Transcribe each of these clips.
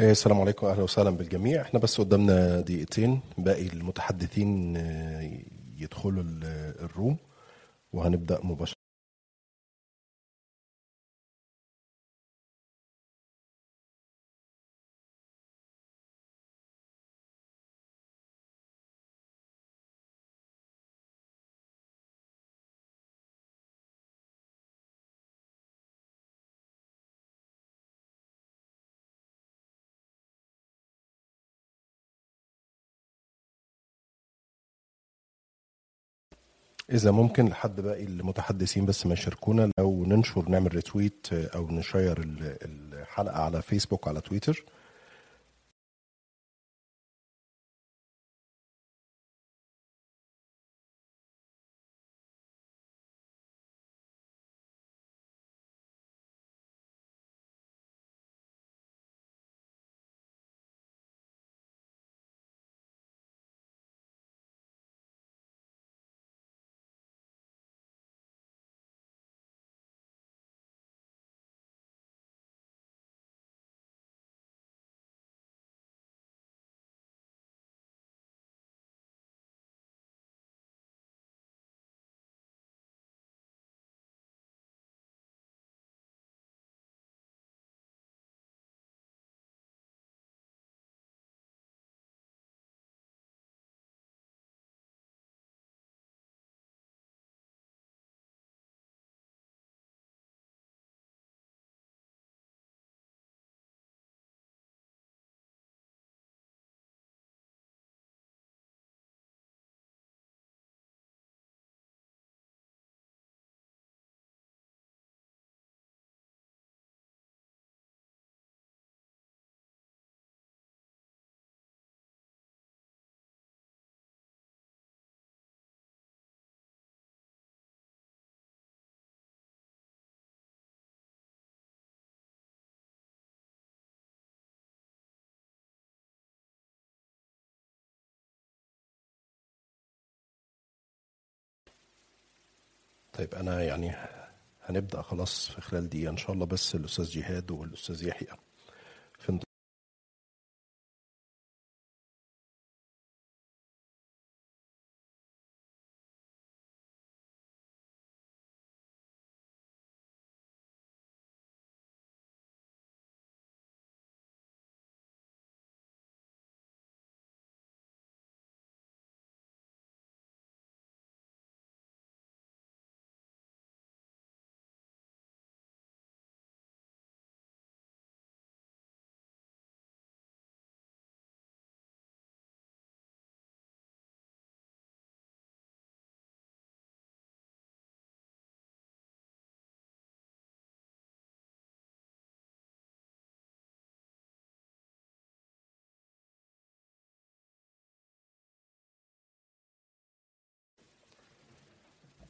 إيه، السلام عليكم أهلا وسهلا بالجميع. إحنا بس قدامنا دقيقتين باقي المتحدثين آه، يدخلوا ال- الروم وهنبدأ مباشرة. إذا ممكن لحد باقي المتحدثين بس ما يشاركونا لو ننشر نعمل ريتويت أو نشير ال- الحلقة على فيسبوك على تويتر أنا يعني هنبدأ خلاص في خلال دقيقة إن شاء الله بس الأستاذ جهاد والأستاذ يحيى في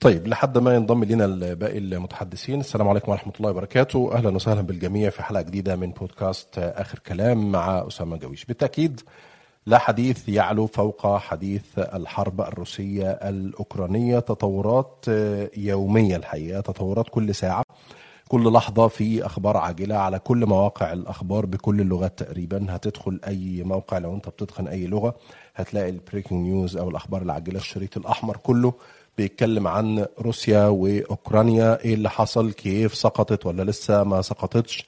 طيب لحد ما ينضم لنا باقي المتحدثين السلام عليكم ورحمة الله وبركاته. أهلا وسهلا بالجميع في حلقة جديدة من بودكاست آخر كلام مع أسامة جويش. بالتأكيد لا حديث يعلو فوق حديث الحرب الروسية الأوكرانية. تطورات يومية الحقيقة تطورات كل ساعة كل لحظة في أخبار عاجلة على كل مواقع الأخبار بكل اللغات تقريبا. هتدخل أي موقع لو أنت بتتقن أي لغة هتلاقي ال breaking news أو الأخبار العاجلة الشريط الأحمر كله. بيتكلم عن روسيا وأوكرانيا إيه اللي حصل كييف سقطت ولا لسه ما سقطتش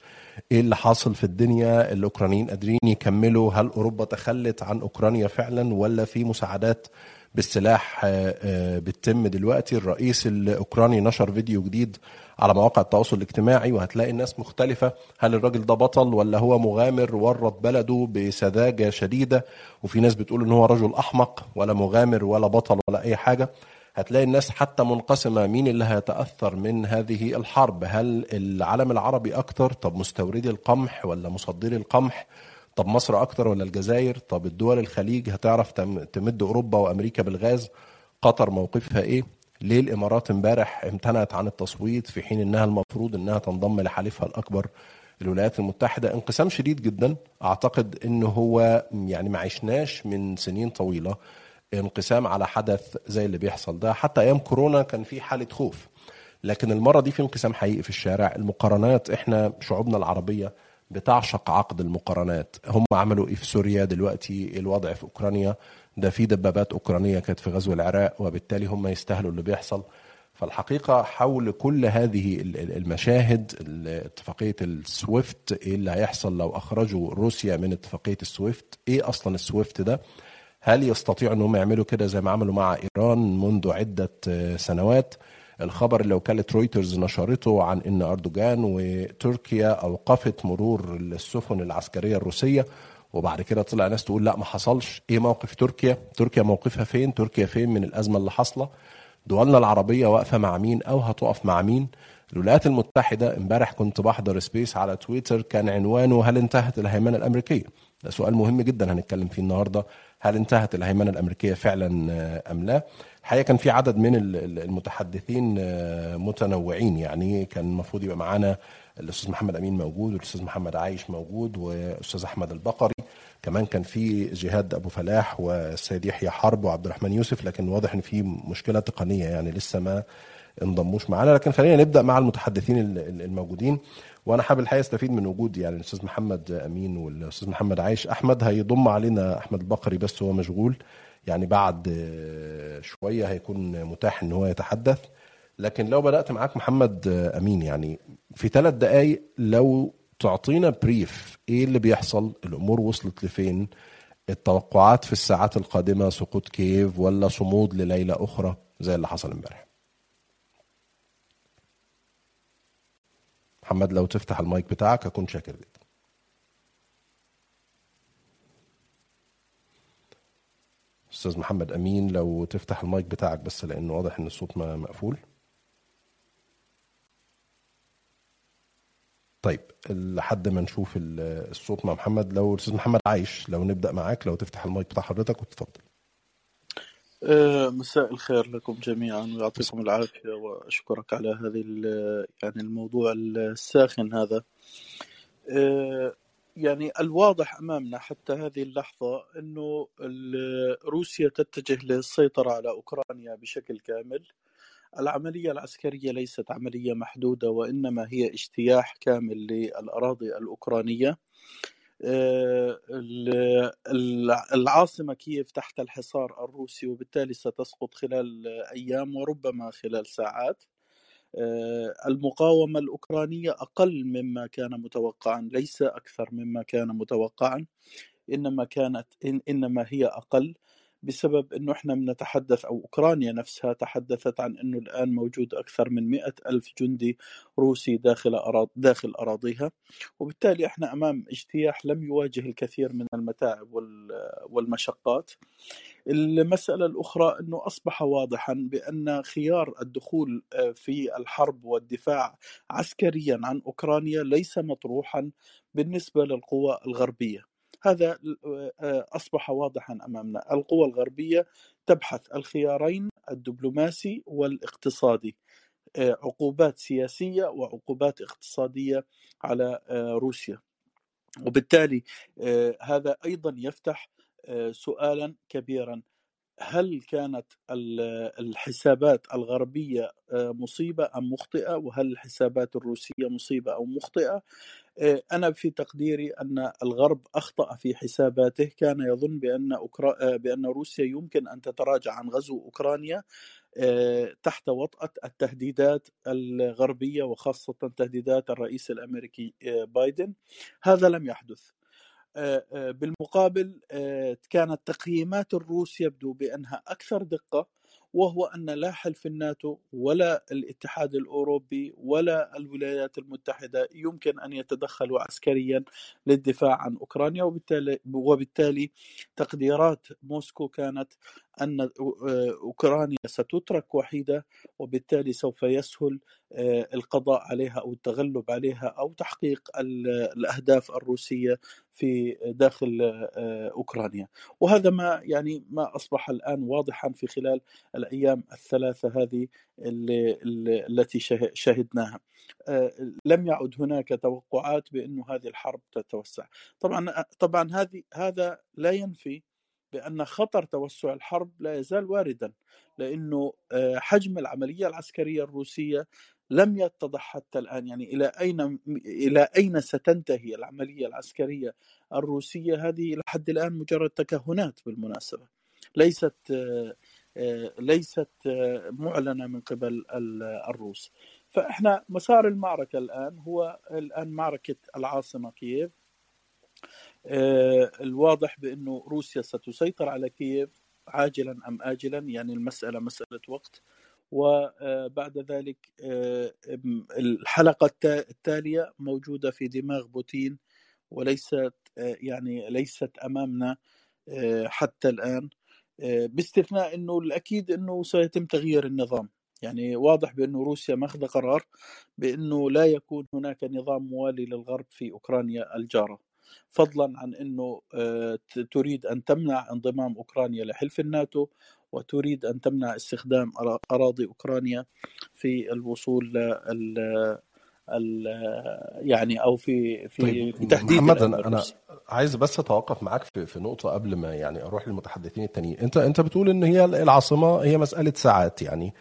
إيه اللي حاصل في الدنيا الأوكرانيين قادرين يكملوا هل أوروبا تخلت عن أوكرانيا فعلا ولا في مساعدات بالسلاح آه، آه، بتتم دلوقتي؟ الرئيس الأوكراني نشر فيديو جديد على مواقع التواصل الاجتماعي وهتلاقي الناس مختلفة. هل الراجل ده بطل ولا هو مغامر ورط بلده بسذاجة شديدة؟ وفي ناس بتقول إن هو رجل أحمق ولا مغامر ولا بطل ولا أي حاجة. هتلاقي الناس حتى منقسمة مين اللي هيتأثر من هذه الحرب؟ هل العالم العربي أكتر؟ طب مستوردي القمح ولا مصدري القمح؟ طب مصر أكتر ولا الجزائر؟ طب الدول الخليج هتعرف تم- تمد أوروبا وأمريكا بالغاز؟ قطر موقفها إيه؟ ليه الإمارات امبارح امتنعت عن التصويت في حين إنها المفروض إنها تنضم لحليفها الأكبر؟ الولايات المتحدة انقسام شديد جدا. أعتقد إنه هو يعني ما عشناش من سنين طويلة. انقسام على حدث زي اللي بيحصل ده. حتى أيام كورونا كان في حالة خوف لكن المرة دي في انقسام حقيقي في الشارع. المقارنات إحنا شعوبنا العربية بتعشق عقد المقارنات. هم عملوا إيه في سوريا دلوقتي؟ الوضع في أوكرانيا. ده في دبابات أوكرانية كانت في غزو العراق وبالتالي هم يستاهلوا اللي بيحصل. فالحقيقة حول كل هذه المشاهد اتفاقية السويفت إيه اللي هيحصل لو أخرجوا روسيا من اتفاقية السويفت؟ إيه أصلا السويفت ده؟ هل يستطيعوا انهم يعملوا كده زي ما عملوا مع إيران منذ عدة سنوات؟ الخبر اللي وكاله رويترز نشرته عن إن أردوغان وتركيا أوقفت مرور السفن العسكرية الروسية وبعد كده طلع ناس تقول لا ما حصلش. إيه موقف تركيا؟ تركيا موقفها فين؟ تركيا فين من الأزمة اللي حاصلة؟ دولنا العربية واقفة مع مين أو هتقف مع مين؟ الولايات المتحدة امبارح كنت بحضر سبيس على تويتر كان عنوانه هل انتهت الهيمنة الأمريكية؟ ده سؤال مهم جدا هنتكلم فيه النهارده هل انتهت الهيمنة الأمريكية فعلا أم لا؟ الحقيقة كان في عدد من المتحدثين متنوعين. يعني كان المفروض يبقى معانا الأستاذ محمد أمين موجود والأستاذ محمد عايش موجود والأستاذ أحمد البقري. كمان كان في جهاد أبو فلاح والسيد يحيى حرب وعبد الرحمن يوسف. لكن واضح إن في مشكلة تقنية يعني لسه ما انضموش معانا. لكن خلينا نبدأ مع المتحدثين الموجودين. وأنا حابب الحقيقة أستفيد من وجود يعني الأستاذ محمد أمين والأستاذ محمد عايش أحمد هيضم علينا أحمد البقري بس هو مشغول. يعني بعد شوية هيكون متاح إن هو يتحدث. لكن لو بدأت معاك محمد أمين يعني في ثلاث دقائق لو تعطينا بريف إيه اللي بيحصل؟ الأمور وصلت لفين؟ التوقعات في الساعات القادمة سقوط كييف ولا صمود لليلة أخرى زي اللي حصل امبارح؟ محمد لو تفتح المايك بتاعك أكون شاكر جدا أستاذ محمد أمين لو تفتح المايك بتاعك بس لأنه واضح إن الصوت مقفول. طيب لحد ما نشوف الصوت مع محمد لو الاستاذ محمد عايش لو نبدأ معاك لو تفتح المايك بتاع حضرتك وتتفضل مساء الخير لكم جميعا ويعطيكم العافية وأشكرك على هذه يعني الموضوع الساخن هذا. يعني الواضح أمامنا حتى هذه اللحظة إنه روسيا تتجه للسيطرة على أوكرانيا بشكل كامل. العملية العسكرية ليست عملية محدودة وإنما هي اجتياح كامل للأراضي الأوكرانية. العاصمة كييف تحت الحصار الروسي وبالتالي ستسقط خلال أيام وربما خلال ساعات. المقاومة الأوكرانية أقل مما كان متوقعا ليس أكثر مما كان متوقعا إنما كانت إن إنما هي أقل. بسبب أنه إحنا بنتحدث أو أوكرانيا نفسها تحدثت عن أنه الآن موجود أكثر من مئة ألف جندي روسي داخل أراض داخل أراضيها. وبالتالي إحنا أمام اجتياح لم يواجه الكثير من المتاعب والمشقات. المسألة الأخرى أنه أصبح واضحا بأن خيار الدخول في الحرب والدفاع عسكريا عن أوكرانيا ليس مطروحا بالنسبة للقوى الغربية. هذا أصبح واضحا أمامنا. القوى الغربية تبحث الخيارين الدبلوماسي والاقتصادي عقوبات سياسية وعقوبات اقتصادية على روسيا. وبالتالي هذا أيضا يفتح سؤالا كبيرا. هل كانت الحسابات الغربية مصيبة أم مخطئة؟ وهل الحسابات الروسية مصيبة أو مخطئة؟ أنا في تقديري أن الغرب أخطأ في حساباته. كان يظن بأن أوكرا... بأن روسيا يمكن أن تتراجع عن غزو أوكرانيا تحت وطأة التهديدات الغربية وخاصة تهديدات الرئيس الأمريكي بايدن. هذا لم يحدث. بالمقابل كانت تقييمات الروس يبدو بأنها أكثر دقة وهو أن لا حلف الناتو ولا الاتحاد الأوروبي ولا الولايات المتحدة يمكن أن يتدخلوا عسكريا للدفاع عن أوكرانيا. وبالتالي, وبالتالي تقديرات موسكو كانت أن أوكرانيا ستترك وحيدة وبالتالي سوف يسهل القضاء عليها أو التغلب عليها أو تحقيق الأهداف الروسية في داخل أوكرانيا. وهذا ما يعني ما أصبح الآن واضحا في خلال الأيام الثلاثة هذه التي شهدناها. لم يعد هناك توقعات بأن هذه الحرب تتوسع. طبعا طبعا هذه هذا لا ينفي بأن خطر توسع الحرب لا يزال واردا لأنه حجم العملية العسكرية الروسية لم يتضح حتى الآن. يعني إلى أين إلى أين ستنتهي العملية العسكرية الروسية هذه؟ لحد الآن مجرد تكهنات بالمناسبة. ليست ليست معلنة من قبل الروس. فإحنا مسار المعركة الآن هو الآن معركة العاصمة كييف. الواضح بأنه روسيا ستسيطر على كييف عاجلا أم اجلا؟ يعني المسألة مسألة وقت. وبعد ذلك الحلقة التالية موجودة في دماغ بوتين وليست يعني ليست أمامنا حتى الآن باستثناء إنه الأكيد إنه سيتم تغيير النظام. يعني واضح بانه روسيا ماخذة قرار بأنه لا يكون هناك نظام موالي للغرب في أوكرانيا الجارة. فضلا عن إنه تريد أن تمنع انضمام أوكرانيا لحلف الناتو وتريد أن تمنع استخدام أراضي أوكرانيا في الوصول ل يعني أو في في طيب تهديد محمد أنا عايز بس أتوقف معاك في, في نقطة قبل ما يعني أروح للمتحدثين التانيين. أنت أنت بتقول إن هي العاصمة هي مسألة ساعات يعني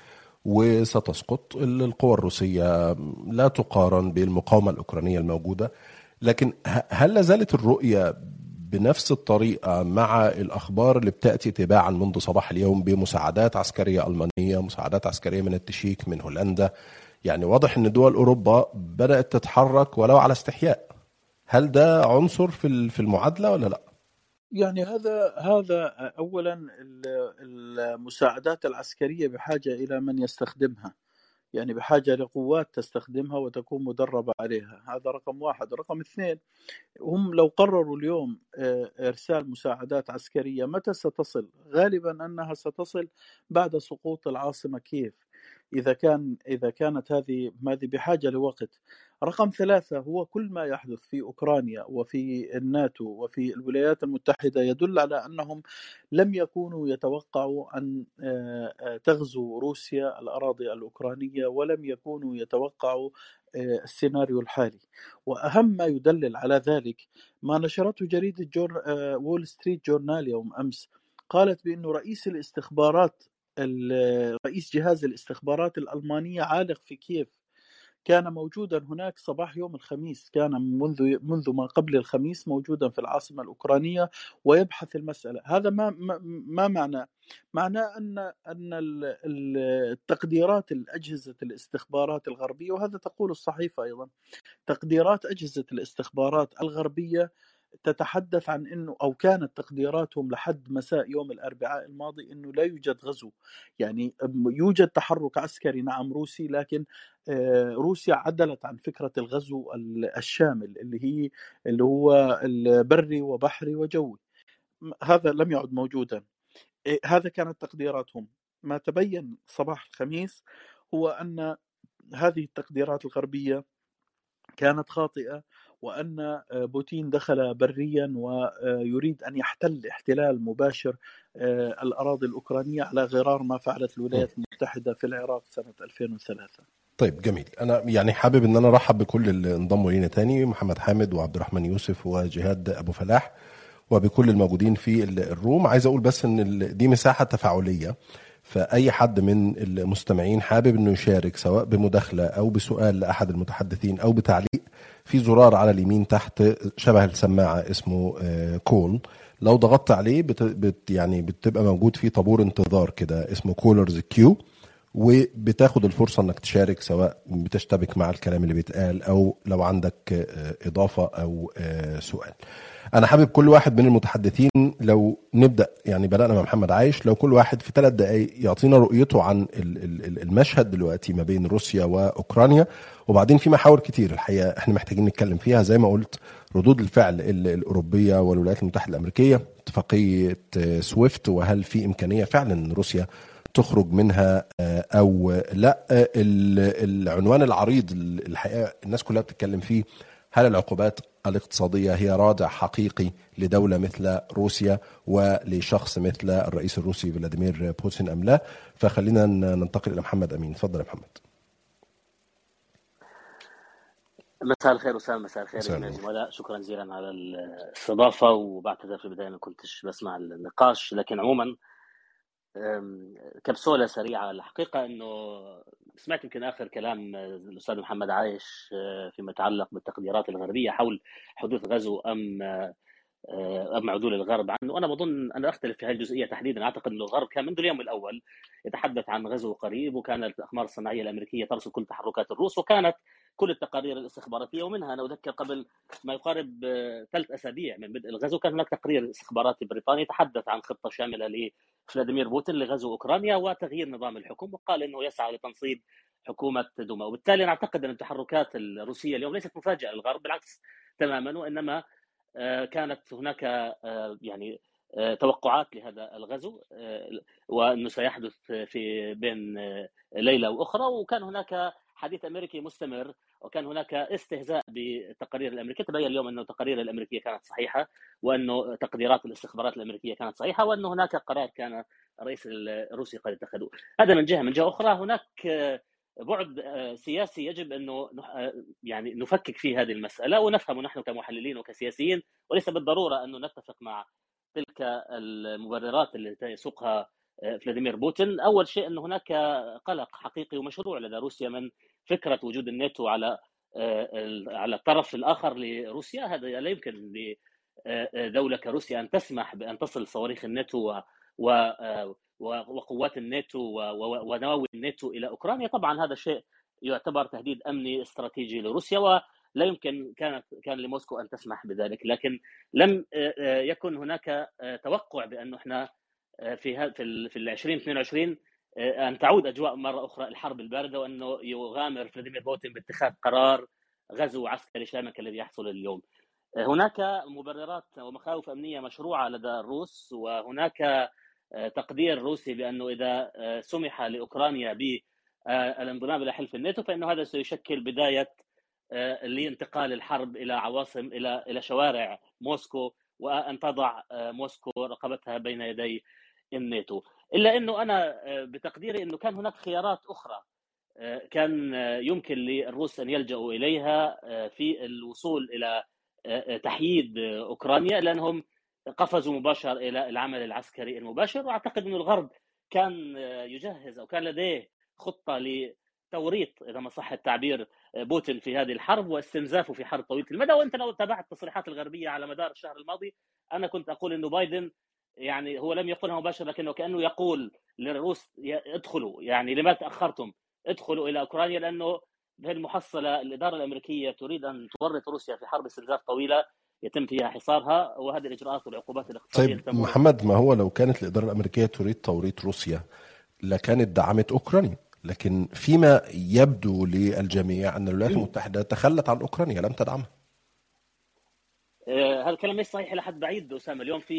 وستسقط القوى الروسية لا تقارن بالمقاومة الأوكرانية الموجودة. لكن هل لا زالت الرؤية بنفس الطريقة مع الأخبار اللي بتأتي تباعا منذ صباح اليوم بمساعدات عسكرية ألمانية، مساعدات عسكرية من التشيك من هولندا، يعني واضح إن دول أوروبا بدأت تتحرك ولو على استحياء. هل ده عنصر في في المعادلة ولا لا؟ يعني هذا هذا اولا المساعدات العسكرية بحاجة إلى من يستخدمها. يعني بحاجة لقوات تستخدمها وتكون مدربة عليها. هذا رقم واحد. رقم اثنين هم لو قرروا اليوم إرسال مساعدات عسكرية متى ستصل؟ غالبا أنها ستصل بعد سقوط العاصمة كييف. إذا كان إذا كانت هذه هذه بحاجة لوقت. رقم ثلاثة هو كل ما يحدث في أوكرانيا وفي الناتو وفي الولايات المتحدة يدل على أنهم لم يكونوا يتوقعوا أن تغزو روسيا الأراضي الأوكرانية ولم يكونوا يتوقعوا السيناريو الحالي. وأهم ما يدلل على ذلك ما نشرته جريدة جور Wall Street Journal يوم أمس. قالت بأنه رئيس الاستخبارات رئيس جهاز الاستخبارات الألمانية عالق في كييف. كان موجودا هناك صباح يوم الخميس. كان منذ منذ ما قبل الخميس موجودا في العاصمة الأوكرانية ويبحث المسألة. هذا ما ما معناه معناه ان أن التقديرات الأجهزة الاستخبارات الغربية وهذا تقول الصحيفة أيضا تقديرات أجهزة الاستخبارات الغربية تتحدث عن إنه أو كانت تقديراتهم لحد مساء يوم الأربعاء الماضي إنه لا يوجد غزو. يعني يوجد تحرك عسكري نعم روسي لكن روسيا عدلت عن فكرة الغزو الشامل اللي هي اللي هو البري وبحري وجوي. هذا لم يعد موجودا. هذا كانت تقديراتهم. ما تبين صباح الخميس هو أن هذه التقديرات الغربية كانت خاطئة. وأن بوتين دخل بريا ويريد أن يحتل احتلال مباشر الأراضي الأوكرانية على غرار ما فعلت الولايات المتحدة في العراق سنة 2003 طيب جميل. أنا يعني حابب إن أنا أرحب بكل اللي انضموا لينا تاني محمد حامد وعبد الرحمن يوسف وجهاد أبو فلاح وبكل الموجودين في ال room. عايز أقول بس إن دي مساحة تفاعلية. فأي حد من المستمعين حابب إنه يشارك سواء بمداخلة أو بسؤال لأحد المتحدثين أو بتعليق في زرار على اليمين تحت شبه السماعة اسمه call لو ضغطت عليه بت بت يعني بتبقى موجود في طابور انتظار كده اسمه callers queue وبتاخد الفرصة إنك تشارك سواء بتشتبك مع الكلام اللي بيتقال أو لو عندك إضافة أو سؤال. أنا حابب كل واحد من المتحدثين لو نبدأ يعني بدأنا مع محمد عايش لو كل واحد في ثلاث دقائق يعطينا رؤيته عن المشهد دلوقتي ما بين روسيا وأوكرانيا وبعدين في محاور كتير الحقيقة إحنا محتاجين نتكلم فيها زي ما قلت ردود الفعل الأوروبية والولايات المتحدة الأمريكية اتفاقية سويفت وهل في إمكانية فعلا إن روسيا تخرج منها أو لا العنوان العريض الحقيقة الناس كلها بتتكلم فيه. هل العقوبات الاقتصادية هي رادع حقيقي لدولة مثل روسيا ولشخص مثل الرئيس الروسي فلاديمير بوتين أم لا؟ فخلينا ننتقل إلى محمد أمين. تفضل يا محمد. مساء الخير اسامه مساء الخير الزملاء شكرا جزيلا على الاستضافة وبعتذر في البداية ما كنتش بسمع النقاش لكن عموما كبسولة سريعة. الحقيقة إنه سمعت يمكن آخر كلام الأستاذ محمد عايش آه، فيما يتعلق بالتقديرات الغربية حول حدوث غزو أم آه، أم عدول الغرب. عنه وأنا بظن أنا أختلف في هذه الجزئية تحديدا. أعتقد إنه الغرب كان منذ اليوم الأول يتحدث عن غزو قريب وكانت الأقمار الصناعية الأمريكية ترصد كل تحركات الروس وكانت كل التقارير الاستخباراتية. ومنها أنا أذكر قبل ما يقارب آه، ثلاث أسابيع من بدء الغزو كان هناك تقرير استخباراتي بريطاني يتحدث عن خطة شاملة لفلاديمير بوتين لغزو أوكرانيا وتغيير نظام الحكم وقال إنه يسعى لتنصيب حكومة دوما. وبالتالي نعتقد أن التحركات الروسية اليوم ليست مفاجأة للغرب بالعكس تماما وإنما آه، كانت هناك آه، يعني آه، توقعات لهذا الغزو وأنه سيحدث في بين ليلة وأخرى وكان هناك حديث أمريكي مستمر وكان هناك استهزاء بالتقارير الأمريكية. تبين اليوم أنه التقارير الأمريكية كانت صحيحة وأنه تقديرات الاستخبارات الأمريكية كانت صحيحة وان هناك قرار كان الرئيس الروسي قد اتخذه. هذا من جهة. من جهة أخرى هناك بعد سياسي يجب انه يعني نفكك في هذه المسألة ونفهم نحن كمحللين وكسياسيين وليس بالضرورة انه نتفق مع تلك المبررات التي يسوقها فلاديمير بوتين. أول شيء أن هناك قلق حقيقي ومشروع لدى روسيا من فكرة وجود الناتو على على الطرف الآخر لروسيا هذا لا يمكن لدولة كروسيا أن تسمح بأن تصل صواريخ الناتو و وقوات الناتو ونواوي الناتو إلى أوكرانيا. طبعا هذا شيء يعتبر تهديد أمني استراتيجي لروسيا ولا يمكن كانت كان لموسكو أن تسمح بذلك. لكن لم آه، آه، يكن هناك آه، توقع بانه إحنا في في في 2022 أن تعود أجواء مرة أخرى الحرب الباردة وأنه يغامر فلاديمير بوتين باتخاذ قرار غزو عسكري شامل الذي يحصل اليوم. هناك مبررات ومخاوف أمنية مشروعة لدى الروس وهناك تقدير روسي بأنه إذا آه، سمح لأوكرانيا بالانضمام إلى حلف الناتو فإنه هذا سيشكل بداية آه، لانتقال الحرب إلى عواصم إلى إلى شوارع موسكو وأن تضع آه، موسكو رقبتها بين يدي الناتو إلا إنه أنا بتقديري إنه كان هناك خيارات أخرى. كان يمكن للروس أن يلجأوا إليها في الوصول إلى تحييد أوكرانيا لأنهم قفزوا مباشر إلى العمل العسكري المباشر. وأعتقد إنه الغرب كان يجهز أو كان لديه خطة لتوريط إذا ما صح التعبير بوتين في هذه الحرب واستنزافه في حرب طويلة المدى. وأنت لو تابعت التصريحات الغربية على مدار الشهر الماضي أنا كنت أقول إنه بايدن يعني هو لم يقولها مباشرة لكنه كأنه يقول للروس ادخلوا يعني لماذا تأخرتم؟ ادخلوا إلى أوكرانيا لأنه بهالمحصله الإدارة الأمريكية تريد أن تورط روسيا في حرب استنزاف طويلة يتم فيها حصارها وهذه الإجراءات والعقوبات الاقتصادية طيب محمد ما هو لو كانت الإدارة الأمريكية تريد توريط روسيا لكانت دعمت أوكرانيا؟ لكن فيما يبدو للجميع أن الولايات المتحدة تخلت عن أوكرانيا لم تدعمها. هذا الكلام ليس صحيح إلى حد بعيد أسامة؟ اليوم في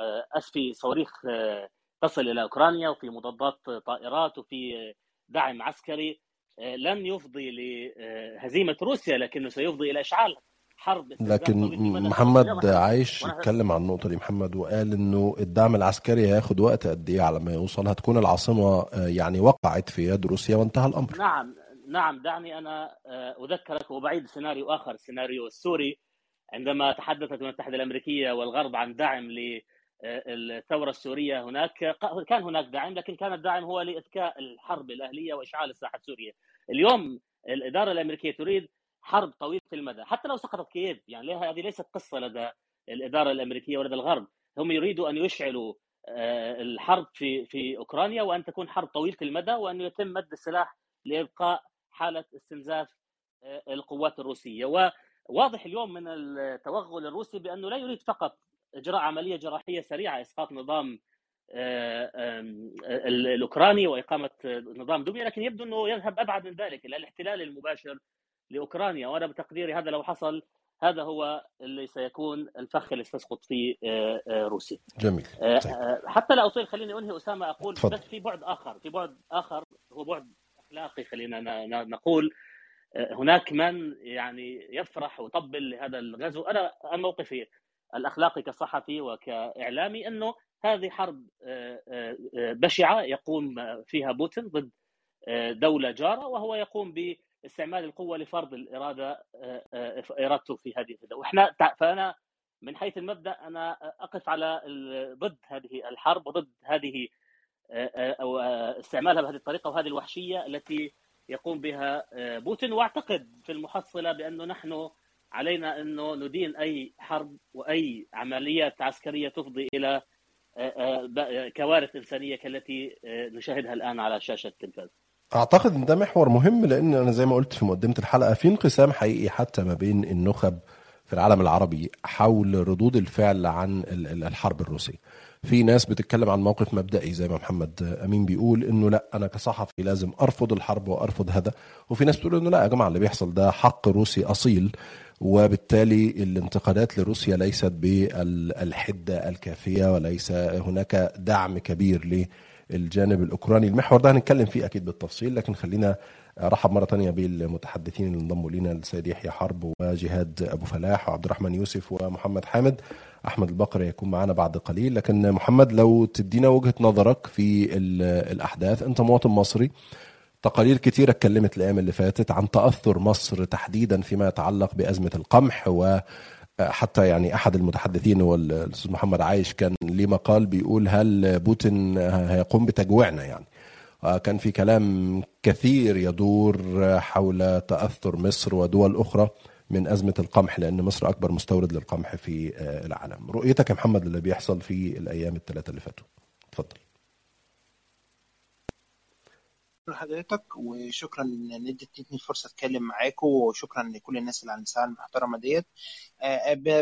آه، اسفي صواريخ آه، تصل إلى أوكرانيا وفي مضادات طائرات وفي دعم عسكري لن يفضي لهزيمه روسيا لكنه سيفضي إلى إشعال حرب لكن محمد عايش اتكلم عن النقطة دي. محمد وقال إنه الدعم العسكري هياخد وقت قد إيه على ما يوصل. هتكون العاصمة آه، يعني وقعت في يد روسيا وانتهى الأمر. نعم نعم دعني أنا آه، أذكرك وبعيد سيناريو آخر السيناريو السوري. عندما تحدثت الولايات المتحدة الأمريكية والغرب عن دعم للثوره آه، السورية هناك كان هناك دعم لكن كان الدعم هو لإذكاء الحرب الأهلية وإشعال الساحة السورية. اليوم الإدارة الأمريكية تريد حرب طويلة المدى حتى لو سقطت كييف يعني هذه ليست قصة لدى الإدارة الأمريكية ولدى الغرب؟ هم يريدوا أن يشعلوا آه، الحرب في في أوكرانيا وأن تكون حرب طويلة المدى وأن يتم مد السلاح لابقاء حالة استنزاف آه، القوات الروسية. وواضح اليوم من التوغل الروسي بأنه لا يريد فقط إجراء عملية جراحية سريعة إسقاط نظام آه، الأوكراني وإقامة نظام دوميا لكن يبدو أنه يذهب أبعد من ذلك إلى الاحتلال المباشر لأوكرانيا وأنا بتقديري هذا لو حصل هذا هو اللي سيكون الفخ اللي ستسقط فيه آه، آه، روسيا. جميل. طيب. حتى لا أطيل خليني أنهي أسامة أقول فضل. بس في بعد آخر، في بعد آخر هو بعد أخلاقي خلينا نقول هناك من يعني يفرح ويطبل لهذا الغزو، أنا موقفي الأخلاقي كصحفي وكإعلامي أنه هذه حرب بشعة يقوم فيها بوتين ضد دولة جارة وهو يقوم ب استعمال القوة لفرض الإرادة آه، آه، إرادته في هذه الدولة وإحنا فأنا من حيث المبدأ أنا أقف على ضد هذه الحرب وضد هذه أو استعمالها بهذه الطريقة وهذه الوحشية التي يقوم بها بوتين واعتقد في المحصلة بأنه نحن علينا أنه ندين أي حرب وأي عمليات عسكرية تفضي إلى كوارث إنسانية كالتي نشاهدها الآن على شاشة التلفاز. أعتقد إن ده محور مهم لأن أنا زي ما قلت في مقدمة الحلقة في انقسام حقيقي حتى ما بين النخب في العالم العربي حول ردود الفعل عن الحرب الروسية. في ناس بتتكلم عن موقف مبدئي زي ما محمد أمين بيقول إنه لا أنا كصحفي لازم أرفض الحرب وأرفض هذا. وفي ناس بتقول إنه لا يا جماعة اللي بيحصل ده حق روسي أصيل وبالتالي الانتقادات لروسيا ليست بالحدة الكافية وليس هناك دعم كبير للجانب الأوكراني. المحور ده هنتكلم فيه أكيد بالتفصيل لكن خلينا أرحب مرة تانية بالمتحدثين اللي انضموا لنا السيد يحيى حرب وجهاد أبو فلاح وعبد الرحمن يوسف ومحمد حامد. أحمد البقري يكون معنا بعد قليل. لكن محمد لو تدينا وجهة نظرك في الأحداث أنت مواطن مصري تقارير كتيرة اتكلمت الأيام اللي فاتت عن تأثر مصر تحديدا فيما يتعلق بأزمة القمح و حتى يعني أحد المتحدثين هو الاستاذ محمد عايش كان ليه مقال بيقول هل بوتين هيقوم بتجويعنا يعني. كان في كلام كثير يدور حول تأثر مصر ودول أخرى. من أزمة القمح لأن مصر أكبر مستورد للقمح في العالم. رؤيتك يا محمد اللي بيحصل في الأيام الثلاثة اللي فاتوا. اتفضل. لحضرتك وشكرا إن اديتني الفرصة أتكلم معاكم وشكرا لكل الناس اللي على المساحه المحترمة ديت.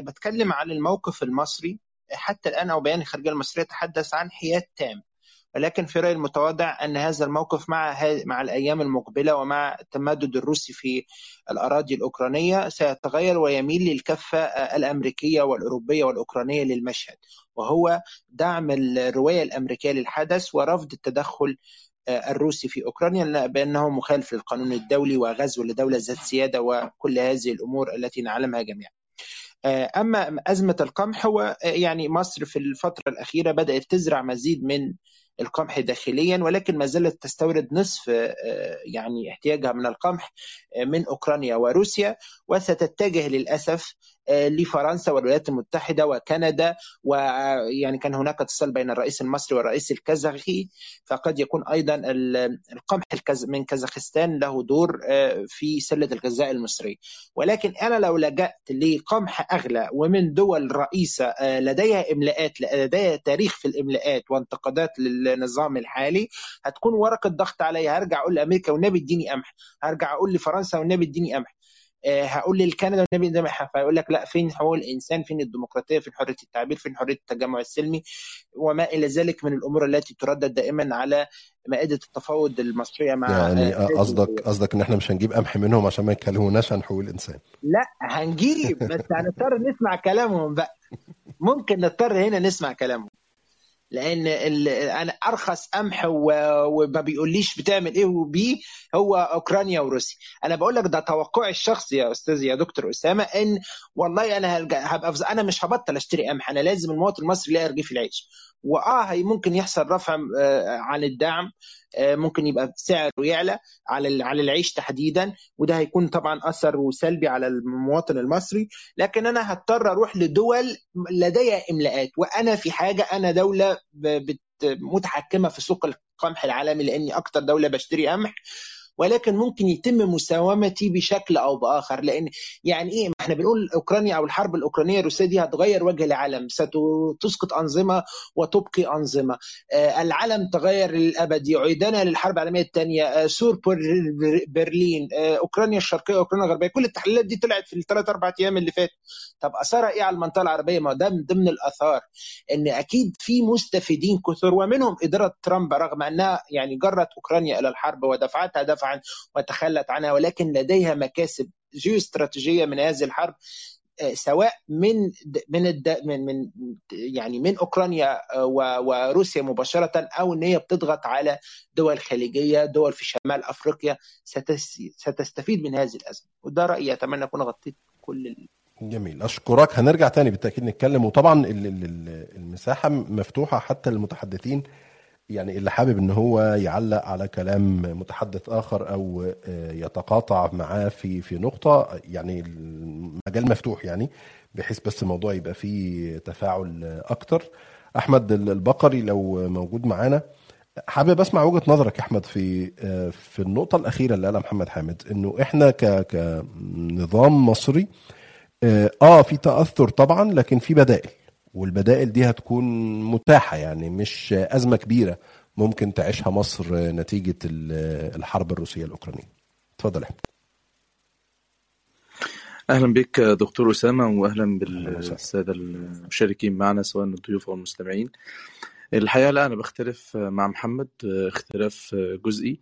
بتكلم عن الموقف المصري. حتى الآن أو بيان الخارجيه المصرية تحدث عن حياد تام. ولكن في رايي المتواضع أن هذا الموقف مع مع الأيام المقبلة ومع التمدد الروسي في الأراضي الأوكرانية سيتغير ويميل للكفة الأمريكية والأوروبية والأوكرانية للمشهد وهو دعم الرواية الأمريكية للحدث ورفض التدخل الروسي في أوكرانيا بأنه مخالف للقانون الدولي وغزو لدولة ذات سيادة وكل هذه الأمور التي نعلمها جميعا. أما أزمة القمح هو يعني مصر في الفترة الأخيرة بدأت تزرع مزيد من القمح داخليا ولكن ما زالت تستورد نصف يعني احتياجها من القمح من أوكرانيا وروسيا وستتجه للأسف لفرنسا والولايات المتحدة وكندا ويعني كان هناك اتصال بين الرئيس المصري والرئيس الكازاخي فقد يكون أيضا القمح من كازاخستان له دور في سلة الغذاء المصري. ولكن أنا لو لجأت لقمح أغلى ومن دول رئيسة لديها إملاءات لديها تاريخ في الإملاءات وانتقادات للنظام الحالي هتكون ورقة ضغط عليا. هرجع أقول لأمريكا والنبي اديني قمح. هرجع أقول لفرنسا والنبي اديني قمح. هقول للكندا والنبي ده فيقول لك لا فين حقوق الإنسان؟ فين الديمقراطية؟ فين حرية التعبير؟ فين حرية التجمع السلمي؟ وما إلى ذلك من الأمور التي تردد دائما على مائدة التفاوض المصرية مع يعني قصدك قصدك إن إحنا مش هنجيب قمح منهم عشان ما يكلموناش عن حقوق الإنسان. لا هنجيب بس هنضطر نسمع كلامهم بقى. ممكن نضطر هنا نسمع كلامهم. لأن أنا أرخص قمح وما بيقوليش بتعمل إيه وبيه هو أوكرانيا وروسيا. أنا بقول لك ده توقعي الشخصي يا أستاذ يا دكتور أسامة إن والله أنا هبقى أنا مش هبطل أشتري قمح أنا لازم المواطن المصري يلاقي رغيف العيش. وآه ممكن يحصل رفع عن الدعم ممكن يبقى سعره يعلى على على العيش تحديدا وده هيكون طبعا أثر سلبي على المواطن المصري. لكن أنا هضطر أروح لدول لديها إملاءات وأنا في حاجة أنا دولة متحكمة في سوق القمح العالمي لأني أكتر دولة بشتري قمح. ولكن ممكن يتم مساومتي بشكل أو بآخر. لأن يعني إيه إحنا بنقول أوكرانيا أو الحرب الأوكرانية الروسية دي هتغير وجه العالم ستسقط أنظمة وتبقي أنظمة. آه العالم تغير للأبد يعيدنا للحرب العالمية الثانية سور برلين آه أوكرانيا الشرقية أوكرانيا الغربية كل التحليلات دي طلعت في الثلاث أربع أيام اللي فاتوا. طب اثرها إيه على المنطقة العربية؟ ما ده من ضمن الآثار إن أكيد في مستفيدين كثر ومنهم إدارة ترامب رغم أنها يعني جرت أوكرانيا إلى الحرب ودفعتها دفعا وتخلت عنها ولكن لديها مكاسب جيوستراتيجية من هذه الحرب سواء من من. من من يعني من أوكرانيا وروسيا مباشرة أو إن هي بتضغط على دول خليجية دول في شمال أفريقيا ستس... ستستفيد من هذه الأزمة. وده رأيي أتمنى أكون غطيت كل ال... جميل. أشكرك. هنرجع تاني بالتأكيد نتكلم. وطبعا المساحة مفتوحة حتى للمتحدثين. يعني اللي حابب إن هو يعلق على كلام متحدث آخر أو آه، يتقاطع معاه في في نقطة يعني المجال مفتوح يعني بحيث بس الموضوع يبقى فيه تفاعل أكتر. أحمد البقري لو موجود معانا حابب أسمع وجهة نظرك يا أحمد في آه، في النقطة الأخيرة اللي قالها محمد حامد إنه إحنا ك كنظام مصري آه آه، في تأثر طبعا لكن في بدائل. والبدائل دي هتكون متاحة يعني مش أزمة كبيرة ممكن تعيشها مصر نتيجة ال- الحرب الروسية الأوكرانية. اتفضل يا أحمد. أهلا بك دكتور أهلا وسهلا. بالسادة المشاركين معنا سواء الضيوف أو المستمعين. الحقيقة لا أنا بختلف مع محمد اختلاف جزئي.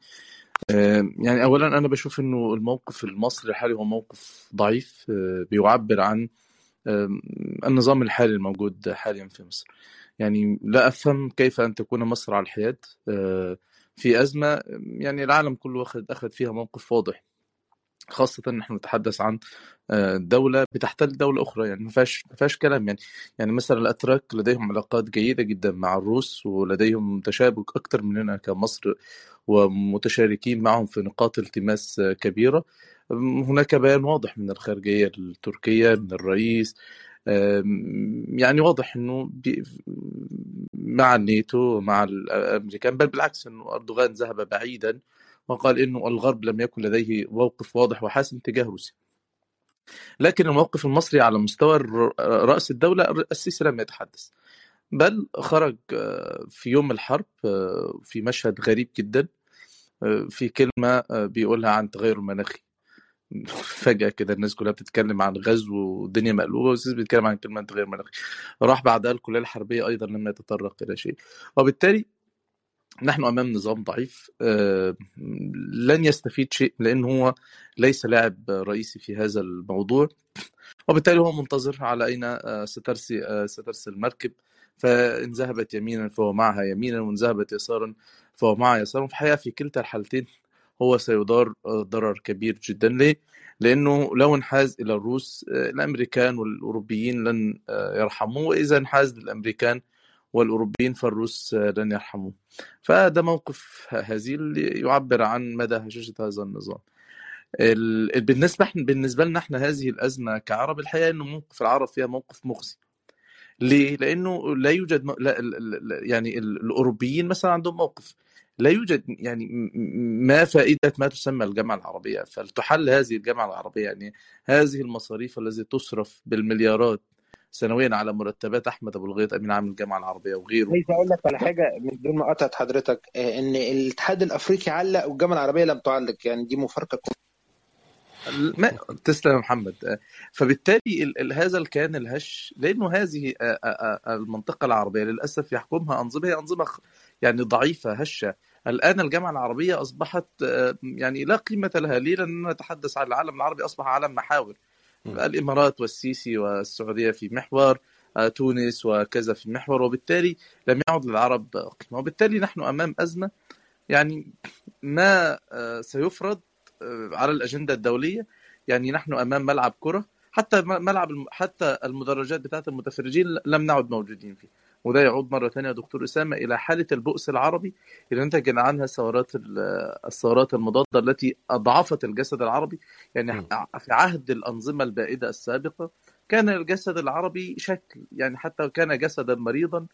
يعني أولا أنا بشوف أنه الموقف المصري الحالي هو موقف ضعيف بيعبر عن النظام الحالي الموجود حاليا في مصر. يعني لا أفهم كيف أن تكون مصر على الحياد في أزمة يعني العالم كله أخذ أخذ فيها موقف واضح. خاصة نحن نتحدث عن آه، دولة بتحتل دولة أخرى يعني ما فيهاش ما فيهاش كلام. يعني يعني مثلا الأتراك لديهم علاقات جيدة جدا مع الروس ولديهم تشابك أكثر مننا كمصر ومتشاركين معهم في نقاط التماس آه، كبيرة. هناك بيان واضح من الخارجية التركية من الرئيس. يعني واضح إنه مع الناتو مع الأمريكان بل بالعكس إنه أردوغان ذهب بعيدا وقال إنه الغرب لم يكن لديه موقف واضح وحاسم تجاه روسيا لكن الموقف المصري على مستوى رأس الدولة السيسي لم يتحدث. بل خرج آه، في يوم الحرب آه، في مشهد غريب جدا آه، في كلمة بيقولها عن تغير المناخي. فجأة كده الناس كلها بتتكلم عن غزو والدنيا مقلوبة والسيسي بيتكلم عن كلمة تغير مناخي راح بعدها الكلية الحربية أيضا لم يتطرق إلى شيء. وبالتالي نحن أمام نظام ضعيف آه، لن يستفيد شيء لأن هو ليس لاعب رئيسي في هذا الموضوع. وبالتالي هو منتظر على أين آه، سترسي آه، سترسي المركب. فإن ذهبت يمينا فهو معها يمينا وإن ذهبت يسارا فهو معها يسارا. في الحقيقة في كلتا الحالتين هو سيضار آه، ضرر كبير جدا. ليه؟ لأنه لو انحاز إلى الروس آه، الأمريكان والأوروبيين لن آه، يرحموه وإذا انحاز للأمريكان والأوروبيين فالروس لن يرحموه. فده موقف هزيل يعبر عن مدى هشاشة هذا النظام. ال- بالنسبة بالنسبة لنا إحنا هذه الأزمة كعرب الحقيقة إنه موقف العرب فيها موقف مخزي. ليه؟ لأنه لا يوجد م... لا يعني ال- الأوروبيين مثلا عندهم موقف. لا يوجد يعني ما فائدة ما تسمى الجامعة العربية. فلتحل هذه الجامعة العربية يعني هذه المصاريف التي تصرف بالمليارات سنويا على مرتبات أحمد أبو الغيط أمين عام الجامعة العربية وغيره. عايز أقول لك على حاجة من دون ما قطعت حضرتك آه، إن الاتحاد الأفريقي علق والجامعة العربية لم تعلق يعني دي مفارقة ما تسلم يا محمد. فبالتالي ال- ال- هذا الكيان الهش لأنه هذه آه، آه، آه، المنطقة العربية للأسف يحكمها أنظمة هي أنظمة يعني ضعيفة هشة. الآن الجامعة العربية أصبحت آه، يعني لا قيمة لها. ليه؟ لاننا نتحدث عن العالم العربي أصبح عالم محاور. الإمارات والسيسي والسعودية في محور آه، تونس وكذا في محور. وبالتالي لم يعد للعرب قيمة. وبالتالي نحن أمام أزمة يعني ما آه، سيفرض على الأجندة الدولية. يعني نحن أمام ملعب كرة. حتى ملعب حتى المدرجات بتاعت المتفرجين لم نعد موجودين فيه. وده يعود مرة ثانية يا دكتور أسامة إلى حالة البؤس العربي اللي نتج عنها ثورات ال- الثورات المضادة التي أضعفت الجسد العربي. يعني م. في عهد الأنظمة البائدة السابقة كان الجسد العربي شكل يعني حتى كان جسدا مريضا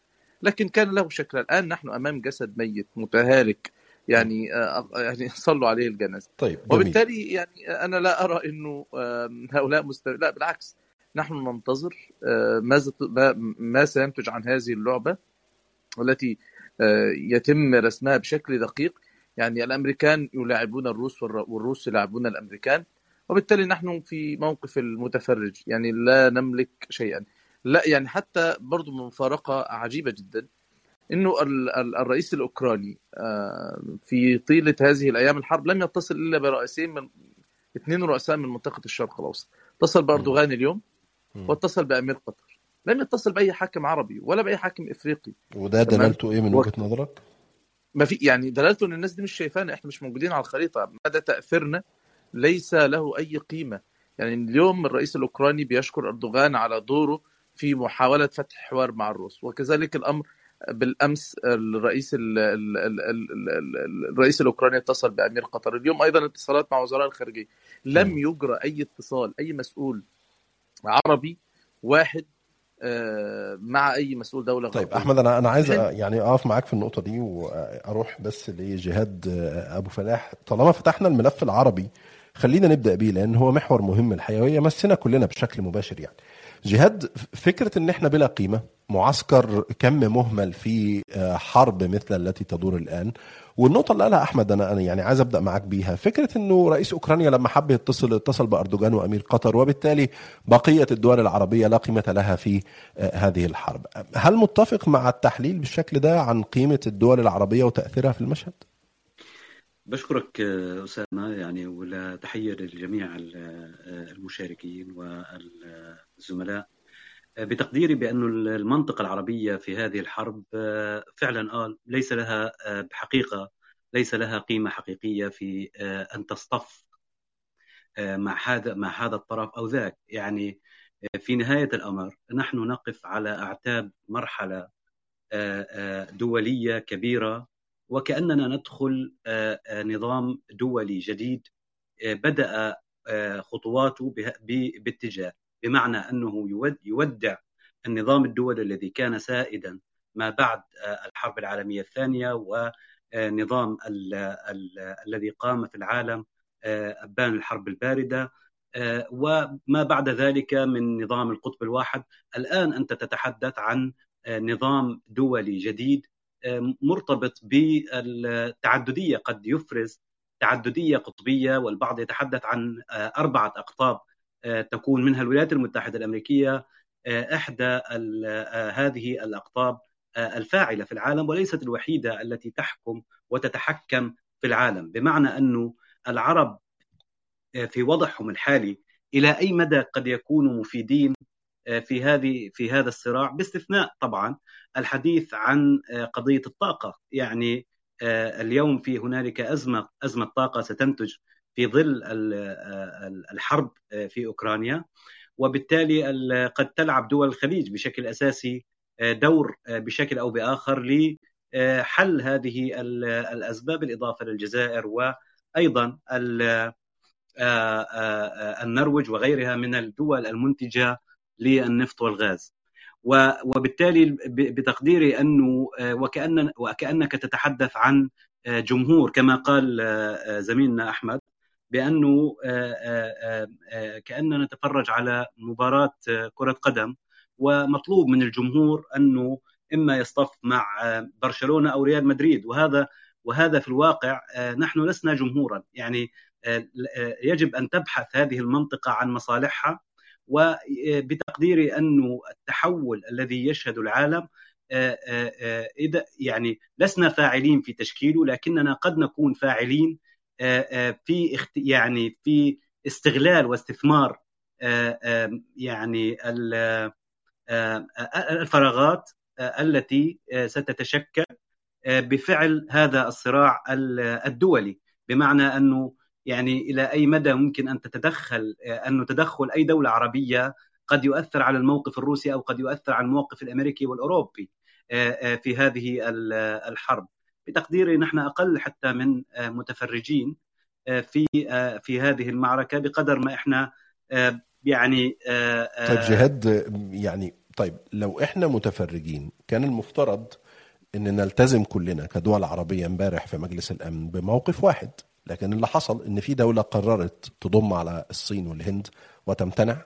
لكن كان له شكل. الآن نحن أمام جسد ميت متهالك يعني آه، يعني صلوا عليه الجنازة. طيب جميل. وبالتالي يعني أنا لا أرى إنه هؤلاء مست... لا بالعكس. نحن ننتظر آه، ماذا ما سينتج عن هذه اللعبة والتي آه، يتم رسمها بشكل دقيق. يعني الأمريكان يلاعبون الروس والر- والروس يلاعبون الأمريكان وبالتالي نحن في موقف المتفرج. يعني لا نملك شيئا. لا يعني حتى برضو مفارقة عجيبة جدا إنه ال- ال- الرئيس الأوكراني آه، في طيلة هذه الأيام الحرب لم يتصل إلا برئيسين من اثنين رؤساء من منطقة الشرق الأوسط. اتصل بأردوغان اليوم. واتصل بأمير قطر. لم يتصل بأي حاكم عربي ولا بأي حاكم إفريقي. وده دلالته إيه من و- وجهة نظرك؟ ما في يعني دلالته إن الناس دي مش شايفانا إحنا مش موجودين على الخريطة. مدى تأثيرنا ليس له أي قيمة. يعني اليوم الرئيس الأوكراني بيشكر أردوغان على دوره في محاولة فتح حوار مع الروس. وكذلك الأمر بالأمس الرئيس ال ال ال ال ال الرئيس الأوكراني اتصل بأمير قطر. اليوم أيضا اتصالات مع وزراء الخارجية. لم يجرى أي اتصال أي مسؤول عربي واحد آه، مع أي مسؤول دولة طيب غربية. أحمد أنا أنا عايز. يعني أقف معاك في النقطة دي وأروح بس لجهاد أبو فلاح طالما فتحنا الملف العربي خلينا نبدأ بيه لأن هو محور مهم الحقيقة ويمسنا كلنا بشكل مباشر يعني جهاد فكرة إن إحنا بلا قيمة معسكر كم مهمل في آه، حرب مثل التي تدور الآن. والنقطة اللي قالها أحمد أنا يعني عايز أبدأ معاك بيها. فكرة إنه رئيس أوكرانيا لما حب يتصل اتصل بأردوغان وأمير قطر وبالتالي بقية الدول العربية لا قيمة لها في آه، هذه الحرب. هل متفق مع التحليل بالشكل ده عن قيمة الدول العربية وتأثيرها في المشهد؟ بشكرك آه، أسامة يعني ولا تحية آه، المشاركين والزملاء. آه، بتقديري بأن المنطقة العربية في هذه الحرب فعلا آه ليس لها بحقيقة ليس لها قيمة حقيقية في أن تصطف مع هذا مع هذا الطرف أو ذاك. يعني في نهاية الأمر نحن نقف على أعتاب مرحلة دولية كبيرة وكأننا ندخل آه، آه، نظام دولي جديد آه، آه، خطواته باتجاه بمعنى يود- يودع النظام الدولي الذي كان سائدا ما بعد الحرب العالمية الثانية ونظام ال- ال- الذي قام في العالم أبان الحرب الباردة آه، وما بعد ذلك من نظام القطب الواحد. الآن أنت تتحدث عن نظام دولي جديد مرتبط بالتعددية. قد يفرز تعددية قطبية والبعض يتحدث عن أربعة أقطاب آه، تكون منها الولايات المتحدة الأمريكية آه، إحدى ال- آه، هذه الأقطاب آه، الفاعلة في العالم وليست الوحيدة التي تحكم وتتحكم في العالم. بمعنى أنه العرب في وضعهم الحالي إلى أي مدى قد يكونوا مفيدين في هذه في هذا الصراع؟ باستثناء طبعا الحديث عن آه، قضية الطاقة. يعني آه، اليوم في هنالك أزمة أزمة طاقة ستنتج في ظل آه، الحرب في أوكرانيا. وبالتالي ال- قد تلعب دول الخليج بشكل أساسي دور بشكل أو بآخر لحل هذه ال- الأسباب بالاضافه للجزائر وأيضا ال- النرويج وغيرها من الدول المنتجة للنفط والغاز. وبالتالي بتقديري أنه آه، وكأن وكأنك تتحدث عن آه، جمهور كما قال آه، زميلنا أحمد بأنه كأننا نتفرج على مباراة كرة قدم ومطلوب من الجمهور أنه إما يصطف مع برشلونة أو ريال مدريد وهذا وهذا في الواقع نحن لسنا جمهورا يعني يجب أن تبحث هذه المنطقة عن مصالحها وبتقديري انه التحول الذي يشهد العالم آه، آه، آه، إذا يعني لسنا فاعلين في تشكيله لكننا قد نكون فاعلين في يعني في استغلال واستثمار يعني ال- الفراغات التي ستتشكل بفعل هذا الصراع ال- الدولي. بمعنى أنه يعني إلى أي مدى ممكن أن تتدخل آه، انه تدخل أي دولة عربية قد يؤثر على الموقف الروسي أو قد يؤثر على الموقف الامريكي والأوروبي آه، آه، في هذه ال- الحرب. بتقديري نحن أقل حتى من متفرجين في في هذه المعركة بقدر ما إحنا يعني طيب جهاد يعني طيب لو إحنا متفرجين كان المفترض إن نلتزم كلنا كدول عربية امبارح في مجلس الأمن بموقف واحد. لكن اللي حصل إن في دولة قررت تضم على الصين والهند وتمتنع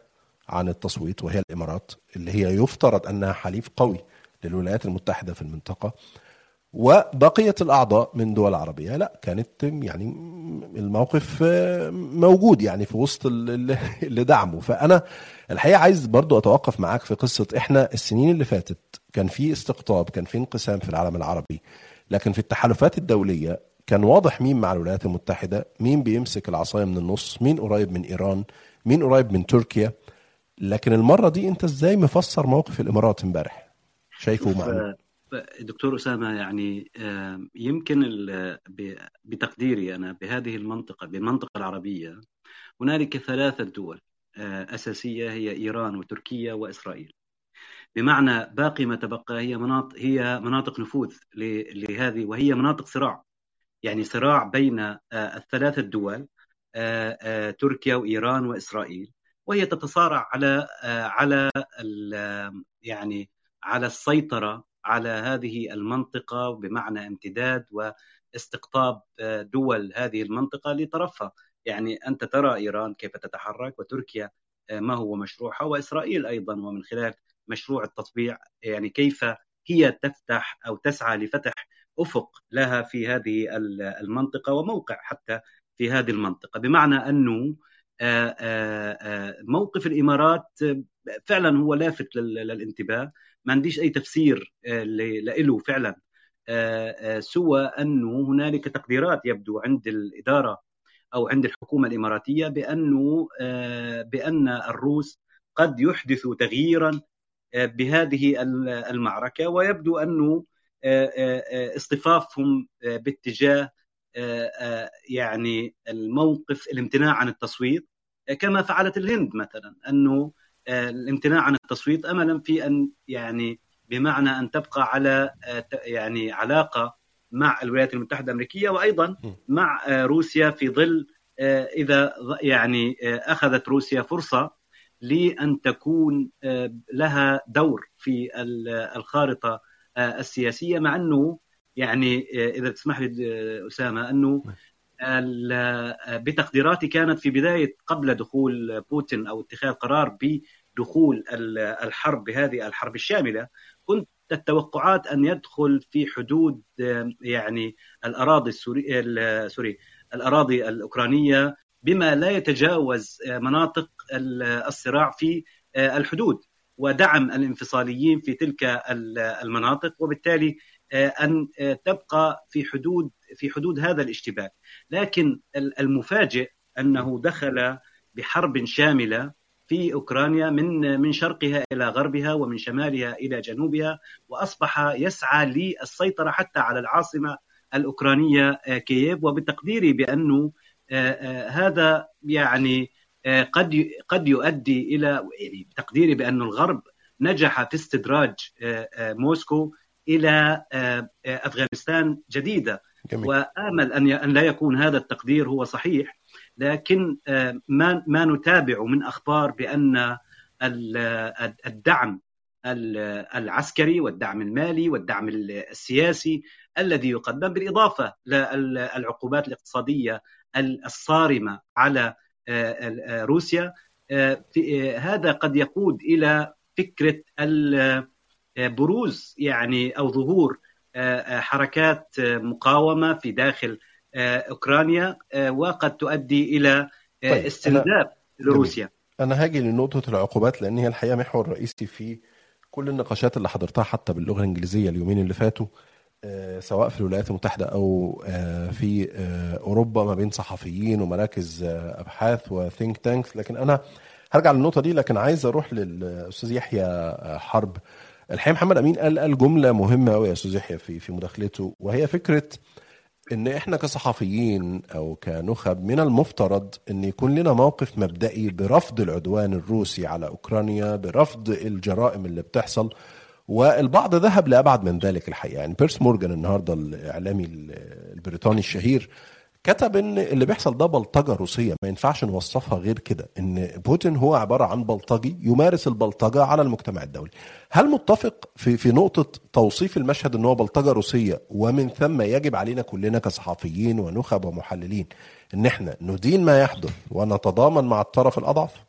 عن التصويت وهي الإمارات اللي هي يفترض أنها حليف قوي للولايات المتحدة في المنطقة وبقية الأعضاء من دول عربية. لا كانت يعني الموقف موجود يعني في وسط اللي دعمه. فأنا الحقيقة عايز برضو أتوقف معاك في قصة إحنا السنين اللي فاتت كان في استقطاب كان في انقسام في العالم العربي لكن في التحالفات الدولية كان واضح مين مع الولايات المتحدة مين بيمسك العصاية من النص مين قريب من إيران مين قريب من تركيا. لكن المرة دي أنت إزاي مفسر موقف الإمارات امبارح؟ شايفه مع دكتور أسامة يعني آه، يمكن بتقديري أنا بهذه المنطقة بالمنطقة العربية هنالك ثلاثة دول آه، أساسية هي إيران وتركيا وإسرائيل. بمعنى باقي ما تبقى هي مناطق هي مناطق نفوذ لهذه وهي مناطق صراع. يعني صراع بين الثلاث الدول تركيا وإيران وإسرائيل وهي تتصارع على على يعني على السيطرة على هذه المنطقة بمعنى امتداد واستقطاب دول هذه المنطقة لطرفها. يعني أنت ترى إيران كيف تتحرك وتركيا ما هو مشروعها وإسرائيل أيضا ومن خلال مشروع التطبيع يعني كيف هي تفتح أو تسعى لفتح أفق لها في هذه المنطقة وموقع حتى في هذه المنطقة. بمعنى أنه موقف الإمارات فعلا هو لافت للانتباه. ما عنديش أي تفسير له فعلا. سوى أنه هنالك تقديرات يبدو عند الإدارة أو عند الحكومة الإماراتية بأنه بأن الروس قد يحدثوا تغييرا بهذه المعركة. ويبدو أنه اصطفافهم باتجاه يعني الموقف الامتناع عن التصويت كما فعلت الهند مثلا أنه الامتناع عن التصويت املا في أن يعني بمعنى أن تبقى على يعني علاقة مع الولايات المتحدة الأمريكية وأيضا مع روسيا في ظل إذا يعني أخذت روسيا فرصة لأن تكون لها دور في الخارطة السياسية مع أنه يعني إذا تسمح لي أسامة أنه بتقديراتي كانت في بداية قبل دخول بوتين أو اتخاذ قرار بدخول الحرب بهذه الحرب الشاملة كنت التوقعات أن يدخل في حدود يعني الأراضي السوري سوري الأراضي الأوكرانية بما لا يتجاوز مناطق الصراع في الحدود. ودعم الانفصاليين في تلك المناطق وبالتالي أن تبقى في حدود في حدود هذا الاشتباك. لكن المفاجئ أنه دخل بحرب شاملة في أوكرانيا من من شرقها إلى غربها ومن شمالها إلى جنوبها وأصبح يسعى للسيطرة حتى على العاصمة الأوكرانية كييف. وبتقديري بأنه هذا يعني قد قد يؤدي إلى يعني تقديري بأن الغرب نجح في استدراج موسكو إلى أفغانستان جديدة جميل. وآمل أن أن لا يكون هذا التقدير هو صحيح لكن ما ما نتابع من أخبار بأن الدعم العسكري والدعم المالي والدعم السياسي الذي يقدم بالإضافة للعقوبات الاقتصادية الصارمة على روسيا. هذا قد يقود إلى فكرة بروز يعني أو ظهور حركات مقاومة في داخل أوكرانيا وقد تؤدي إلى طيب استنزاف لروسيا. أنا هاجي لنقطة العقوبات لأن هي الحقيقة محور رئيسي في كل النقاشات اللي حضرتها حتى باللغة الإنجليزية اليومين اللي فاتوا. سواء في الولايات المتحدة أو في أوروبا ما بين صحفيين ومراكز أبحاث وثينك تانكس لكن أنا هرجع للنقطة دي لكن عايز أروح للأستاذ يحيى حرب. الحقيقة محمد أمين قال قال جملة مهمة قوي يا أستاذ يحيى في في مداخلته وهي فكرة إن إحنا كصحفيين أو كنخب من المفترض إن يكون لنا موقف مبدئي برفض العدوان الروسي على أوكرانيا برفض الجرائم اللي بتحصل. والبعض ذهب لأبعد من ذلك الحقيقة. يعني بيرس مورجان النهارده الإعلامي البريطاني الشهير كتب إن اللي بيحصل ده بلطجة روسية. ما ينفعش نوصفها غير كده إن بوتين هو عبارة عن بلطجي يمارس البلطجة على المجتمع الدولي. هل متفق في في نقطة توصيف المشهد إن هو بلطجة روسية؟ ومن ثم يجب علينا كلنا كصحفيين ونخب ومحللين إن إحنا ندين ما يحدث ونتضامن مع الطرف الأضعف؟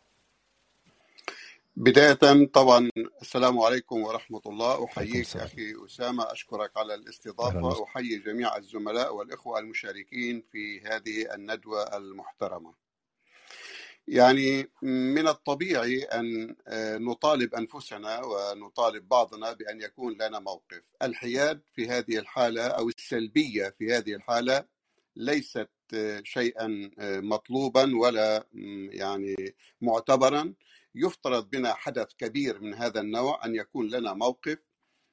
بداية طبعا السلام عليكم ورحمة الله. أحييك أخي أسامة أشكرك على الاستضافة. أحيي جميع الزملاء والإخوة المشاركين في هذه الندوة المحترمة. يعني من الطبيعي أن نطالب أنفسنا ونطالب بعضنا بأن يكون لنا موقف. الحياد في هذه الحالة أو السلبية في هذه الحالة ليست شيئا مطلوبا ولا يعني معتبرا. يفترض بنا حدث كبير من هذا النوع أن يكون لنا موقف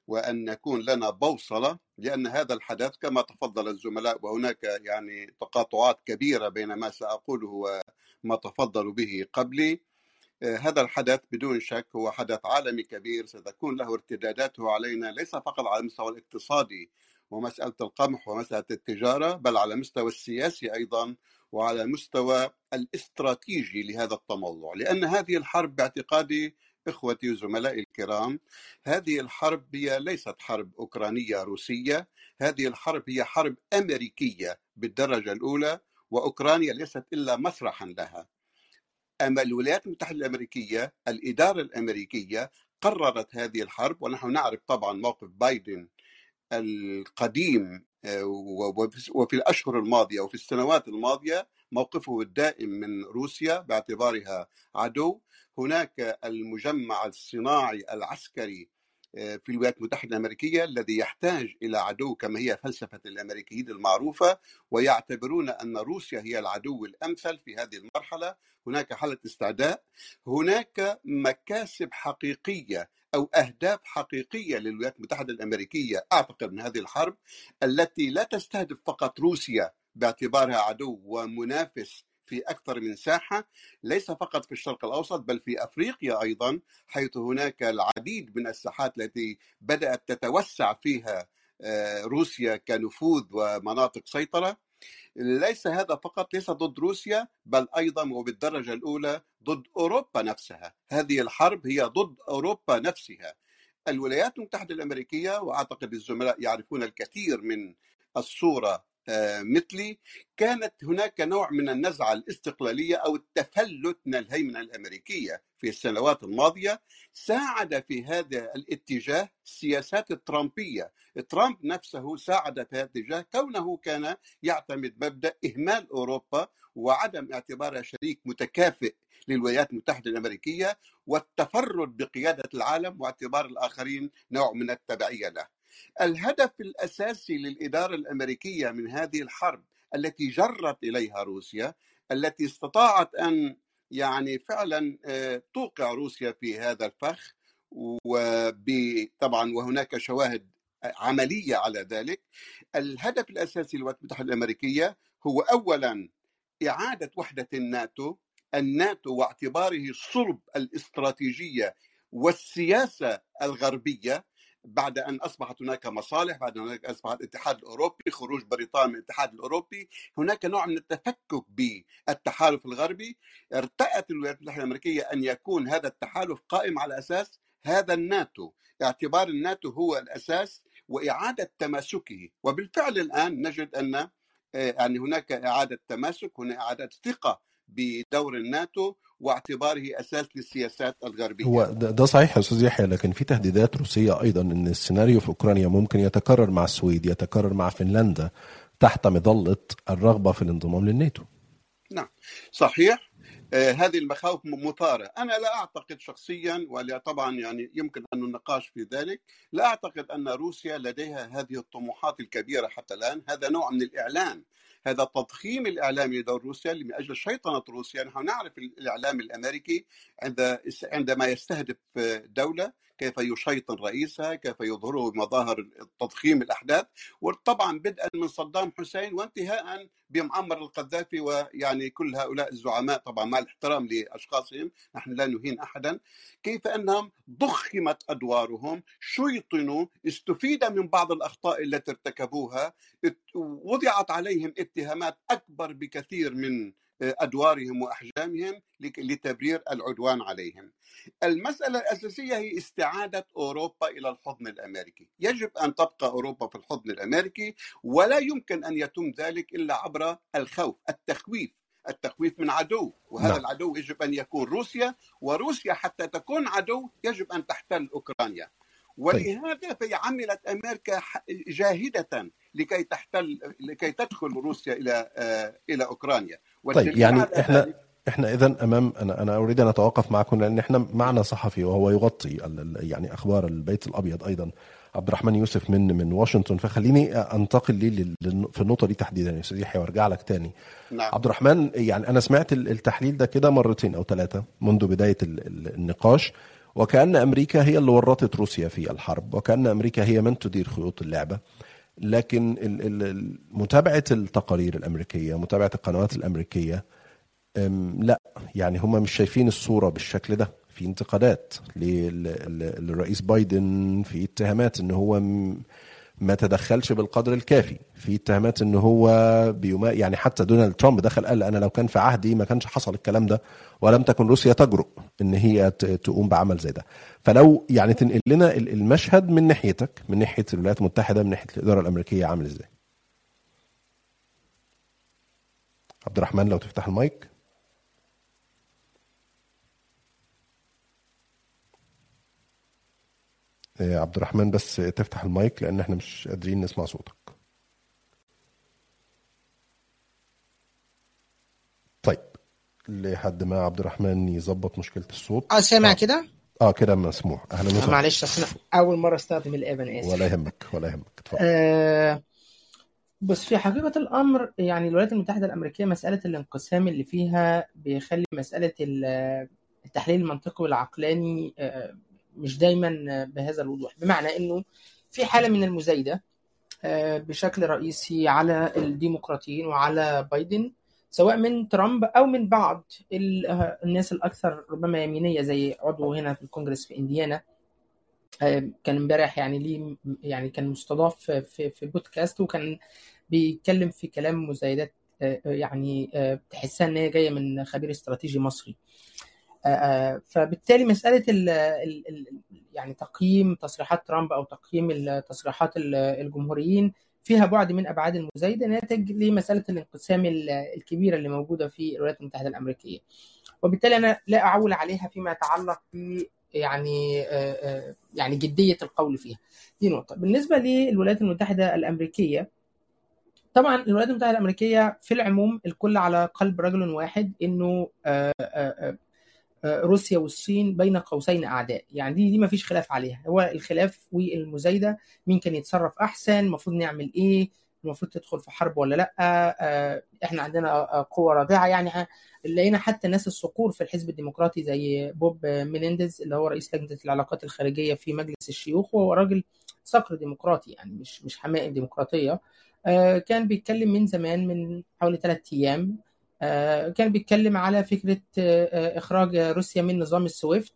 وأن يكون لنا بوصلة لأن هذا الحدث كما تفضل الزملاء وهناك يعني تقاطعات كبيرة بين ما سأقوله وما تفضلوا به قبلي. هذا الحدث بدون شك هو حدث عالمي كبير ستكون له ارتداداته علينا ليس فقط على المستوى الاقتصادي ومسألة القمح ومسألة التجارة بل على المستوى السياسي أيضا وعلى المستوى الاستراتيجي لهذا التموضع لأن هذه الحرب باعتقادي إخوتي وزملائي الكرام هذه الحرب هي ليست حرب أوكرانية روسية هذه الحرب هي حرب أمريكية بالدرجة الأولى وأوكرانيا ليست إلا مسرحا لها. أما الولايات المتحدة الأمريكية الإدارة الأمريكية قررت هذه الحرب ونحن نعرف طبعا موقف بايدن القديم وفي الأشهر الماضية وفي السنوات الماضية موقفه الدائم من روسيا باعتبارها عدو. هناك المجمع الصناعي العسكري آه، في الولايات المتحدة الأمريكية الذي يحتاج إلى عدو كما هي فلسفة الأمريكيين المعروفة ويعتبرون أن روسيا هي العدو الأمثل في هذه المرحلة. هناك حالة استعداء. هناك مكاسب حقيقية أو أهداف حقيقية للولايات المتحدة الأمريكية. أعتقد من هذه الحرب التي لا تستهدف فقط روسيا باعتبارها عدو ومنافس في أكثر من ساحة ليس فقط في الشرق الأوسط بل في أفريقيا أيضا حيث هناك العديد من الساحات التي بدأت تتوسع فيها آه، روسيا كنفوذ ومناطق سيطرة. ليس هذا فقط ليس ضد روسيا بل أيضا وبالدرجة الأولى ضد أوروبا نفسها. هذه الحرب هي ضد أوروبا نفسها. الولايات المتحدة الأمريكية وأعتقد الزملاء يعرفون الكثير من الصورة آه، مثلي كانت هناك نوع من النزعة الاستقلالية أو التفلت من الهيمنة الأمريكية في السنوات الماضية ساعد في هذا الاتجاه السياسات الترامبية. ترامب نفسه ساعد في هذا الاتجاه كونه كان يعتمد مبدأ إهمال أوروبا وعدم اعتبارها شريك متكافئ للولايات المتحدة الأمريكية والتفرد بقيادة العالم واعتبار الآخرين نوع من التبعية له. الهدف الأساسي للإدارة الأمريكية من هذه الحرب التي جرت إليها روسيا التي استطاعت أن يعني فعلا آه، توقع روسيا في هذا الفخ وطبعا وهناك شواهد عملية على ذلك. الهدف الأساسي للولايات المتحدة الأمريكية هو اولا إعادة وحدة الناتو الناتو واعتباره صلب الاستراتيجية والسياسة الغربية. بعد أن أصبحت هناك مصالح بعد أن اصبح الاتحاد الأوروبي خروج بريطانيا من الاتحاد الأوروبي هناك نوع من التفكك بالتحالف الغربي. ارتأت الولايات المتحدة الأمريكية أن يكون هذا التحالف قائم على أساس هذا الناتو. اعتبار الناتو هو الأساس وإعادة تماسكه. وبالفعل الآن نجد أن آه، يعني هناك إعادة تماسك هناك إعادة ثقة بدور الناتو. واعتباره أساس للسياسات الغربية. هو ده صحيح يا أستاذ يحيى لكن في تهديدات روسية أيضا إن السيناريو في أوكرانيا ممكن يتكرر مع السويد يتكرر مع فنلندا تحت مظلة الرغبة في الانضمام للناتو. نعم صحيح آه هذه المخاوف مثارة أنا لا أعتقد شخصيا ولا طبعا يعني يمكن أن النقاش في ذلك لا أعتقد أن روسيا لديها هذه الطموحات الكبيرة حتى الآن هذا نوع من الإعلان هذا التضخيم الاعلامي لدور روسيا من أجل شيطنة روسيا. نحن نعرف الإعلام الأمريكي عند عندما يستهدف دولة كيف يشيطن رئيسها كيف يظهره بمظاهر تضخيم الأحداث. وطبعا بدءا من صدام حسين وانتهاء بمعمر القذافي ويعني كل هؤلاء الزعماء. طبعا مع الاحترام لأشخاصهم نحن لا نهين احدا. كيف أنهم ضخمت أدوارهم شيطنوا استفيد من بعض الأخطاء التي ارتكبوها وضعت عليهم اتهامات أكبر بكثير من أدوارهم وأحجامهم لتبرير العدوان عليهم. المسألة الأساسية هي استعادة أوروبا إلى الحضن الأمريكي، يجب أن تبقى أوروبا في الحضن الأمريكي ولا يمكن أن يتم ذلك إلا عبر الخوف، التخويف، التخويف من عدو وهذا نعم. العدو يجب أن يكون روسيا وروسيا حتى تكون عدو يجب أن تحتل أوكرانيا. ولهذا فهي عملت أمريكا جاهدة لكي تحتل لكي تدخل روسيا إلى آه، إلى أوكرانيا. طيب يعني إحنا إحنا اذا أمام أنا أنا أريد أن أتوقف معكم لأن إحنا معنا صحفي وهو يغطي يعني أخبار البيت الأبيض أيضا عبد الرحمن يوسف من من واشنطن. فخليني أنتقل لي في النقطة دي تحديدا يا أستاذ يحيى وارجع لك تاني. نعم. عبد الرحمن يعني أنا سمعت التحليل ده كده مرتين أو ثلاثة منذ بداية النقاش. وكأن أمريكا هي اللي ورطت روسيا في الحرب وكأن أمريكا هي من تدير خيوط اللعبة. لكن متابعة التقارير الأمريكية متابعة القنوات الأمريكية لا. يعني هم مش شايفين الصورة بالشكل ده. في انتقادات لل- لل- للرئيس بايدن في اتهامات إن هو ما تدخلش بالقدر الكافي. في اتهامات إن هو بيما يعني حتى دونالد ترامب دخل قال أنا لو كان في عهدي ما كانش حصل الكلام ده ولم تكن روسيا تجرؤ إن هي تقوم بعمل زي ده. فلو يعني تنقل لنا ال- المشهد من ناحيتك من ناحية الولايات المتحدة من ناحية الإدارة الأمريكية عامل إزاي؟ عبد الرحمن لو تفتح المايك. عبد الرحمن بس تفتح المايك لأن إحنا مش قادرين نسمع صوتك. طيب لحد ما عبد الرحمن يظبط مشكلة الصوت. آه سامع آه. كده؟ آه كده مسموع. أهلا آه، وسهلا. معلش اصل أول مرة أستخدم الاب أنا اسف ولا يهمك ولا يهمك. اتفضل. آه بس في حقيقة الأمر يعني الولايات المتحدة الأمريكية مسألة الانقسام اللي فيها بيخلي مسألة ال- التحليل المنطقي والعقلاني آه، مش دايما بهذا الوضوح بمعنى إنه في حالة من المزايدة آه، بشكل رئيسي على الديمقراطيين وعلى بايدن سواء من ترامب أو من بعض آه، الناس الأكثر ربما يمينية زي عضو هنا في الكونجرس في إنديانا. آه، كان امبارح يعني ليه يعني كان مستضاف في في بودكاست وكان بيتكلم في كلام مزايدات يعني تحسها إن هي جاية من خبير استراتيجي مصري. فبالتالي مسألة ال ال ال يعني تقييم تصريحات ترامب أو تقييم التصريحات ال- الجمهوريين فيها بعد من أبعاد المزايدة ناتج لمسألة الانقسام ال- الكبيرة اللي موجودة في الولايات المتحدة الأمريكية. وبالتالي أنا لا أعول عليها فيما يتعلق ب يعني آه، آه، يعني جدية القول فيها. دي نقطة. بالنسبة للولايات المتحدة الأمريكية طبعا الولايات المتحدة الأمريكية في العموم الكل على قلب رجل واحد إنه آه، آه، آه، روسيا والصين بين قوسين أعداء. يعني دي دي ما فيش خلاف عليها. هو الخلاف والمزايدة مين كان يتصرف أحسن المفروض نعمل إيه المفروض تدخل في حرب ولا لأ. آه، إحنا عندنا آه، قوة رادعه يعني لقينا حتى ناس الصقور في الحزب الديمقراطي زي بوب مينينديز اللي هو رئيس لجنة العلاقات الخارجية في مجلس الشيوخ وهو راجل صقر ديمقراطي يعني مش مش حمائي الديمقراطيه آه، كان بيتكلم من زمان من حوالي ثلاث أيام. آه، كان بيتكلم على فكرة آه، آه، إخراج روسيا من نظام السويفت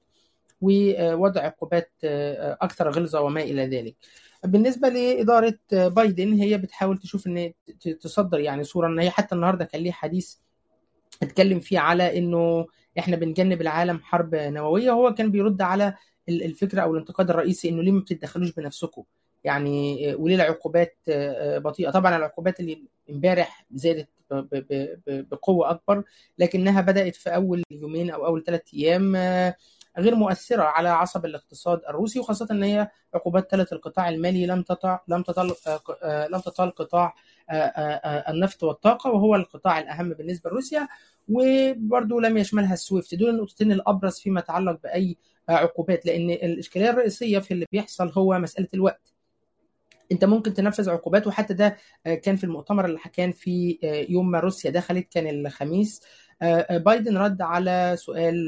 ووضع عقوبات آه، أكثر غلظة وما إلى ذلك. بالنسبة لإدارة آه، بايدن هي بتحاول تشوف ت- تصدر يعني صورة إن هي حتى النهارده كان ليه حديث اتكلم فيه على إنه إحنا بنجنب العالم حرب نووية وهو كان بيرد على ال- الفكرة أو الانتقاد الرئيسي إنه ليه ما بتتدخلوش بنفسكم يعني آه، وليه العقوبات آه، آه، بطيئة طبعا العقوبات اللي امبارح زادت بقوة أكبر لكنها بدأت في أول يومين أو أول ثلاث أيام آه، غير مؤثرة على عصب الاقتصاد الروسي وخاصة إن هي عقوبات ثلاث القطاع المالي لم تطع لم تطل آه، آه، لم تطال قطاع النفط والطاقة وهو القطاع الأهم بالنسبة لروسيا وبرضه لم يشملها السويفت. دول النقطتين الأبرز فيما يتعلق آه، عقوبات لأن الإشكالية الرئيسية في اللي بيحصل هو مسألة الوقت. انت ممكن تنفذ عقوبات وحتى ده آه، كان في المؤتمر اللي كان في آه، يوم ما روسيا دخلت كان الخميس. آه، بايدن رد على سؤال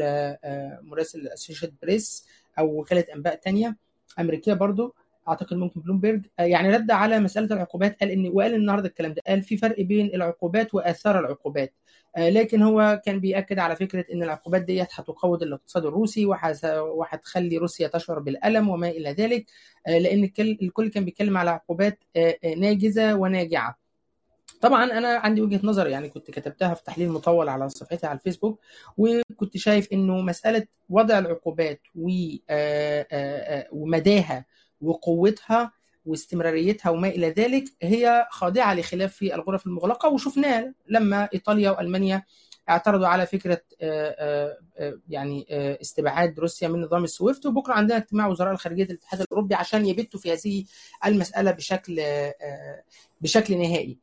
مراسل اسوشيت بريس أو وكالة أنباء تانية أمريكية برضو. أعتقد ممكن بلومبرج آه، يعني رد على مسألة العقوبات قال ان وقال النهارده الكلام ده. قال في فرق بين العقوبات وآثار العقوبات. آه، لكن هو كان بيأكد على فكرة إن العقوبات ديت هتقوض الاقتصاد الروسي وهتخلي روسيا تشعر بالألم وما إلى ذلك. آه، لأن الكل كان بيتكلم على عقوبات ناجزة وناجعة. طبعا أنا عندي وجهة نظر يعني كنت كتبتها في تحليل مطول على صفحتي على الفيسبوك وكنت شايف إنه مسألة وضع العقوبات ومداها وقوتها واستمراريتها وما إلى ذلك هي خاضعة لخلاف في الغرف المغلقة. وشفناه لما إيطاليا وألمانيا اعترضوا على فكرة آه، آه، آه، يعني استبعاد روسيا من نظام السويفت. وبكرة عندنا اجتماع وزراء الخارجية الاتحاد الأوروبي عشان يبتوا في هذه المسألة بشكل بشكل نهائي.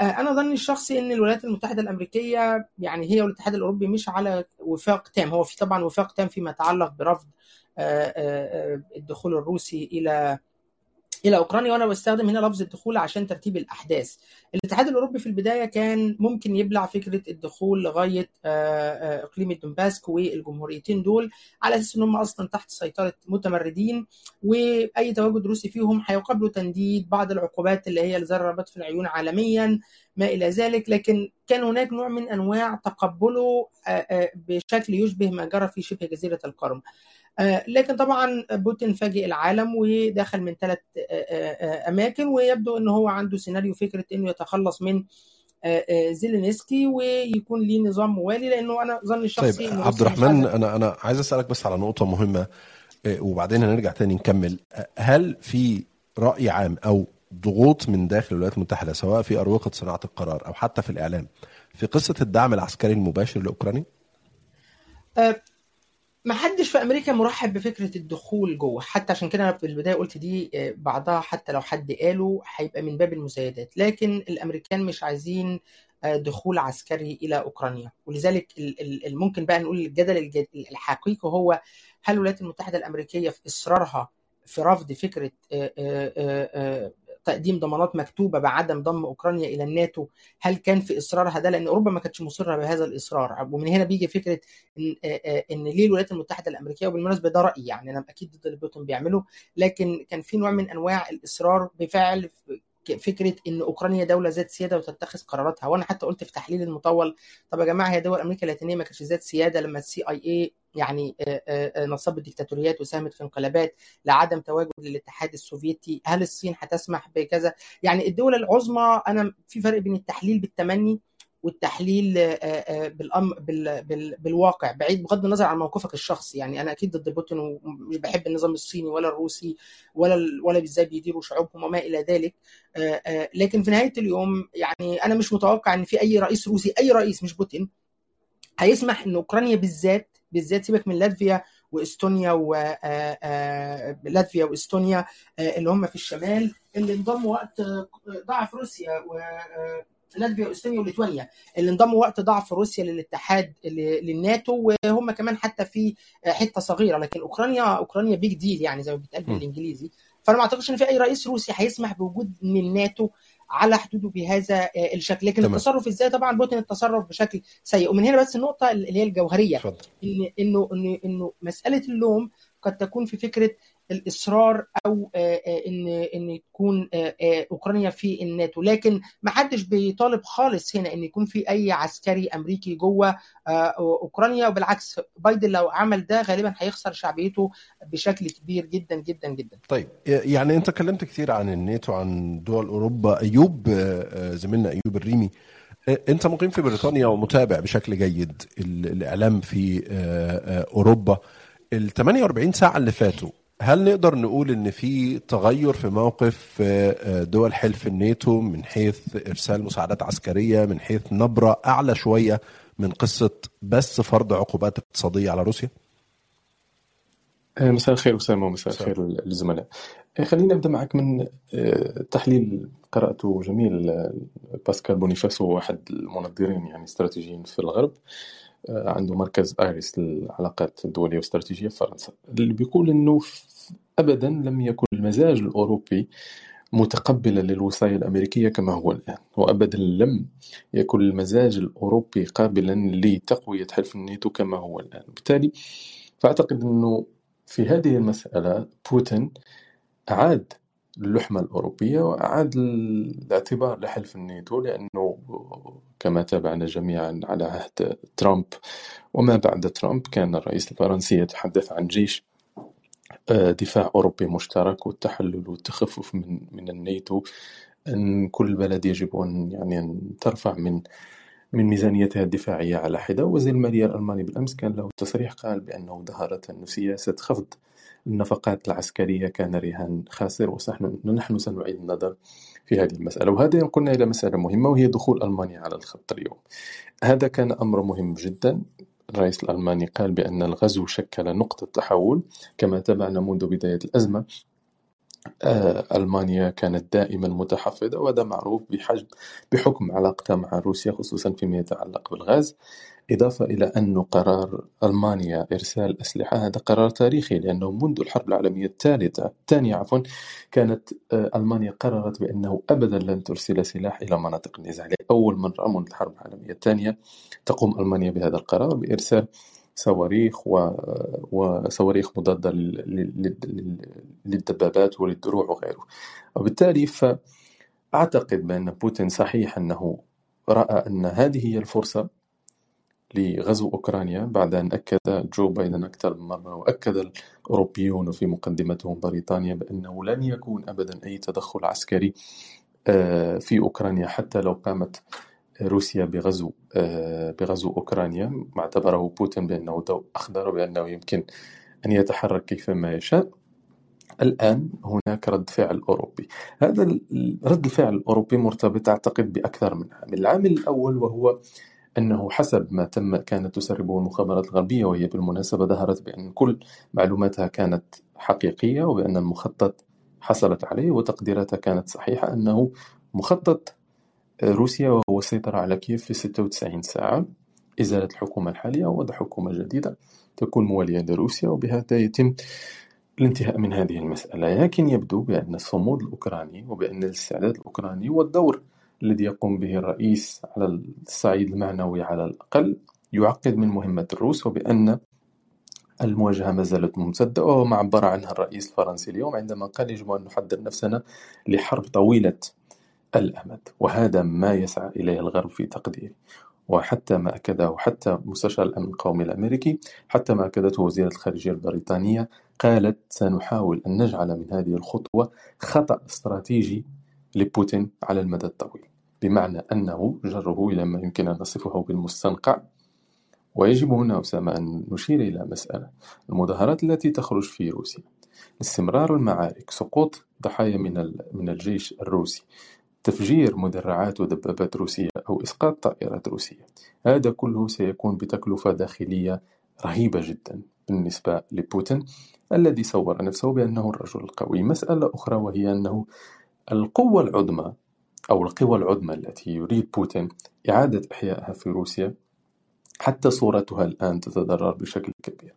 أنا ظني الشخصي إن الولايات المتحدة الأمريكية يعني هي والاتحاد الأوروبي مش على وفاق تام. هو في طبعا وفاق تام فيما يتعلق برفض الدخول الروسي إلى إلى أوكرانيا وأنا بستخدم هنا لفظ الدخول عشان ترتيب الأحداث. الاتحاد الأوروبي في البداية كان ممكن يبلع فكرة الدخول لغاية إقليم الدنباسك والجمهوريتين دول على أساس إن هم أصلا تحت سيطرة متمردين وأي تواجد روسي فيهم هيقابلوا تنديد بعض العقوبات اللي هي الرباط في العيون عالميا ما إلى ذلك. لكن كان هناك نوع من أنواع تقبله بشكل يشبه ما جرى في شبه جزيرة القرم. لكن طبعا بوتين فاجئ العالم ودخل من ثلاث أماكن ويبدو إن هو عنده سيناريو فكرة إنه يتخلص من زيلينسكي ويكون ليه نظام موالي لأنه أنا ظني الشخصي طيب عبد الرحمن أنا أنا عايز أسألك بس على نقطة مهمة وبعدين هنرجع تاني نكمل هل في رأي عام أو ضغوط من داخل الولايات المتحدة سواء في أروقة صناعة القرار أو حتى في الإعلام في قصة الدعم العسكري المباشر لأوكرانيا؟ ما حدش في أمريكا مرحب بفكرة الدخول جوه. حتى عشان كده في البداية قلت دي بعضها حتى لو حد قاله هيبقى من باب المزايدات لكن الأمريكان مش عايزين دخول عسكري إلى أوكرانيا. ولذلك ممكن بقى نقول الجدل الحقيقي هو هل الولايات المتحدة الأمريكية في إصرارها في رفض فكرة تقديم ضمانات مكتوبة بعدم ضم أوكرانيا إلى الناتو هل كان في إصرارها ده؟ لأن أوروبا ما كانتش مصرة بهذا الإصرار. ومن هنا بيجي فكرة إن, إن ليه الولايات المتحدة الأمريكية وبالمناسبة ده رأيي يعني أنا أكيد ضد اللي بيعمله لكن كان في نوع من أنواع الإصرار بفعل فكرة إن أوكرانيا دولة ذات سيادة وتتخذ قراراتها. وأنا حتى قلت في تحليل المطول طب يا جماعة هي دول أمريكا اللاتينية ما كانتش ذات سيادة لما ال CIA يعني نصبت ديكتاتوريات وساهمت في انقلابات لعدم تواجد للاتحاد السوفيتي. هل الصين هتسمح بكذا؟ يعني الدول العظمى أنا في فرق بين التحليل بالتمني والتحليل بالأم بال بال بالواقع بعيد بغض النظر عن موقفك الشخصي يعني أنا أكيد ضد بوتين ومش بحب النظام الصيني ولا الروسي ولا ولا إزاي بيديروا شعوبهم وما إلى ذلك لكن في نهاية اليوم يعني أنا مش متوقع إن في أي رئيس روسي أي رئيس مش بوتين هيسمح إن أوكرانيا بالذات بالذات سيبك من لاتفيا وإستونيا ولاتفيا وإستونيا اللي هم في الشمال اللي انضموا وقت ضعف روسيا و لاتفيا واستونيا وليتوانيا اللي انضموا وقت ضعف روسيا للاتحاد للناتو وهم كمان حتى في حتة صغيرة لكن أوكرانيا أوكرانيا بيج ديل يعني زي ما بيتقال بالإنجليزي فأنا ما أعتقدش إن في أي رئيس روسي هيسمح بوجود من الناتو على حدوده بهذا الشكل لكن تمام. التصرف إزاي طبعا بوتين التصرف بشكل سيء ومن هنا بس النقطة اللي هي الجوهرية. إن انه انه إنه مسألة اللوم قد تكون في فكرة الإصرار أو إن إن تكون أوكرانيا في الناتو. لكن ما حدش بيطالب خالص هنا إن يكون في أي عسكري أمريكي جوه أوكرانيا. وبالعكس بايدن لو عمل ده غالبا هيخسر شعبيته بشكل كبير جدا جدا جدا. طيب يعني أنت اتكلمت كتير عن الناتو عن دول أوروبا. أيوب زميلنا أيوب الريمي أنت مقيم في بريطانيا ومتابع بشكل جيد الإعلام في أوروبا. ال 48 ساعة اللي فاتوا هل نقدر نقول إن في تغير في موقف دول حلف الناتو من حيث إرسال مساعدات عسكرية من حيث نبرة أعلى شوية من قصة بس فرض عقوبات اقتصادية على روسيا؟ مساء الخير اسامه ومساء الخير للزملاء. خلينا نبدا معك من تحليل قراته جميل باسكال بونيفاسو احد المنظرين يعني استراتيجيين في الغرب عنده مركز آيريس للعلاقات الدولية والاستراتيجيه في فرنسا. اللي بيقول إنه ابدا لم يكن المزاج الأوروبي متقبلا للوصاية الأمريكية كما هو الآن. وأبدا لم يكن المزاج الأوروبي قابلا لتقوية حلف الناتو كما هو الآن. بالتالي فأعتقد أنه في هذه المسألة بوتين أعاد اللحمة الأوروبية وأعاد الاعتبار لحلف الناتو لأنه كما تابعنا جميعا على عهد ترامب وما بعد ترامب كان الرئيس الفرنسي يتحدث عن جيش دفاع أوروبي مشترك والتحلل والتخفف من من الناتو أن كل بلد يجب أن يعني أن ترفع من من ميزانيتها الدفاعية على حدة. وزير المالية الألماني بالأمس كان له تصريح قال بأنه ظهرت أن سياسة خفض النفقات العسكرية كان رهان خاسر ونحن سنعيد النظر في هذه المسألة. وهذا ينقلنا إلى مسألة مهمة وهي دخول ألمانيا على الخط اليوم. هذا كان أمر مهم جدا. الرئيس الألماني قال بأن الغزو شكل نقطة تحول كما تابعنا منذ بداية الأزمة. ألمانيا كانت دائما متحفظة وهذا معروف بحجم بحكم علاقتها مع روسيا خصوصا فيما يتعلق بالغاز. إضافة إلى أن قرار ألمانيا إرسال أسلحة هذا قرار تاريخي لأنه منذ الحرب العالمية الثالثة الثانية عفوا كانت آه، ألمانيا قررت بأنه أبدا لن ترسل سلاح إلى مناطق النزاع لأول مرة منذ الحرب العالمية الثانية. تقوم ألمانيا بهذا القرار بإرسال صواريخ و... وصواريخ مضادة للدبابات وللدروع وغيره. وبالتالي فأعتقد بأن بوتين صحيح أنه رأى أن هذه هي الفرصة لغزو أوكرانيا بعد أن أكد جو بايدن أكثر من مرة وأكد الأوروبيون وفي مقدمتهم بريطانيا بأنه لن يكون أبدا أي تدخل عسكري آه، في أوكرانيا حتى لو قامت روسيا بغزو آه، بغزو أوكرانيا. ما اعتبره بوتين بأنه ضوء أخضر بأنه يمكن أن يتحرك كيفما يشاء. الآن هناك رد فعل أوروبي. هذا رد الفعل الأوروبي مرتبط أعتقد بأكثر من عامل. العامل الأول وهو أنه حسب ما تم كانت تسربه المخابرات الغربية وهي بالمناسبة ظهرت بأن كل معلوماتها كانت حقيقية وبأن المخطط حصلت عليه وتقديراتها كانت صحيحة أنه مخطط روسيا وهو السيطرة على كييف في 96 ساعة. إزالة الحكومة الحالية ووضع حكومة جديدة تكون موالية لروسيا وبهذا يتم الانتهاء من هذه المسألة. لكن يبدو بأن الصمود الأوكراني وبأن الاستعداد الأوكراني والدور الذي يقوم به الرئيس على الصعيد المعنوي على الأقل يعقد من مهمة الروس وبأن المواجهة ما زالت ممتدة وهو ما عبر عنها الرئيس الفرنسي اليوم عندما قال يجب أن نحضر نفسنا لحرب طويلة الأمد وهذا ما يسعى إليه الغرب في تقديري. وحتى ما أكده حتى مستشار الأمن القومي الأمريكي حتى ما أكدته وزيرة الخارجية البريطانية قالت سنحاول أن نجعل من هذه الخطوة خطأ استراتيجي لبوتين على المدى الطويل. بمعنى أنه جره إلى ما يمكن أن نصفه بالمستنقع. ويجب هنا أسامة أن نشير إلى مسألة المظاهرات التي تخرج في روسيا. استمرار المعارك سقوط ضحايا من من الجيش الروسي تفجير مدرعات ودبابات روسية أو إسقاط طائرات روسية. هذا كله سيكون بتكلفة داخلية رهيبة جدا بالنسبة لبوتين الذي صور نفسه بأنه الرجل القوي. مسألة أخرى وهي أنه القوة العظمى أو القوى العظمى التي يريد بوتين إعادة إحيائها في روسيا حتى صورتها الآن تتضرر بشكل كبير.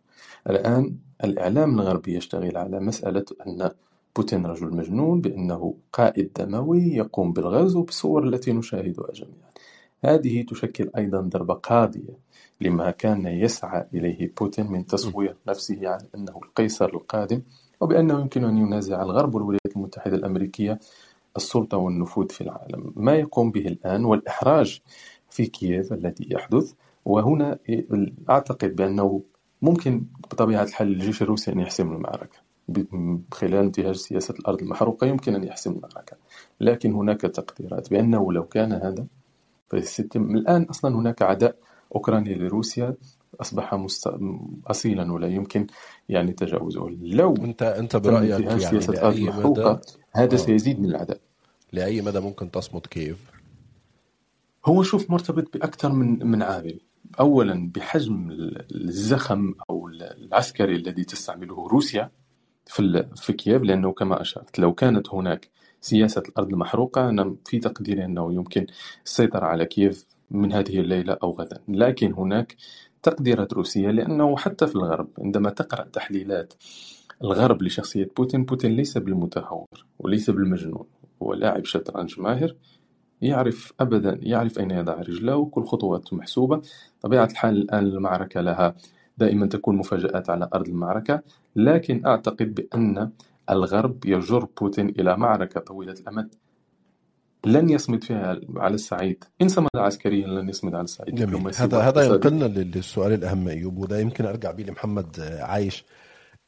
الآن الإعلام الغربي يشتغل على مسألة أن بوتين رجل مجنون بأنه قائد دموي يقوم بالغزو بالصور التي نشاهدها جميعا. هذه تشكل أيضا ضربة قاضية لما كان يسعى إليه بوتين من تصوير نفسه على أنه القيصر القادم وبأنه يمكن أن ينازع الغرب والولايات المتحدة الأمريكية السلطة والنفوذ في العالم. ما يقوم به الآن والإحراج في كييف الذي يحدث وهنا أعتقد بأنه ممكن بطبيعة الحال الجيش الروسي أن يحسم المعركة. خلال انتهاج سياسة الأرض المحروقة يمكن أن يحسم المعركة. لكن هناك تقديرات بأنه لو كان هذا فيتم الآن أصلا هناك عداء أوكرانيا لروسيا. أصبح مست... أصيلا ولا يمكن يعني تجاوزه. لو انت أنت برأيك يعني لأي المحروقة مدى؟ هذا آه. سيزيد من العداء. لأي مدى ممكن تصمد كييف هو شوف مرتبط بأكثر من من عامل. أولا بحجم الزخم أو العسكري الذي تستعمله روسيا في في كييف لأنه كما أشرت لو كانت هناك سياسة الأرض المحروقة أنا في تقديري أنه يمكن السيطرة على كييف من هذه الليلة أو غدا. لكن هناك تقديرات روسية لأنه حتى في الغرب عندما تقرأ تحليلات الغرب لشخصية بوتين بوتين ليس بالمتهور وليس بالمجنون هو لاعب شطرنج ماهر يعرف أبدا يعرف أين يضع رجله كل خطواته محسوبة طبيعة الحال الآن المعركة لها دائما تكون مفاجآت على أرض المعركة لكن أعتقد بأن الغرب يجر بوتين إلى معركة طويلة الأمد. لن يصمد فيها على الصعيد إن صمد عسكريا لن يصمد على الصعيد جميل. هذا هذا ينقلنا لل- للسؤال الأهم أيوب وده يمكن أرجع بيه لمحمد آه، عايش.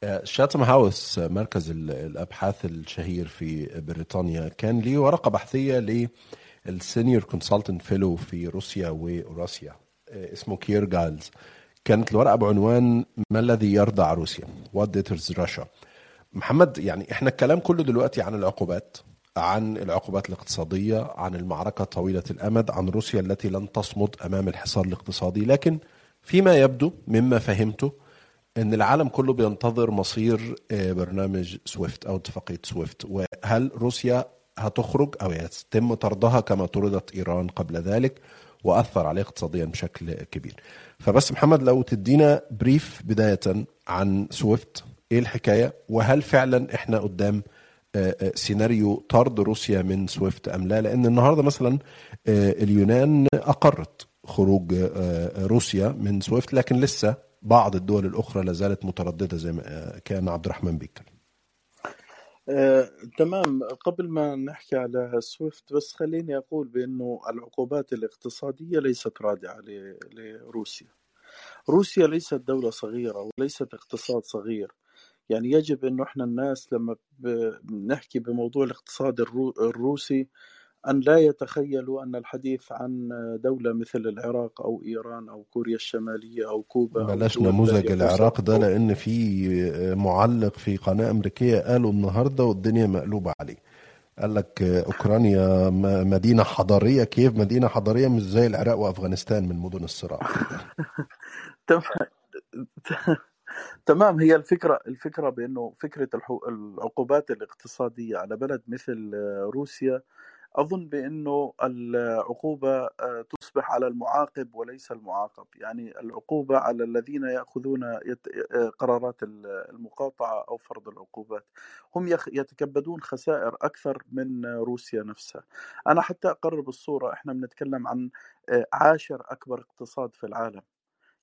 آه، Chatham House آه، مركز ال- الأبحاث الشهير في بريطانيا كان ليه ورقة بحثية لل senior consultant fellow في روسيا واوراسيا آه، اسمه كير جايلز كانت الورقة بعنوان ما الذي يردع روسيا؟ What deters Russia? محمد يعني إحنا الكلام كله دلوقتي عن العقوبات. عن العقوبات الاقتصادية عن المعركة طويلة الأمد عن روسيا التي لن تصمد أمام الحصار الاقتصادي. لكن فيما يبدو مما فهمته إن العالم كله بينتظر مصير آه، برنامج سويفت أو اتفاقية سويفت. وهل روسيا هتخرج أو يتم طردها كما طردت إيران قبل ذلك؟ وأثر عليه اقتصاديا بشكل كبير. فبس محمد لو تدينا brief بداية عن سويفت إيه الحكاية؟ وهل فعلا إحنا قدام سيناريو طرد روسيا من سويفت أم لا؟ لأن النهارده مثلا آه، اليونان أقرت خروج آه، روسيا من سويفت لكن لسه بعض الدول الأخرى لا زالت مترددة زي ما آه، كأن عبد الرحمن بيتكلم آه، تمام. قبل ما نحكي على سويفت بس خليني أقول بأنه العقوبات الاقتصادية ليست رادعة ل- لروسيا. روسيا ليست دولة صغيرة وليست اقتصاد صغير. يعني يجب أنه إحنا الناس لما بنحكي بموضوع الاقتصاد الرو- الروسي أن لا يتخيلوا أن الحديث عن دولة مثل العراق أو إيران أو كوريا الشمالية أو كوبا بلاش نموذج العراق ده لأن في معلق في قناة أمريكية قالوا النهارده والدنيا مقلوبة عليه. قال لك أوكرانيا مدينة حضارية. كيف مدينة حضارية؟ مش زي العراق وأفغانستان من مدن الصراع. تمام تمام هي الفكرة بأنه فكرة الحو- العقوبات الاقتصادية على بلد مثل روسيا أظن بأنه العقوبة آه، تصبح على المعاقب وليس المعاقب. يعني العقوبة على الذين يأخذون يت- آه، قرارات المقاطعة أو فرض العقوبات هم يتكبدون خسائر أكثر من روسيا نفسها. أنا حتى أقرب الصورة إحنا بنتكلم عن آه، عاشر أكبر اقتصاد في العالم.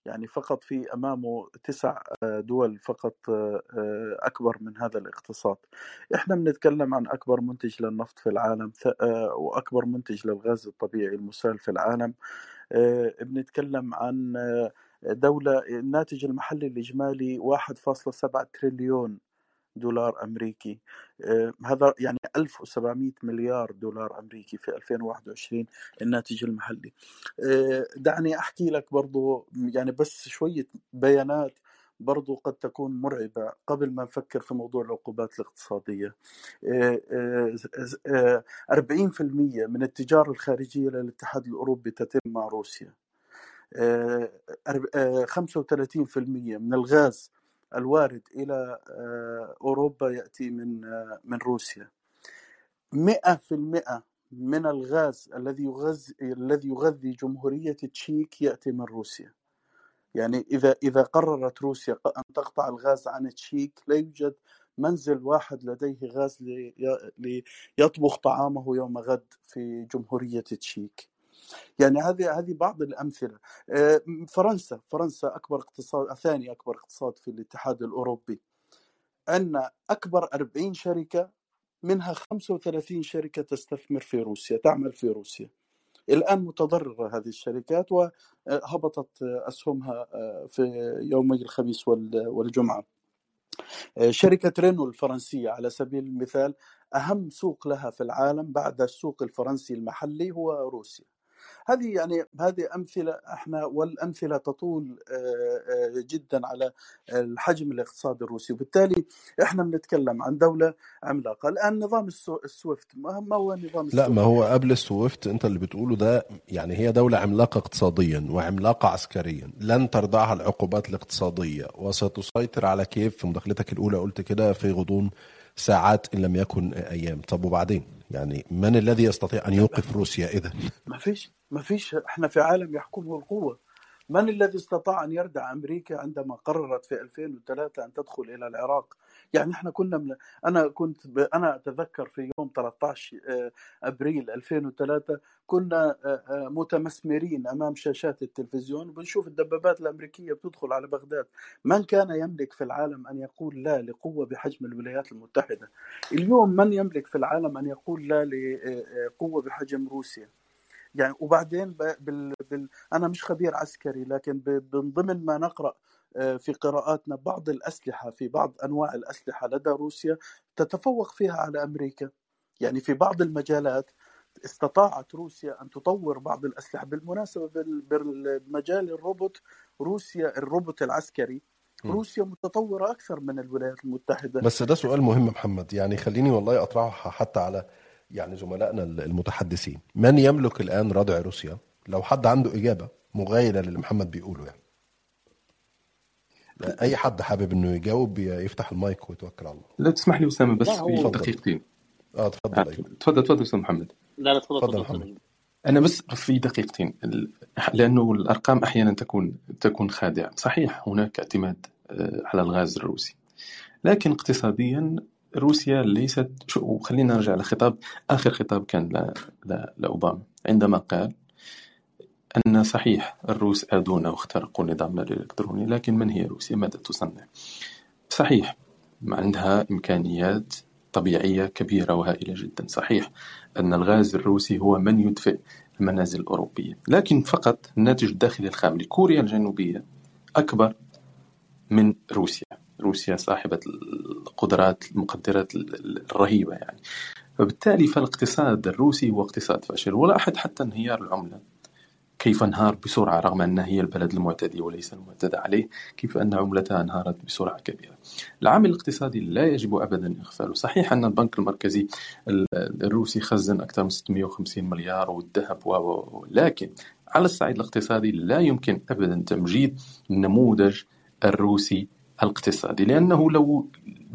يعني فقط في أمامه تسع آه، دول فقط آه، آه، أكبر من هذا الاقتصاد. إحنا بنتكلم عن أكبر منتج للنفط في العالم وأكبر منتج للغاز الطبيعي المسال في العالم. بنتكلم عن دولة الناتج المحلي الإجمالي 1.7 تريليون دولار أمريكي. آه، هذا يعني 1700 مليار دولار أمريكي في 2021 الناتج المحلي. آه، دعني أحكي لك برضو يعني بس شوية بيانات برضو قد تكون مرعبة قبل ما نفكر في موضوع العقوبات الاقتصادية. آه، آه، 40% من التجارة الخارجية للاتحاد الأوروبي تتم مع روسيا. آه، أرب- آه، 35% من الغاز الوارد إلى آه، أوروبا يأتي من آه، من روسيا. 100% من الغاز الذي يغذي الذي يغذي جمهورية تشيك يأتي من روسيا. يعني إذا إذا قررت روسيا أن تقطع الغاز عن تشيك لا يوجد منزل واحد لديه غاز لي- ليطبخ طعامه يوم غد في جمهورية تشيك. يعني هذه هذه بعض الأمثلة. آه، فرنسا فرنسا أكبر اقتصاد ثاني أكبر اقتصاد في الاتحاد الأوروبي. أن أكبر 40 شركة منها 35 شركة تستثمر في روسيا تعمل في روسيا. الآن متضررة هذه الشركات وهبطت أسهمها آه، في يومي الخميس وال- والجمعة. شركة رينو الفرنسية على سبيل المثال أهم سوق لها في العالم بعد السوق الفرنسي المحلي هو روسيا. هذه يعني هذه أمثلة إحنا والأمثلة تطول آه، آه، جدا على الحجم الاقتصادي الروسي. وبالتالي إحنا بنتكلم عن دولة عملاقة. الآن نظام السو- السويفت ما هو نظام لا ما السويفت؟ هو قبل السويفت أنت اللي بتقوله ده يعني هي دولة عملاقة اقتصاديا وعملاقة عسكريا. لن تردعها العقوبات الاقتصادية. وستسيطر على كييف في مداخلتك الأولى قلت كده في غضون ساعات إن لم يكن أيام. طب وبعدين؟ يعني من الذي يستطيع أن يوقف روسيا إذا؟ ما فيش ما فيش. إحنا في عالم يحكمه القوة. من الذي استطاع أن يردع أمريكا عندما قررت في 2003 أن تدخل إلى العراق؟ يعني إحنا كنا من أنا كنت ب... أنا أتذكر في يوم 13 آه، أبريل 2003 كنا آه، آه، متمسمرين أمام شاشات التلفزيون وبنشوف الدبابات الأمريكية بتدخل على بغداد، من كان يملك في العالم أن يقول لا لقوة بحجم الولايات المتحدة؟ اليوم من يملك في العالم أن يقول لا لقوه بحجم روسيا؟ يعني وبعدين بال... بال... أنا مش خبير عسكري لكن ب... من ضمن ما نقرأ في قراءاتنا بعض الأسلحة في بعض أنواع الأسلحة لدى روسيا تتفوق فيها على أمريكا. يعني في بعض المجالات استطاعت روسيا أن تطور بعض الأسلحة بالمناسبة بال- بالمجال الروبوت روسيا الروبوت العسكري. روسيا متطورة أكثر من الولايات المتحدة. بس ده سؤال مهم محمد. يعني خليني والله أطرحها حتى على يعني زملائنا المتحدثين. من يملك الآن ردع روسيا؟ لو حد عنده إجابة مغايرة للي محمد بيقوله يعني. أي حد حابب إنه يجاوب يفتح المايك ويتوكل على الله. لا تسمح لي أسامة بس في دقيقتين. آه تفضل. ايوب تفضل تفضل أستاذ محمد. لا لا تفضل تفضل محمد. أنا بس في دقيقتين. ال- لأنه الأرقام أحيانا تكون تكون خادعة. صحيح هناك اعتماد آه، على الغاز الروسي. لكن اقتصاديا روسيا ليست شو وخلينا نرجع لخطاب. آخر خطاب كان ل... ل... لأوباما. عندما قال أن صحيح الروس آذونا واخترقوا نظامنا الإلكتروني لكن من هي روسيا؟ ماذا تصنع؟ صحيح عندها إمكانيات طبيعية كبيرة وهائلة جدا. صحيح أن الغاز الروسي هو من يدفئ المنازل الأوروبية لكن فقط الناتج الداخلي الخام لكوريا الجنوبية أكبر من روسيا. روسيا صاحبة القدرات المقدرات الرهيبة يعني. فبالتالي فالاقتصاد الروسي هو اقتصاد فاشل ولاحظ حتى انهيار العملة. كيف انهار بسرعة رغم أنها هي البلد المعتدي وليس المعتدى عليه كيف أن عملتها انهارت بسرعة كبيرة. العامل الاقتصادي لا يجب أبدا إغفاله. صحيح أن البنك المركزي ال- الروسي خزن أكثر من 650 مليار والذهب و و- لكن على الصعيد الاقتصادي لا يمكن أبدا تمجيد النموذج الروسي الاقتصادي لأنه لو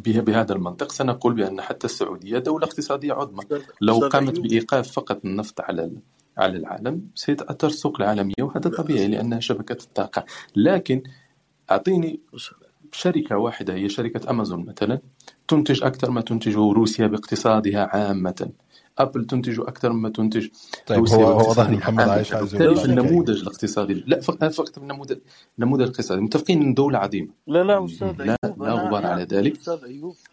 به- بهذا المنطق سنقول بأن حتى السعودية دولة اقتصادية عظمى. لو قامت بإيقاف فقط النفط على على العالم سيتأثر السوق العالمية وهذا طبيعي لأنها شبكة الطاقة. لكن أعطيني شركة واحدة هي شركة أمازون مثلا تنتج أكثر ما تنتجه روسيا باقتصادها عامة. أبل تنتج أكثر مما تنتج طيب هو هو واضح ان باقتصادها محمد عايش ايوب النموذج الاقتصادي. لا فقط فقط النموذج النموذج الاقتصادي. متفقين أن دولة عظيمة. لا لا أستاذ لا أيوب لا أنا غبار على أنا ذلك.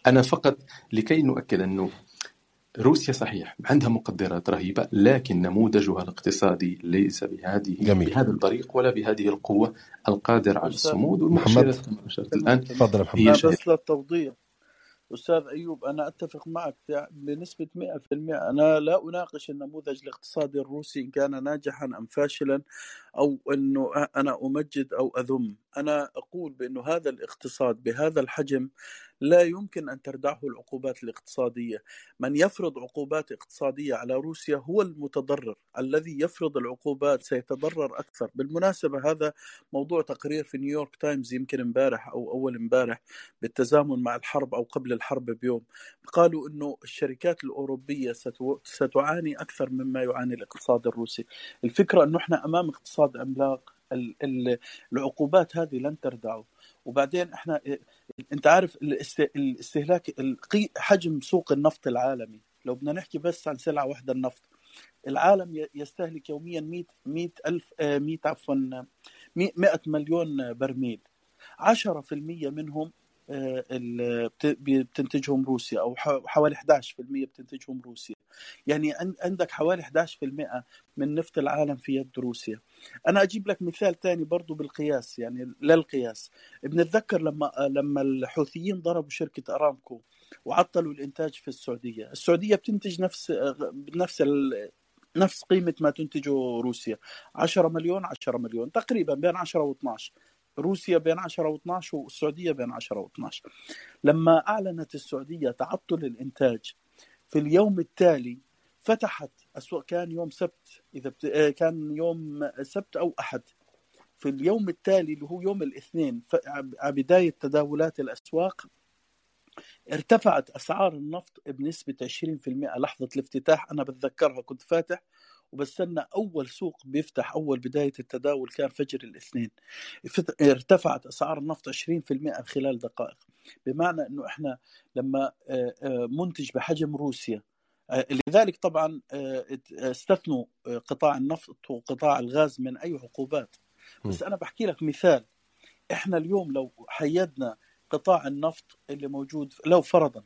أنا فقط لكي نؤكد أنه روسيا صحيح عندها مقدرات رهيبة لكن نموذجها الاقتصادي ليس بهذه جميل. بهذا الطريق ولا بهذه القوة القادرة على الصمود محمد. الآن. لا محمد. بس للتوضيح. أستاذ أيوب أنا أتفق معك. في- بنسبة 100% أنا لا أناقش النموذج الاقتصادي الروسي إن كان ناجحا أم فاشلا. أو أنه أنا أمجد أو أذم. أنا أقول بأنه هذا الاقتصاد بهذا الحجم لا يمكن أن تردعه العقوبات الاقتصادية. من يفرض عقوبات اقتصادية على روسيا هو المتضرر. الذي يفرض العقوبات سيتضرر أكثر. بالمناسبة هذا موضوع تقرير في نيويورك تايمز يمكن امبارح أو أول امبارح بالتزامن مع الحرب أو قبل الحرب بيوم. قالوا أنه الشركات الأوروبية ستو- ستعاني أكثر مما يعاني الاقتصاد الروسي. الفكرة أنه إحنا أمام اقتصاد عملاق ال- ال- العقوبات هذه لن تردعه وبعدين إحنا أنت عارف الاست- الاستهلاك حجم سوق النفط العالمي. لو بدنا نحكي بس عن سلعة واحدة النفط العالم يستهلك يوميا 100 100 ألف 100 عفوا 100 مليون برميل. 10% منهم آه، بتنتجهم روسيا أو حوالي 11% بتنتجهم روسيا. يعني عن- عندك حوالي 11% من نفط العالم في يد روسيا. أنا أجيب لك مثال ثاني برضو بالقياس يعني للقياس بنتذكر لما لما الحوثيين ضربوا شركة أرامكو وعطلوا الإنتاج في السعودية السعودية بتنتج نفس نفس ال- نفس قيمة ما تنتجه روسيا. 10 مليون 10 مليون تقريبا بين 10 و12 روسيا بين 10 و12 والسعودية بين 10 و12 لما أعلنت السعودية تعطل الإنتاج في اليوم التالي فتحت اسواق كان يوم سبت إذا بت... آه، كان يوم سبت أو أحد. في اليوم التالي اللي هو يوم الاثنين ف... ع- بداية تداولات الأسواق ارتفعت أسعار النفط بنسبة 20% لحظة الافتتاح أنا بتذكرها كنت فاتح وبستنى أول سوق بيفتح أول بداية التداول كان فجر الاثنين. ارتفعت أسعار النفط 20% خلال دقائق. بمعنى إنه إحنا لما آه، آه، منتج بحجم روسيا لذلك طبعا آه، استثنوا آه، قطاع النفط وقطاع الغاز من أي عقوبات. بس أنا بحكي لك مثال إحنا اليوم لو حيدنا قطاع النفط اللي موجود لو فرضا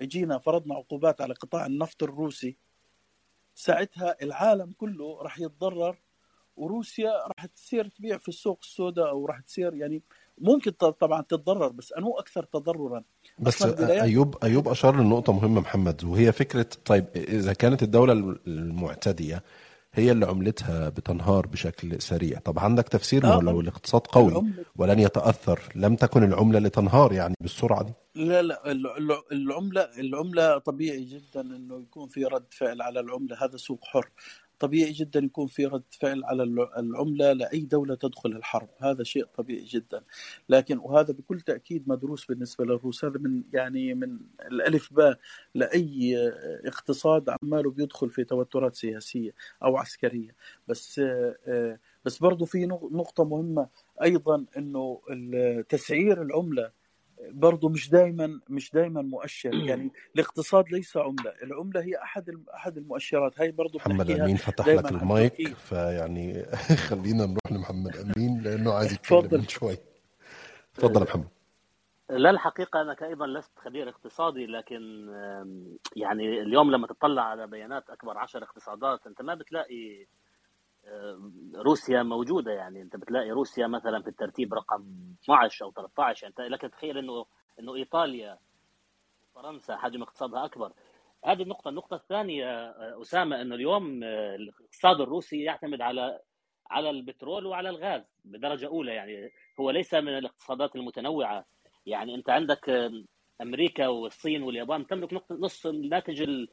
جينا فرضنا عقوبات على قطاع النفط الروسي ساعتها العالم كله راح يتضرر وروسيا راح تصير تبيع في السوق السوداء أو راح تصير يعني ممكن طبعا تتضرر بس انو أكثر تضررا. بس أيوب أيوب أشار لنقطة مهمة محمد وهي فكرة طيب إذا كانت الدولة المعتدية هي اللي عملتها بتنهار بشكل سريع. طب عندك تفسير آه لو الاقتصاد قوي العمله ولن يتأثر لم تكن العملة لتنهار يعني بالسرعة دي؟ لا لا الع- الع- العملة العملة طبيعي جدا إنه يكون في رد فعل على العملة هذا سوق حر. طبيعي جدا يكون في رد فعل على العملة لأي دولة تدخل الحرب. هذا شيء طبيعي جدا. لكن وهذا بكل تأكيد مدروس بالنسبة للروس هذا من يعني من الألف باء لأي اقتصاد عماله بيدخل في توترات سياسية أو عسكرية. بس بس برضه في نقطة مهمة. أيضا أنه تسعير العملة برضه مش دائما مش دائما مؤشر. يعني الاقتصاد ليس عملة العملة هي أحد أحد المؤشرات. هاي برضه محمد أمين فتح لك المايك فيعني خلينا نروح لمحمد أمين لأنه عايز يتكلم شوي. تفضل محمد. لا الحقيقة أنا أيضا لست خبير اقتصادي لكن يعني اليوم لما تطلع على بيانات أكبر عشر اقتصادات أنت ما بتلاقي روسيا موجودة يعني. أنت بتلاقي روسيا مثلا في الترتيب رقم 12 أو 13 يعني لك تخيل إنه إنه إيطاليا فرنسا حجم اقتصادها أكبر. هذه النقطة. النقطة الثانية أسامة إنه اليوم الاقتصاد الروسي يعتمد على على البترول وعلى الغاز بدرجة أولى يعني. هو ليس من الاقتصادات المتنوعة يعني. أنت عندك أمريكا والصين واليابان تملك نص الناتج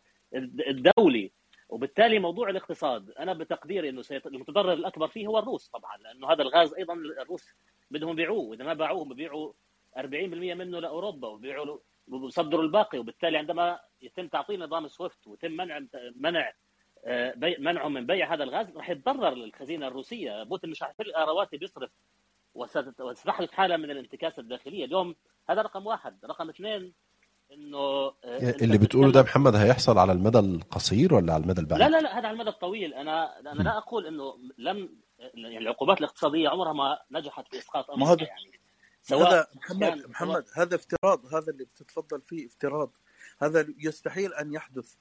الدولي. وبالتالي موضوع الاقتصاد أنا بتقديري إنه المتضرر الأكبر فيه هو الروس طبعا لأنه هذا الغاز أيضا الروس بدهم يبيعوه وإذا ما باعوه ببيعوا 40% منه لأوروبا وبيعوا وبيصدروا الباقي وبالتالي عندما يتم تعطيل نظام سويفت ويتم منع منع منعهم من بيع هذا الغاز راح يتضرر الخزينه الروسية. بوتين مش راح رواتب يصرف وستحدث حالة من الانتكاسة الداخلية. اليوم هذا رقم واحد. رقم اثنين إنه اللي بتقوله ده محمد هيحصل على المدى القصير ولا على المدى البعيد؟ لا لا لا هذا على المدى الطويل. أنا أنا لا أقول إنه لم يعني العقوبات الاقتصادية عمرها ما نجحت في إسقاط أمريكا يعني سواء هذا محمد محمد هذا افتراض هذا اللي بتتفضل فيه افتراض. هذا يستحيل أن يحدث.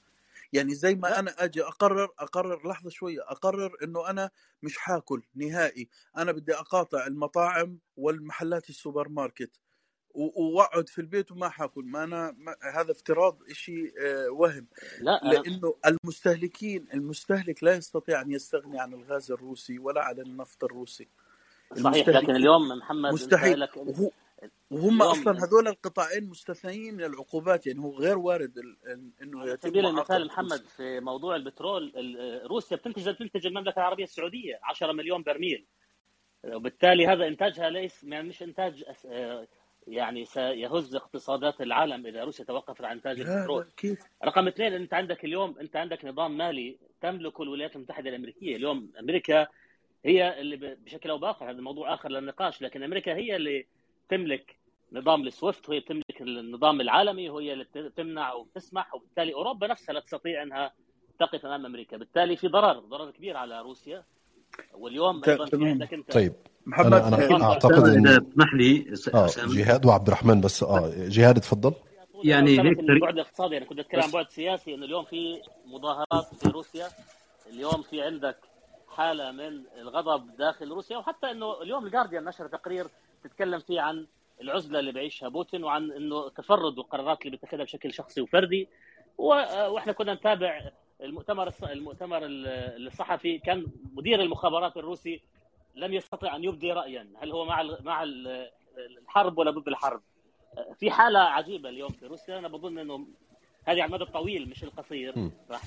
يعني زي ما أنا أجي أقرر أقرر لحظة شوية. أقرر إنه أنا مش حاكل نهائي. أنا بدي أقاطع المطاعم والمحلات السوبر ماركت. واقعد في البيت وما حاكل. ما أنا ما هذا افتراض شيء وهم. لا لأنه المستهلكين المستهلك لا يستطيع أن يستغني عن الغاز الروسي ولا عن النفط الروسي. صحيح لكن اليوم محمد مستحيل. وهو وهم أصلا هذول القطاعين مستثنيين من العقوبات. يعني هو غير وارد إنه يتم سبيل المثال محمد في موضوع البترول روسيا بتنتج بتنتج المملكة العربية السعودية 10 مليون برميل. وبالتالي هذا إنتاجها ليس يعني مش إنتاج يعني سيهز اقتصادات العالم إذا روسيا توقفت عن إنتاج البترول. رقم اثنين أنت عندك اليوم أنت عندك نظام مالي تملكه الولايات المتحدة الأمريكية. اليوم أمريكا هي اللي بشكل أو بآخر هذا موضوع آخر للنقاش لكن أمريكا هي اللي تملك نظام السويفت وهي تملك النظام العالمي وهي اللي تمنع وتسمح وبالتالي أوروبا نفسها لا تستطيع أنها تقف أمام أمريكا. بالتالي في ضرر ضرر كبير على روسيا. واليوم أيضا في عندك أنت طيب. محمد أنا, أنا أعتقد ان اسمح لي آه جهاد وعبد الرحمن بس. آه جهاد اتفضل. يعني هيك بعد اقتصادي أنا كنت أتكلم عن بعد سياسي إنه اليوم في مظاهرات في روسيا. اليوم في عندك حالة من الغضب داخل روسيا وحتى إنه اليوم الجارديان نشر تقرير تتكلم فيه عن العزلة اللي بيعيشها بوتين وعن إنه تفرد والقرارات اللي بيتخذها بشكل شخصي وفردي. وإحنا كنا نتابع المؤتمر المؤتمر الصحفي كان مدير المخابرات الروسي لم يستطع أن يبدي رايا. هل هو مع مع الحرب ولا ضد الحرب؟ في حالة عجيبة اليوم في روسيا. أنا بظن إنه هذه على المدى الطويل مش القصير. راح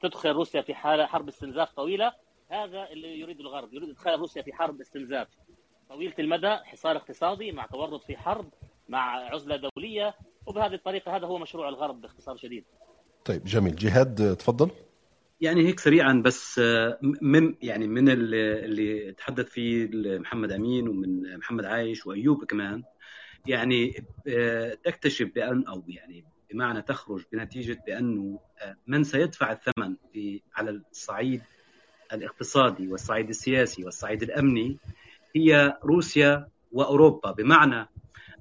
تدخل روسيا في حالة حرب استنزاف طويلة. هذا اللي يريد الغرب. يريد إدخال روسيا في حرب استنزاف طويلة المدى حصار اقتصادي مع تورط في حرب مع عزلة دولية. وبهذه الطريقة هذا هو مشروع الغرب باختصار شديد. طيب جميل. جهاد تفضل. يعني هيك سريعا بس من يعني من اللي تحدث فيه محمد أمين ومن محمد عايش وأيوب كمان يعني تكتشف بأن أو يعني بمعنى تخرج بنتيجة بأنه من سيدفع الثمن في على الصعيد الاقتصادي والصعيد السياسي والصعيد الأمني هي روسيا وأوروبا بمعنى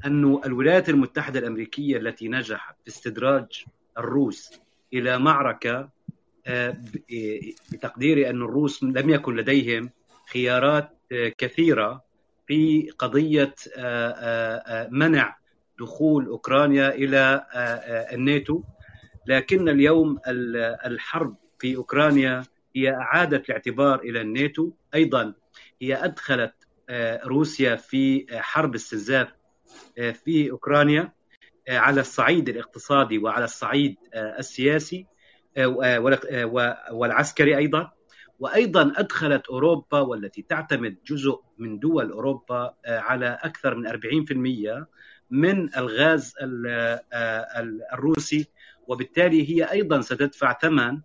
أنه الولايات المتحدة الأمريكية التي نجحت في استدراج الروس إلى معركة بتقديري أن الروس لم يكن لديهم خيارات كثيرة في قضية منع دخول أوكرانيا إلى الناتو. لكن اليوم الحرب في أوكرانيا هي أعادت الاعتبار إلى الناتو. أيضا هي أدخلت روسيا في حرب استنزاف في أوكرانيا على الصعيد الاقتصادي وعلى الصعيد السياسي. والعسكري أيضا. وأيضا أدخلت أوروبا والتي تعتمد جزء من دول أوروبا على أكثر من 40% من الغاز الروسي. وبالتالي هي أيضا ستدفع ثمن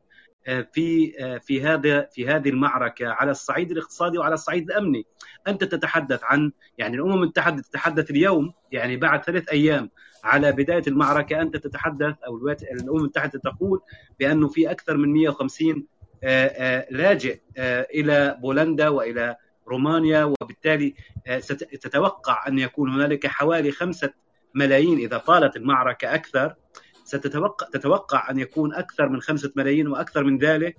في في هذا في هذه المعركة على الصعيد الاقتصادي وعلى الصعيد الأمني. أنت تتحدث عن يعني الأمم المتحده تتحدث اليوم يعني بعد ثلاث أيام على بداية المعركة أنت تتحدث أو الأمم المتحده تقول بأنه في أكثر من 150 لاجئ إلى بولندا وإلى رومانيا وبالتالي ستتوقع أن يكون هنالك حوالي خمسة ملايين إذا طالت المعركة أكثر ستتوقع تتوقع أن يكون أكثر من خمسة ملايين وأكثر من ذلك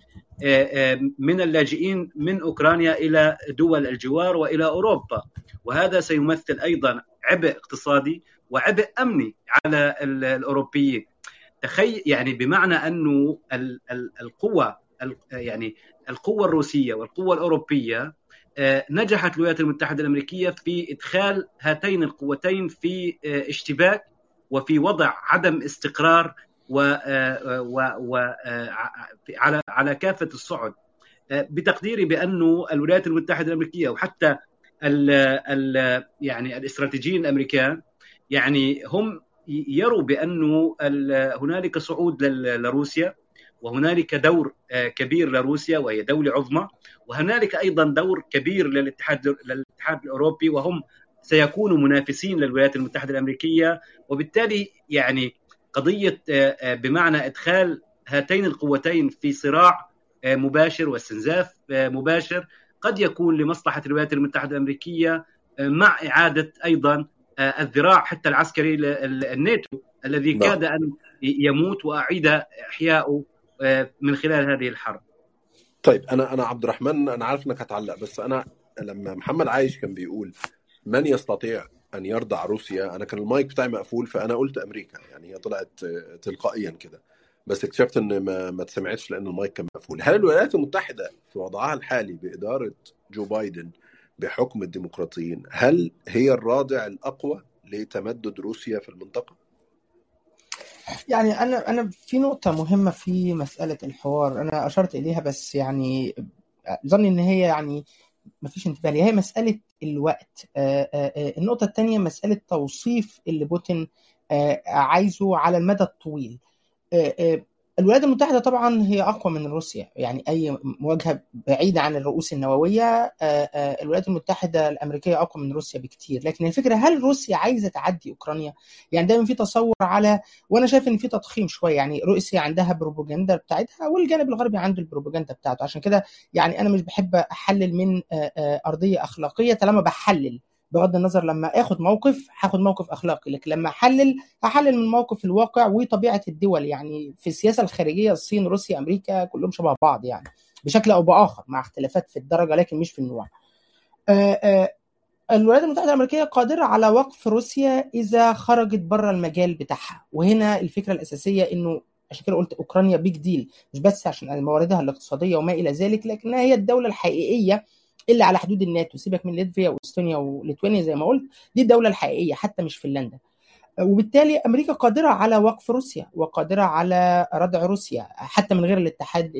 من اللاجئين من أوكرانيا إلى دول الجوار وإلى أوروبا. وهذا سيمثل أيضا عبء اقتصادي وعبء أمني على الأوروبيين. تخيل يعني بمعنى أنه القوة يعني القوة الروسية والقوة الأوروبية نجحت الولايات المتحدة الأمريكية في إدخال هاتين القوتين في اشتباك وفي وضع عدم استقرار و, و, و على على كافة الصعد. بتقديري بأنه الولايات المتحدة الأمريكية وحتى ال يعني الإستراتيجيين الأمريكان يعني هم يروا بأنه هنالك صعود لروسيا وهنالك دور كبير لروسيا وهي دولة عظمى وهنالك أيضا دور كبير للاتحاد للاتحاد الأوروبي وهم سيكونوا منافسين للولايات المتحدة الأمريكية. وبالتالي يعني قضية بمعنى إدخال هاتين القوتين في صراع مباشر واستنزاف مباشر قد يكون لمصلحة الولايات المتحدة الأمريكية مع إعادة أيضا الذراع حتى العسكري الناتو الذي كاد أن يموت وأعيد احياؤه من خلال هذه الحرب. طيب أنا أنا عبد الرحمن أنا عارف إنك هتعلق بس أنا لما محمد عايش كان بيقول من يستطيع أن يرضع روسيا؟ أنا كان المايك بتاعي مقفول فأنا قلت أمريكا يعني هي طلعت تلقائيا كده. بس اكتشفت إن ما, ما اتسمعتش لأن المايك كان مقفول. هل الولايات المتحدة في وضعها الحالي بإدارة جو بايدن بحكم الديمقراطيين هل هي الرادع الأقوى لتمدد روسيا في المنطقة؟ يعني أنا أنا في نقطة مهمة في مسألة الحوار أنا أشرت إليها بس يعني ظني إن هي يعني ما فيش انتباه هي مسألة الوقت. النقطة الثانية مسألة توصيف اللي بوتين عايزه على المدى الطويل. الولايات المتحدة طبعا هي أقوى من روسيا. يعني أي مواجهة بعيدة عن الرؤوس النووية الولايات المتحدة الأمريكية أقوى من روسيا بكتير. لكن الفكرة هل روسيا عايزة تعدي أوكرانيا؟ يعني دايما في تصور على وأنا شايف إن في تضخيم شوية. يعني روسيا عندها بروباجندا بتاعتها والجانب الغربي عنده البروباجندا بتاعته. عشان كده يعني أنا مش بحب أحلل من أرضية أخلاقية طالما بحلل. بغض النظر لما آخد موقف هاخد موقف أخلاقي لكن لما أحلل هحلل من موقف الواقع وطبيعة الدول يعني في السياسة الخارجية الصين روسيا أمريكا كلهم شبه بعض يعني بشكل أو بآخر مع اختلافات في الدرجة لكن مش في النوع. آآ آآ الولايات المتحدة الأمريكية قادرة على وقف روسيا إذا خرجت بره المجال بتاعها وهنا الفكرة الأساسية إنه عشان كده قلت أوكرانيا بيج ديل مش بس عشان مواردها الاقتصادية وما إلى ذلك لكنها هي الدولة الحقيقية اللي على حدود الناتو. سيبك من ليتفيا وإستونيا وليتوانيا زي ما قلت. دي الدولة الحقيقية حتى مش فنلندا. وبالتالي أمريكا قادرة على وقف روسيا وقادرة على ردع روسيا حتى من غير الاتحاد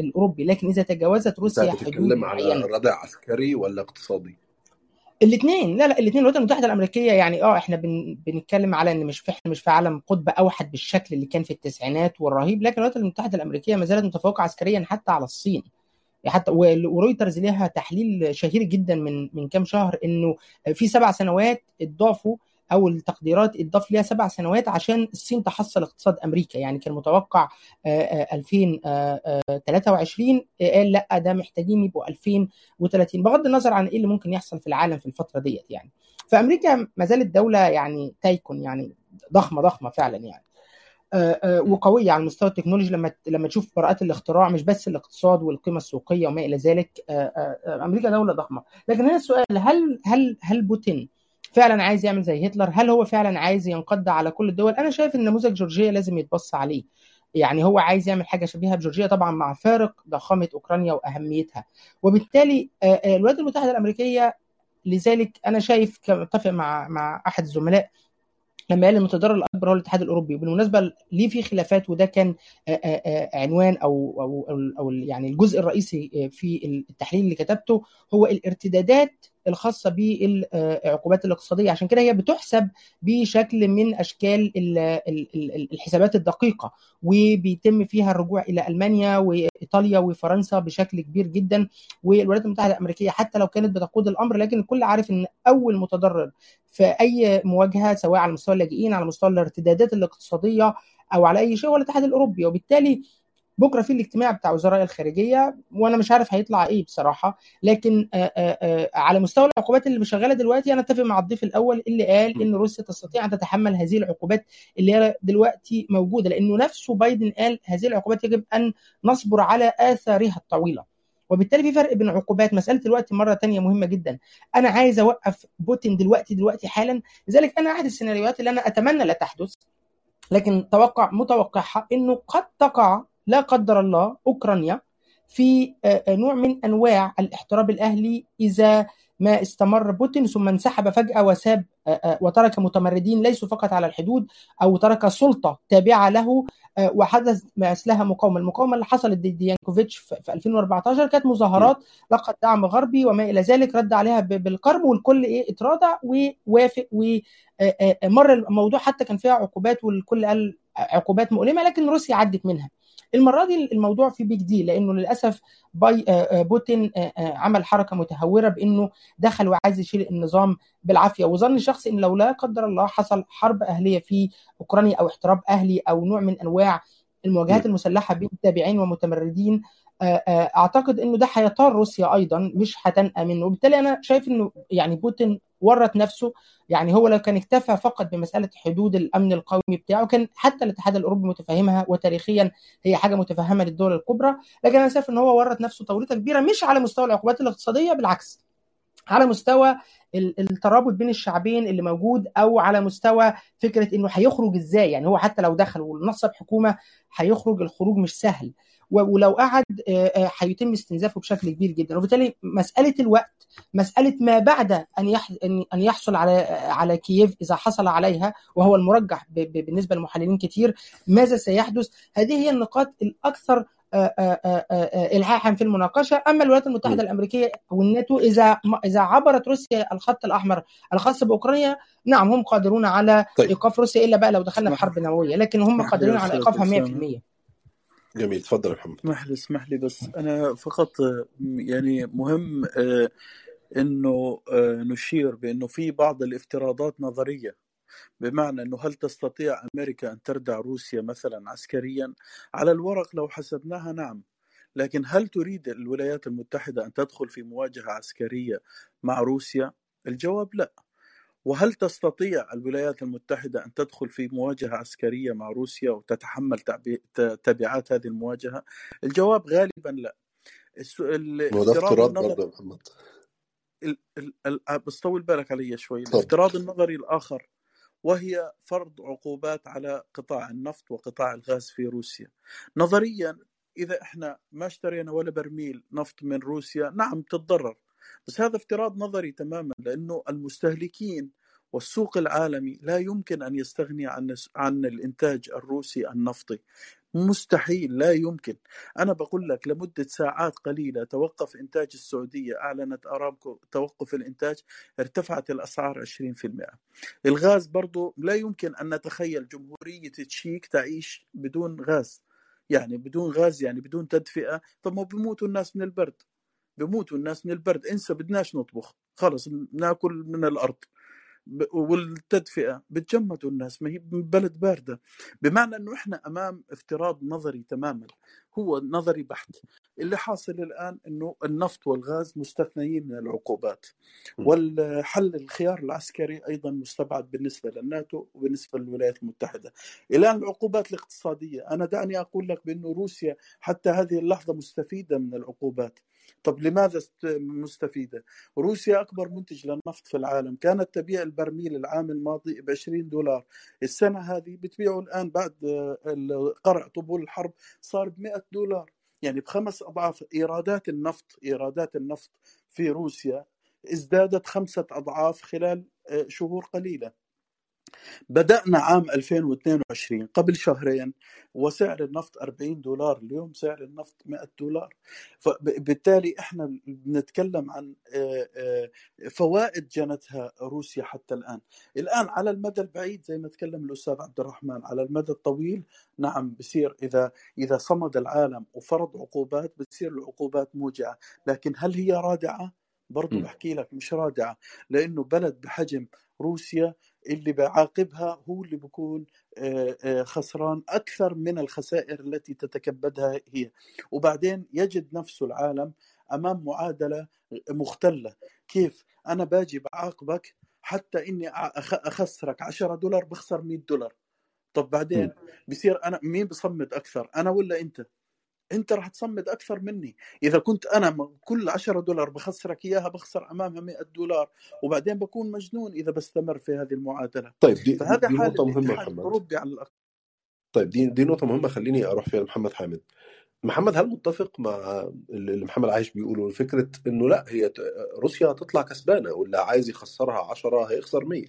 الأوروبي. لكن إذا تجاوزت روسيا حدود على ردع عسكري ولا اقتصادي؟ الاثنين. لا لا الاثنين. الولايات المتحده الأمريكية يعني آه إحنا بن بنتكلم على إن مش في إحنا مش في عالم قطب أوحد بالشكل اللي كان في التسعينات والرهيب. لكن الولايات المتحده الأمريكية ما زالت متفوقة عسكريا حتى على الصين. حتى ورويترز ليها تحليل شهير جدا من من كام شهر إنه في سبع سنوات اتضافوا أو التقديرات اتضاف ليها سبع سنوات عشان الصين تحصل اقتصاد أمريكا. يعني كان متوقع 2023 قال لا ده محتاجين يبقوا 2030 بغض النظر عن إيه اللي ممكن يحصل في العالم في الفترة ديت يعني. فأمريكا ما زالت دولة يعني تايكون يعني ضخمة ضخمة فعلا يعني. وقوية على المستوى التكنولوجي. لما لما تشوف براءات الاختراع مش بس الاقتصاد والقيمة السوقية وما إلى ذلك أمريكا دولة ضخمة. لكن هنا السؤال هل هل هل بوتين فعلا عايز يعمل زي هتلر؟ هل هو فعلا عايز ينقض على كل الدول؟ أنا شايف إن نموذج جورجيا لازم يتبص عليه. يعني هو عايز يعمل حاجة شبيهة بجورجيا طبعا مع فارق ضخامة أوكرانيا وأهميتها. وبالتالي الولايات المتحدة الأمريكية لذلك أنا شايف متفق مع مع أحد الزملاء لما قال المتضرر الأكبر هو الاتحاد الأوروبي. وبالمناسبة ليه في خلافات وده كان عنوان أو أو أو يعني الجزء الرئيسي في التحليل اللي كتبته هو الارتدادات الخاصة بالعقوبات الاقتصادية. عشان كده هي بتحسب بشكل من أشكال الحسابات الدقيقة وبيتم فيها الرجوع إلى ألمانيا وإيطاليا وفرنسا بشكل كبير جدا والولايات المتحدة الأمريكية حتى لو كانت بتقود الأمر لكن الكل عارف إن أول متضرر في أي مواجهة سواء على مستوى اللاجئين على مستوى الارتدادات الاقتصادية أو على أي شيء هو الاتحاد الأوروبي. وبالتالي بكرة في الاجتماع بتاع وزراء الخارجية وأنا مش عارف هيطلع إيه بصراحة. لكن آآ آآ على مستوى العقوبات اللي شغاله دلوقتي أنا أتفق مع الضيف الأول اللي قال إن روسيا تستطيع أن تتحمل هذه العقوبات اللي هي دلوقتي موجودة. لأنه نفسه بايدن قال هذه العقوبات يجب أن نصبر على آثارها الطويلة. وبالتالي في فرق بين عقوبات مسألة الوقت مرة تانية مهمة جدا. أنا عايز أوقف بوتين دلوقتي دلوقتي حالا. لذلك أنا احد السيناريوهات اللي أنا أتمنى لا تحدث لكن توقع متوقعها إنه قد تقع لا قدر الله أوكرانيا في نوع من أنواع الاحتراب الأهلي إذا ما استمر بوتين ثم انسحب فجأة وساب وترك متمردين ليسوا فقط على الحدود أو ترك سلطة تابعة له وحدث مثلها مقاومة، المقاومة اللي حصلت ضد ديانكوفيتش في 2014 كانت مظاهرات لقت دعم غربي وما إلى ذلك رد عليها بالقرب والكل إيه اتراجع ووافق ومر الموضوع حتى كان فيها عقوبات والكل قال عقوبات مؤلمة لكن روسيا عدت منها. المرة دي الموضوع فيه big deal لأنه للأسف باي بوتين عمل حركة متهورة بإنه دخل وعايز يشيل النظام بالعافية. وظن شخص إن لو لا قدر الله حصل حرب أهلية في أوكرانيا أو احتراب أهلي أو نوع من أنواع المواجهات المسلحة بين تابعين ومتمردين أعتقد إنه ده هيطار روسيا أيضا مش هتنأى منه وبالتالي أنا شايف إنه يعني بوتين ورط نفسه. يعني هو لو كان اكتفى فقط بمسألة حدود الأمن القومي بتاعه كان حتى الاتحاد الأوروبي متفهمها وتاريخيا هي حاجة متفهمة للدول الكبرى. لكن أنا شايف إن هو ورط نفسه توريطة كبيرة مش على مستوى العقوبات الاقتصادية بالعكس على مستوى الترابط بين الشعبين اللي موجود أو على مستوى فكرة إنه هيخرج إزاي. يعني هو حتى لو دخل ونصب حكومة هيخرج الخروج مش سهل. ولو قعد هيتم استنزافه بشكل كبير جدا. وبالتالي مسألة الوقت مسألة ما بعد أن أن يحصل على على كييف إذا حصل عليها وهو المرجح بالنسبة للمحللين كتير ماذا سيحدث؟ هذه هي النقاط الأكثر الحاحا في المناقشة. أما الولايات المتحدة الأمريكية والناتو إذا إذا عبرت روسيا الخط الأحمر الخاص بأوكرانيا نعم هم قادرون على طيب. إيقاف روسيا إلا بقى لو دخلنا في حرب نووية لكن هم قادرين على إيقافها 100% جميل تفضل يا محمد. اسمح لي اسمح لي بس أنا فقط يعني مهم إنه نشير بإنه في بعض الافتراضات نظرية. بمعنى إنه هل تستطيع أمريكا أن تردع روسيا مثلا عسكريا؟ على الورق لو حسبناها نعم. لكن هل تريد الولايات المتحدة أن تدخل في مواجهة عسكرية مع روسيا؟ الجواب لا. وهل تستطيع الولايات المتحدة أن تدخل في مواجهة عسكرية مع روسيا وتتحمل تبعات هذه المواجهة؟ الجواب غالبا لا. وده افتراض برضه محمد. بس طول بالك علي شوي، الافتراض النظري الآخر وهي فرض عقوبات على قطاع النفط وقطاع الغاز في روسيا. نظريا إذا إحنا ما اشترينا ولا برميل نفط من روسيا نعم تتضرر بس هذا افتراض نظري تماما لأنه المستهلكين والسوق العالمي لا يمكن أن يستغني عن عن الإنتاج الروسي النفطي. مستحيل لا يمكن. أنا بقول لك لمدة ساعات قليلة توقف إنتاج السعودية أعلنت أرامكو توقف الإنتاج ارتفعت الأسعار 20% الغاز برضو لا يمكن أن نتخيل جمهورية تشيك تعيش بدون غاز. يعني بدون غاز يعني بدون تدفئة طب ما بيموتوا الناس من البرد. بيموتوا الناس من البرد. انسى بدناش نطبخ. خلص ناكل من الأرض. والتدفئة. بتجمدوا الناس. ما هي بلد باردة. بمعنى إنه إحنا أمام افتراض نظري تماما. هو نظري بحت. اللي حاصل الآن إنه النفط والغاز مستثنيين من العقوبات. والحل الخيار العسكري أيضا مستبعد بالنسبة للناتو وبالنسبة للولايات المتحدة. الآن العقوبات الاقتصادية. أنا دعني أقول لك بانه روسيا حتى هذه اللحظة مستفيدة من العقوبات. طب لماذا مستفيدة؟ روسيا أكبر منتج للنفط في العالم. كانت تبيع البرميل العام الماضي ب 20 دولار. السنة هذه بتبيعه الآن بعد قرع طبول الحرب صار ب 100 دولار. يعني بخمس أضعاف إيرادات النفط إيرادات النفط في روسيا ازدادت خمسة أضعاف خلال شهور قليلة. بدأنا عام 2022 قبل شهرين وسعر النفط 40 دولار اليوم سعر النفط 100 دولار فبالتالي إحنا بنتكلم عن فوائد جنتها روسيا حتى الآن الآن على المدى البعيد زي ما تكلم الأستاذ عبد الرحمن على المدى الطويل نعم بصير إذا إذا صمد العالم وفرض عقوبات بتصير العقوبات موجعة لكن هل هي رادعة؟ برضو. بحكي لك مش رادعة لأنه بلد بحجم روسيا اللي بعاقبها هو اللي بيكون خسران أكثر من الخسائر التي تتكبدها هي. وبعدين يجد نفسه العالم أمام معادلة مختلة. كيف؟ أنا باجي بعاقبك حتى إني أخ- أخسرك. 10 دولار بخسر 100 دولار. طب بعدين. بصير أنا مين بصمد أكثر؟ أنا ولا أنت؟ أنت راح تصمد أكثر مني. إذا كنت أنا كل 10 دولار بخسرك إياها بخسر أمامها 100 دولار وبعدين بكون مجنون إذا بستمر في هذه المعادلة. طيب دي فهذا دي مهمة الاتحاد محمد. الأوروبي على الأقل. طيب دي دي نقطة مهمة خليني أروح فيها لمحمد حامد. محمد هل متفق مع اللي محمد عايش بيقوله فكرة إنه لأ هي روسيا هتطلع كسبانة واللي عايز يخسرها 10 هيخسر 100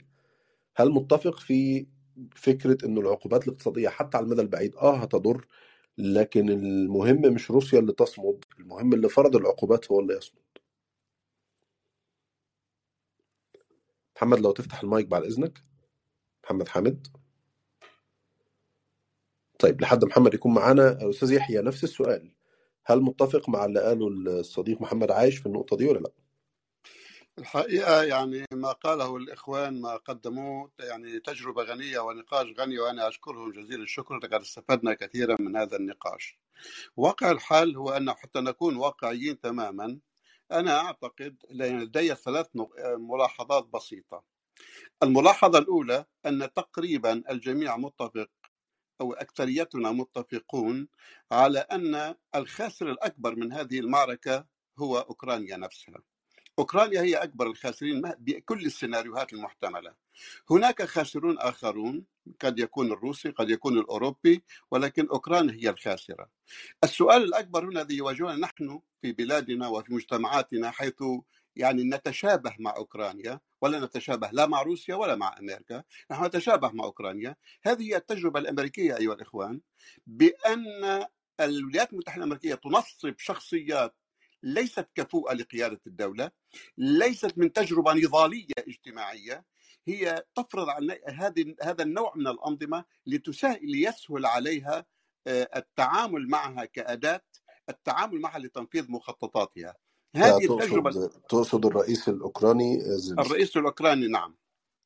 هل متفق في فكرة إنه العقوبات الاقتصادية حتى على المدى البعيد آه هتضر لكن المهم مش روسيا اللي تصمد المهم اللي فرض العقوبات هو اللي يصمد. محمد لو تفتح المايك بعد إذنك. محمد حامد. طيب لحد محمد يكون معانا. أستاذ يحيى نفس السؤال. هل متفق مع اللي قاله الصديق محمد عايش في النقطة دي ولا لا؟ الحقيقة يعني ما قاله الإخوان ما قدموه يعني تجربة غنية ونقاش غني وأنا أشكرهم جزيل الشكر لقد استفدنا كثيرا من هذا النقاش. واقع الحال هو أن حتى نكون واقعيين تماما أنا أعتقد لدي ثلاث ملاحظات بسيطة. الملاحظة الأولى أن تقريبا الجميع متفق أو أكثريتنا متفقون على أن الخاسر الأكبر من هذه المعركة هو أوكرانيا نفسها. أوكرانيا هي أكبر الخاسرين بكل السيناريوهات المحتملة. هناك خاسرون آخرون قد يكون الروسي قد يكون الأوروبي ولكن أوكرانيا هي الخاسرة. السؤال الأكبر هنا الذي يواجهنا نحن في بلادنا وفي مجتمعاتنا حيث يعني نتشابه مع أوكرانيا ولا نتشابه لا مع روسيا ولا مع أمريكا نحن نتشابه مع أوكرانيا. هذه هي التجربة الأمريكية أيها الإخوان بأن الولايات المتحدة الأمريكية تنصب شخصيات ليست كفؤة لقيادة الدولة ليست من تجربة نضالية اجتماعية هي تفرض على هذه هذا النوع من الأنظمة لتسهل ليسهل عليها آه، التعامل معها كأداة التعامل معها لتنفيذ مخططاتها. هذه التجربة تقصد تقصد الرئيس الأوكراني زيلينسكي؟ الرئيس الأوكراني نعم.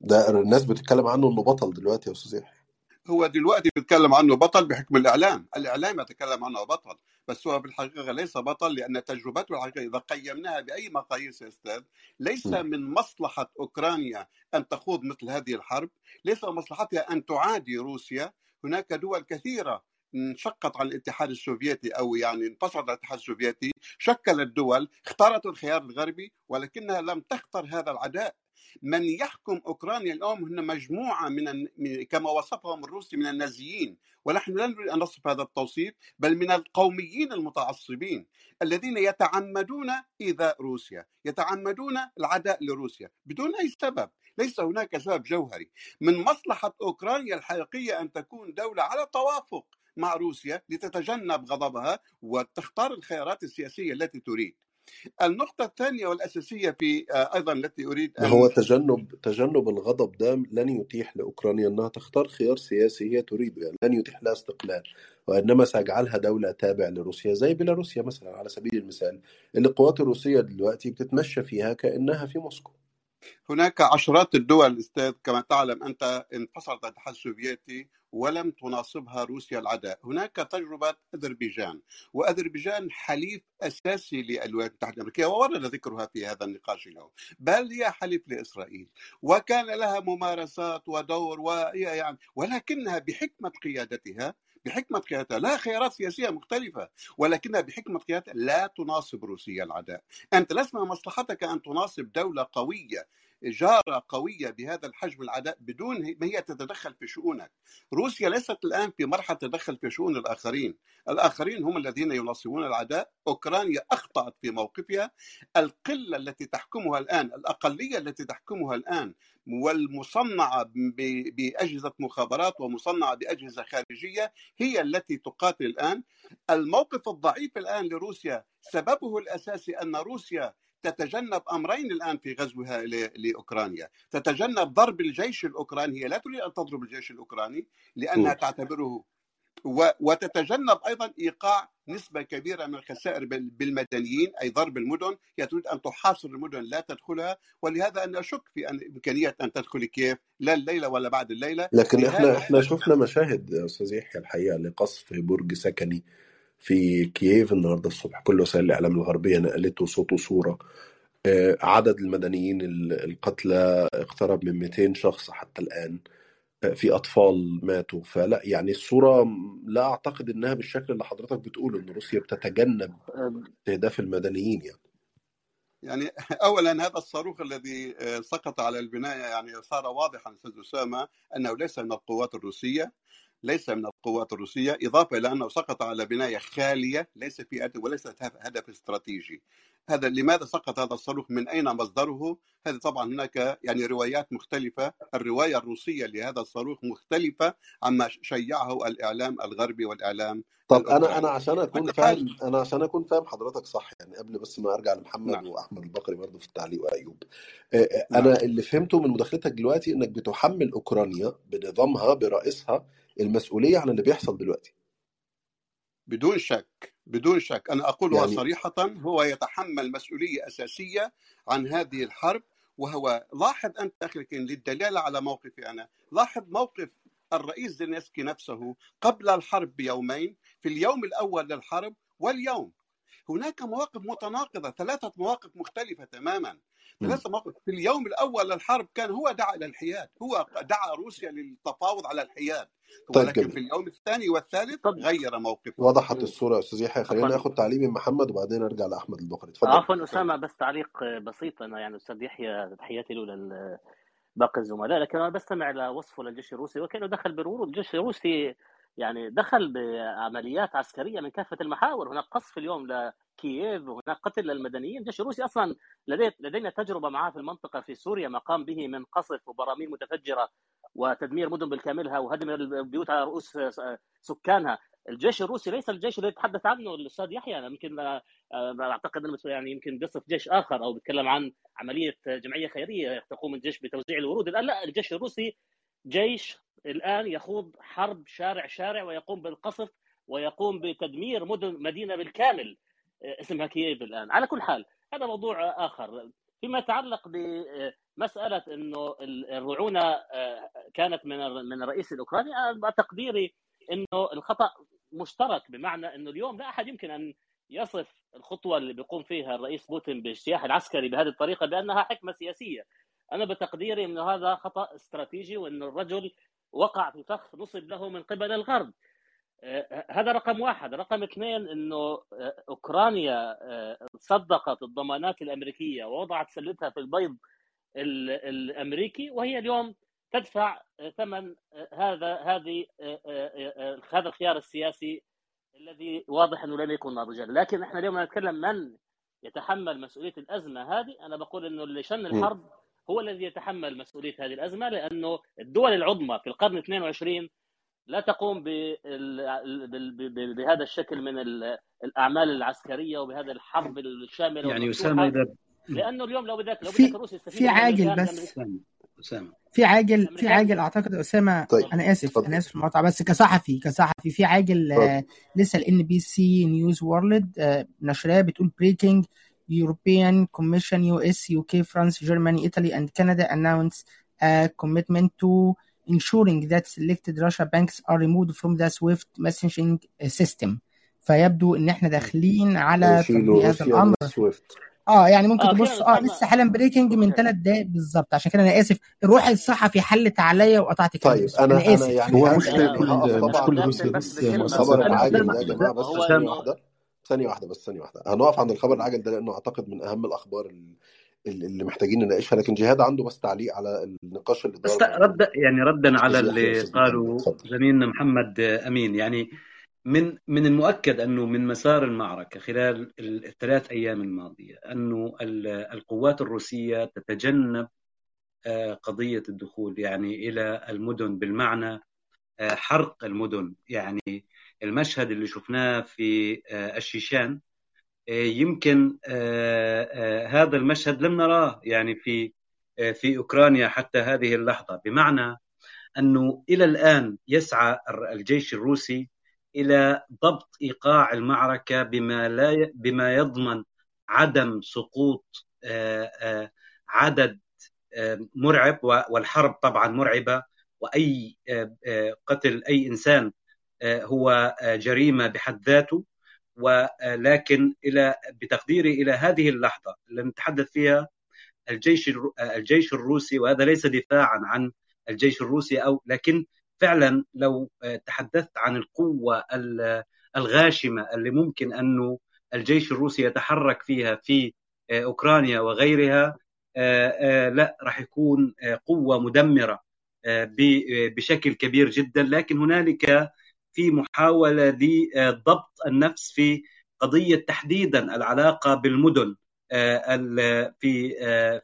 ده الناس بتتكلم عنه إنه بطل دلوقتي يا أستاذ يحيى هو دلوقتي بيتكلم عنه بطل بحكم الإعلام. الإعلام يتكلم عنه بطل. بس هو بالحقيقة ليس بطل لأن تجربته الحقيقة إذا قيمناها بأي مقاييس يا أستاذ ليس م. من مصلحة أوكرانيا أن تخوض مثل هذه الحرب ليس من مصلحتها أن تعادي روسيا هناك دول كثيرة انشقت عن الاتحاد السوفيتي أو يعني انفصلت عن الاتحاد السوفيتي شكلت دول اختارت الخيار الغربي ولكنها لم تختر هذا العداء من يحكم أوكرانيا اليوم هن مجموعة من كما وصفهم الروسي من النازيين. ونحن لا نريد ان نصف هذا التوصيف بل من القوميين المتعصبين الذين يتعمدون ايذاء روسيا يتعمدون العداء لروسيا بدون أي سبب. ليس هناك سبب جوهري. من مصلحة أوكرانيا الحقيقية أن تكون دولة على توافق مع روسيا لتتجنب غضبها وتختار الخيارات السياسية التي تريد. النقطة الثانية والأساسية في آه، أيضا التي أريد ما هو أن تجنب تجنب الغضب ده لن يتيح لأوكرانيا أنها تختار خيار سياسي هي تريده يعني لن يتيح لها استقلال وإنما سيجعلها دولة تابع لروسيا زي بيلاروسيا مثلا على سبيل المثال اللي القوات الروسية دلوقتي بتتمشى فيها كأنها في موسكو. هناك عشرات الدول أستاذ كما تعلم أنت انفصلت الاتحاد السوفيتي ولم تناصبها روسيا العداء، هناك تجربة أذربيجان، وأذربيجان حليف أساسي للولايات المتحدة الأمريكية وورد ذكرها في هذا النقاش اليوم، بل هي حليف لإسرائيل، وكان لها ممارسات ودور ويعني ولكنها بحكمة قيادتها بحكمة قيادتها لا خيارات سياسية مختلفة ولكنها بحكمة قيادتها لا تناصب روسيا العداء. أنت من مصلحتك أن تناصب دولة قوية جاره قوية بهذا الحجم العداء بدون ما هي تتدخل في شؤونك. روسيا ليست الآن في مرحلة تدخل في شؤون الآخرين. الآخرين هم الذين ينصبون العداء. أوكرانيا أخطأت في موقفها. القلة التي تحكمها الآن الأقلية التي تحكمها الآن والمصنعة بأجهزة مخابرات ومصنعة بأجهزة خارجية هي التي تقاتل الآن. الموقف الضعيف الآن لروسيا سببه الأساسي أن روسيا تتجنب أمرين الآن في غزوها لأوكرانيا، تتجنب ضرب الجيش الأوكراني، هي لا تريد أن تضرب الجيش الأوكراني لأنها. تعتبره و- وتتجنب أيضا إيقاع نسبة كبيرة من الخسائر بال- بالمدنيين أي ضرب المدن، هي تريد أن تحاصر المدن لا تدخلها. ولهذا أنا أشك في أن إمكانية أن تدخل كييف لا الليلة ولا بعد الليلة، لكن إحنا إحنا شفنا مشاهد أستاذ يحيى الحقيقة لقصف برج سكني. في كييف النهارده الصبح. كل وسائل الإعلام الغربية نقلته صوت وصورة. آه، عدد المدنيين ال- القتلى اقترب من 200 شخص حتى الآن. آه، في أطفال ماتوا. فلا يعني الصورة لا أعتقد إنها بالشكل اللي حضرتك بتقوله إن روسيا بتتجنب استهداف المدنيين يعني. يعني اولا هذا الصاروخ الذي آه، سقط على البناية يعني صار واضحا أستاذ أسامة أنه ليس من القوات الروسية. ليس من القوات الروسية إضافة إلى أنه سقط على بناية خالية ليس في هدف وليست هدف استراتيجي. هذا لماذا سقط هذا الصاروخ؟ من أين مصدره؟ هذا طبعا هناك يعني روايات مختلفة. الرواية الروسية لهذا الصاروخ مختلفة عما شيعه الإعلام الغربي والإعلام طب أنا أنا عشان أكون فاهم أنا عشان أكون فاهم حضرتك صح يعني قبل بس ما أرجع لمحمد نعم. وأحمد البقري برضه في التعليق وأيوب. آه، نعم أنا اللي فهمته من مداخلتك دلوقتي إنك بتحمل أوكرانيا بنظامها برئيسها المسؤولية عن اللي بيحصل دلوقتي. بدون شك بدون شك. أنا أقولها يعني صريحة هو يتحمل مسؤولية أساسية عن هذه الحرب وهو لاحظ أنت أخي الكريم للدلالة على موقفي أنا لاحظ موقف الرئيس زيلينسكي نفسه قبل الحرب بيومين في اليوم الأول للحرب واليوم. هناك مواقف متناقضة ثلاثة مواقف مختلفة تماما. ثلاثة مواقف في اليوم الأول للحرب كان هو دعا إلى الحياد هو دعا روسيا للتفاوض على الحياد طيب ولكن جميل في اليوم الثاني والثالث طب غير موقفه. وضحت يا أستاذ يحيى خلينا عفوا ناخد تعليق من محمد وبعدين أرجع لأحمد البقري اتفضل. يا عفوا محمد أسامة بس تعليق بسيط أنا يعني أستاذ يحيى تحياتي له لل باقي الزملاء. لكن أنا بستمع لوصفه للجيش الروسي وكأنه دخل بالورود. الجيش الروسي يعني دخل بعمليات عسكرية من كافة المحاور. هناك قصف اليوم لكييف وهناك قتل للمدنيين الجيش الروسي أصلا لدي لدينا تجربة معاه في المنطقة في سوريا ما قام به من قصف وبراميل متفجرة وتدمير مدن بالكاملها وهدم البيوت على رؤوس سكانها. الجيش الروسي ليس الجيش الذي يتحدث عنه الأستاذ يحيى. أنا يمكن آه، أعتقد أنه يعني يمكن بيصف جيش آخر أو بيتكلم عن عملية جمعية خيرية تقوم الجيش بتوزيع الورود. الآن لا الجيش الروسي جيش الآن يخوض حرب شارع شارع ويقوم بالقصف ويقوم بتدمير مدن مدينة بالكامل. آه، اسمها كييف الآن على كل حال هذا موضوع آخر فيما يتعلق بمسألة إنه الرعونة آه، كانت من من الرئيس الأوكراني أنا تقديري إنه الخطأ مشترك بمعنى إنه اليوم لا أحد يمكن أن يصف الخطوة اللي بيقوم فيها الرئيس بوتين باجتياح العسكري بهذه الطريقة بأنها حكمة سياسية. أنا بتقديري إنه هذا خطأ استراتيجي وإنه الرجل وقع في فخ نصب له من قبل الغرب. آه، هذا رقم واحد، رقم اثنين إنه آه، أوكرانيا آه، صدقت الضمانات الأمريكية ووضعت سلتها في البيض ال- الأمريكي وهي اليوم تدفع ثمن هذا هذه هذا الخيار السياسي الذي واضح إنه لم يكن ناضجا، لكن إحنا اليوم نتكلم من يتحمل مسؤولية الأزمة هذه، أنا بقول إنه اللي شن. الحرب هو الذي يتحمل مسؤولية هذه الأزمة لأنه الدول العظمى في القرن 22 لا تقوم بال- بال- بال- بهذا الشكل من ال- الأعمال العسكرية وبهذا الحرب الشاملة يعني أسامة إذا لأنه اليوم لو بدك لو بدك يستفيدوا في عاجل بس. أسامة في عاجل في عاجل أعتقد اسامه طيب أنا آسف أنا اتفضل. آسف في المقاطعة بس كصحفي كصحفي في عاجل آه، لسه ال NBC News World نشرها بتقول breaking European Commission US UK France Germany Italy and Canada announce a commitment to ensuring that selected Russia banks are removed from the SWIFT messaging system. فيبدو إن إحنا داخلين على تطبيق هذا الأمر. آه يعني ممكن آه تبص آه لسه حالا breaking من ثلاث دقايق بالظبط. عشان كده أنا آسف. الروح الصحفي حلت عليا وقطعت كلام طيب أنا أنا آسف. يعني هو مش أنا كل مش كل بس بس بكلمه الخبر العاجل ده يا جماعة بس ثانية واحدة. ثانية واحدة بس ثانية واحدة. هنقف عند الخبر العاجل ده لأنه أعتقد من أهم الأخبار ال- اللي محتاجين نناقشها لكن جهاد عنده بس تعليق على النقاش اللي بس رد يعني ردا على اللي قاله زميلنا محمد أمين. يعني من من المؤكد أنه من مسار المعركة خلال الثلاث أيام الماضية أنه القوات الروسية تتجنب قضية الدخول يعني إلى المدن بالمعنى حرق المدن. يعني المشهد اللي شفناه في الشيشان يمكن هذا المشهد لم نراه يعني في في أوكرانيا حتى هذه اللحظة. بمعنى أنه إلى الآن يسعى الجيش الروسي إلى ضبط إيقاع المعركة بما لا بما يضمن عدم سقوط عدد مرعب والحرب طبعا مرعبة وأي قتل أي إنسان هو جريمة بحد ذاته. ولكن إلى بتقديري إلى هذه اللحظة اللي نتحدث فيها الجيش الجيش الروسي وهذا ليس دفاعا عن الجيش الروسي أو لكن فعلا لو تحدثت عن القوة الغاشمة اللي ممكن انه الجيش الروسي يتحرك فيها في أوكرانيا وغيرها لا راح يكون قوة مدمرة بشكل كبير جدا لكن هنالك في محاولة لضبط النفس في قضية تحديدا العلاقة بالمدن في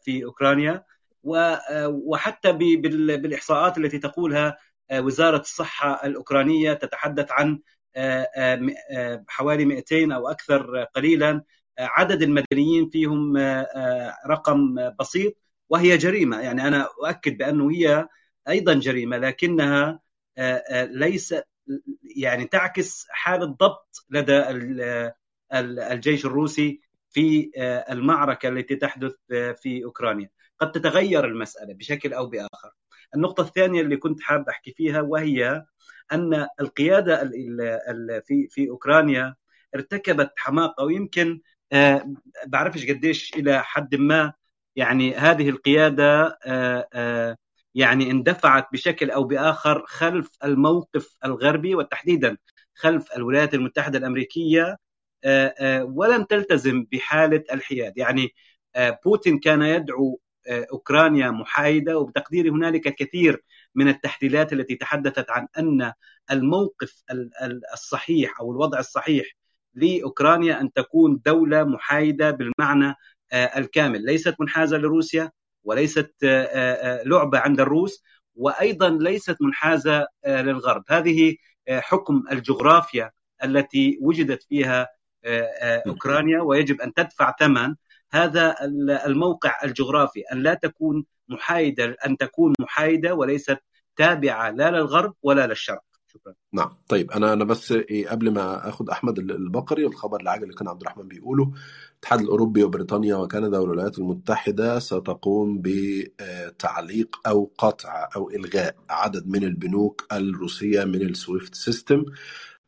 في أوكرانيا. وحتى بالإحصاءات التي تقولها وزارة الصحة الأوكرانية تتحدث عن حوالي 200 أو أكثر قليلا عدد المدنيين فيهم رقم بسيط وهي جريمة. يعني أنا أؤكد بأنه هي أيضا جريمة لكنها ليس يعني تعكس حاله ضبط لدى الجيش الروسي في المعركة التي تحدث في أوكرانيا. قد تتغير المسألة بشكل أو بآخر. النقطة الثانية اللي كنت حاب أحكي فيها وهي أن القيادة في في أوكرانيا ارتكبت حماقة ويمكن بعرفش قديش إلى حد ما يعني هذه القيادة يعني اندفعت بشكل أو بآخر خلف الموقف الغربي وتحديدا خلف الولايات المتحدة الأمريكية ولم تلتزم بحالة الحياد. يعني بوتين كان يدعو أوكرانيا محايدة وبتقديري هنالك كثير من التحليلات التي تحدثت عن أن الموقف الصحيح أو الوضع الصحيح لأوكرانيا أن تكون دولة محايدة بالمعنى الكامل. ليست منحازة لروسيا وليست لعبة عند الروس وأيضا ليست منحازة للغرب. هذه حكم الجغرافيا التي وجدت فيها أوكرانيا ويجب أن تدفع ثمن. هذا الموقع الجغرافي أن لا تكون محايدة أن تكون محايدة وليست تابعة لا للغرب ولا للشرق. شكرا. نعم. طيب أنا أنا بس إيه قبل ما اخد أحمد البقري الخبر العاجل اللي كان عبد الرحمن بيقوله الاتحاد الأوروبي وبريطانيا وكندا والولايات المتحدة ستقوم بتعليق أو قطع أو إلغاء عدد من البنوك الروسية من السويفت system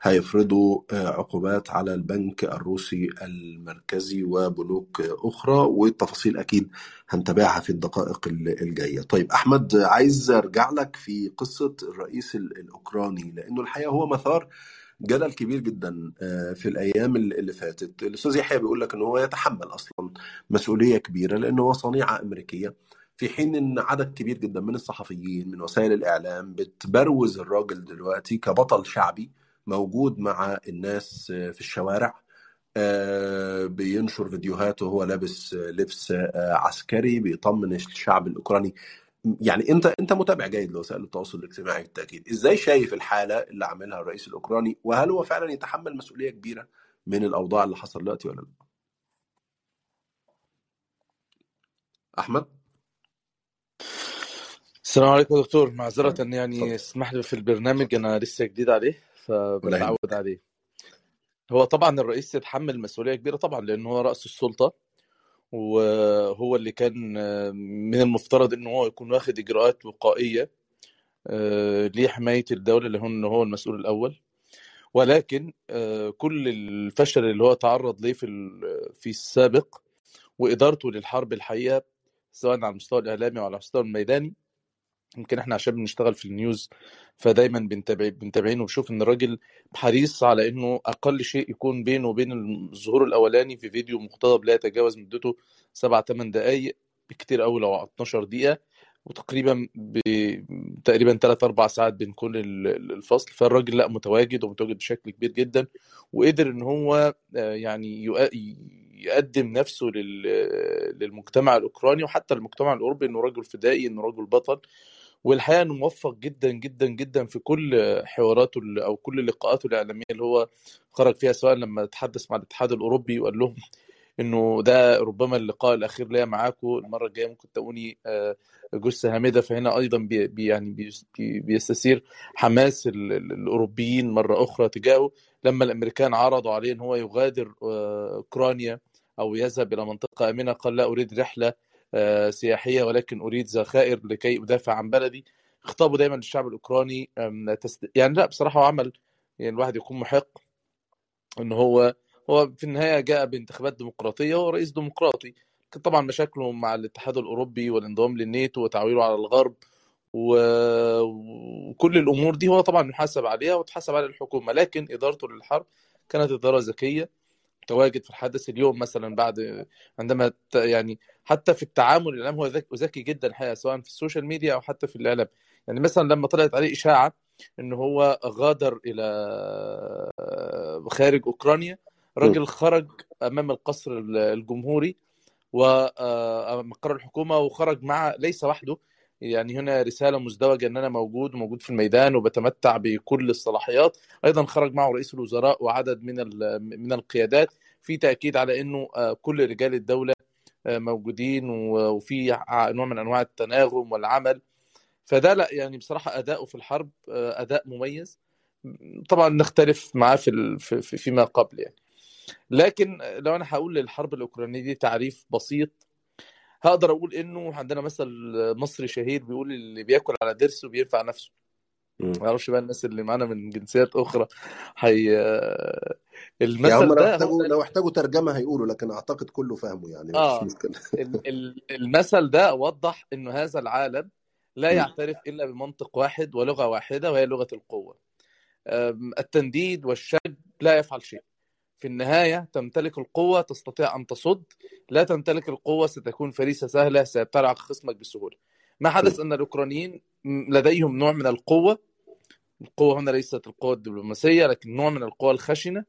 هيفرضوا عقوبات على البنك الروسي المركزي وبنوك أخرى والتفاصيل أكيد هنتابعها في الدقائق الجاية. طيب أحمد عايز أرجع لك في قصة الرئيس الأوكراني لأنه الحقيقة هو مثار جدل كبير جدا في الأيام اللي فاتت. الأستاذ يحيى بيقول لك إن هو يتحمل أصلا مسؤولية كبيرة لأنه هو صنيعه أمريكية. في حين إن عدد كبير جدا من الصحفيين من وسائل الإعلام بتبروز الراجل دلوقتي كبطل شعبي موجود مع الناس في الشوارع. بينشر فيديوهات وهو لابس لبس عسكري بيطمن الشعب الأوكراني يعني انت انت متابع جيد لوسائل التواصل الاجتماعي بالتأكيد. إزاي شايف الحالة اللي عاملها الرئيس الأوكراني؟ وهل هو فعلا يتحمل مسؤولية كبيرة من الأوضاع اللي حصل دلوقتي ولا لا؟ أحمد؟ السلام عليكم يا دكتور. معذرة يعني اسمح لي في البرنامج أنا لسه جديد عليه فبتعود عليه. هو طبعا الرئيس يتحمل مسؤولية كبيرة طبعا لأنه هو رأس السلطة. وهو اللي كان من المفترض أنه هو يكون واخد إجراءات وقائية لحماية الدولة اللي هو هو المسؤول الأول. ولكن كل الفشل اللي هو تعرض ليه في في السابق وإدارته للحرب الحقيقة سواء على المستوى الإعلامي أو على المستوى الميداني يمكن إحنا عشان بنشتغل في النيوز فدايما بنتابع بنتابعين وبشوف إن الراجل حريص على إنه أقل شيء يكون بينه وبين الظهور الأولاني في فيديو مقتضب لا يتجاوز مدته 7 8 دقائق بكتير قوي لو 12 دقيقة وتقريبا ب... تقريبا 3 4 ساعات بين كل ال- الفصل. فالراجل لأ متواجد ومتواجد بشكل كبير جدا وقدر إن هو آه، يعني يق- يقدم نفسه لل... للمجتمع الأوكراني وحتى المجتمع الأوروبي إنه رجل فدائي إنه رجل بطل. والحقيقة إنه موفق جدا جدا جدا في كل حواراته أو كل لقاءاته الإعلامية اللي هو خرج فيها سواء لما تحدث مع الاتحاد الأوروبي وقال لهم إنه ده ربما اللقاء الأخير ليا معاكم المرة الجاية ممكن تلاقوني آه، جثة هامدة. فهنا أيضا بي يعني بي- بي- بيستثير حماس ال- ال- الأوروبيين مرة أخرى تجاهه. لما الأمريكان عرضوا عليه إن هو يغادر آه، أوكرانيا أو يذهب إلى منطقة آمنة قال لا أريد رحلة سياحية ولكن أريد ذخائر لكي أدافع عن بلدي خطابه دايما للشعب الأوكراني. يعني لا بصراحة هو عمل يعني الواحد يكون محق ان هو هو في النهاية جاء بانتخابات ديمقراطية وهو رئيس ديمقراطي طبعا مشاكله مع الاتحاد الأوروبي والانضمام للناتو وتعويله على الغرب وكل الأمور دي هو طبعا يحاسب عليها وتحاسب على الحكومة لكن إدارته للحرب كانت إدارة ذكية متواجد في الحدث اليوم مثلا بعد عندما يعني حتى في التعامل الإعلام هو ذكي جدا الحقيقة سواء في ال social media أو حتى في الإعلام يعني مثلا لما طلعت عليه إشاعة ان هو غادر إلى خارج أوكرانيا. راجل خرج أمام القصر الجمهوري ومقر الحكومة وخرج مع ليس وحده يعني هنا رسالة مزدوجة إن أنا موجود وموجود في الميدان وبتمتع بكل الصلاحيات. أيضا خرج معه رئيس الوزراء وعدد من من القيادات في تأكيد على إنه آه، كل رجال الدولة آه، موجودين وفي نوع من أنواع التناغم والعمل. فده لا يعني بصراحة أداؤه في الحرب آه، أداء مميز. طبعا نختلف معاه في- فيما قبل يعني. لكن لو أنا هقول للحرب الأوكرانية دي تعريف بسيط هقدر أقول انه عندنا مثل مصري شهير بيقول اللي بياكل على ضرسه بينفع نفسه. ما أعرفش بقى الناس اللي معانا من جنسيات أخرى هي يعني المثل لو ده هو احتاجوا لو احتاجوا ترجمة هيقولوا لكن أعتقد كله فاهمه يعني آه. مشكلة. ال- ال- المثل ده وضح إنه هذا العالم لا. يعترف إلا بمنطق واحد ولغة واحدة وهي لغة القوة. التنديد والشد لا يفعل شيء. في النهاية تمتلك القوة تستطيع أن تصد. لا تمتلك القوة ستكون فريسة سهلة سيبتلعك خصمك بسهولة. ما. حدث أن الأوكرانيين لديهم نوع من القوة. القوة هنا ليست القوة الدبلوماسية لكن نوع من القوة الخشنة.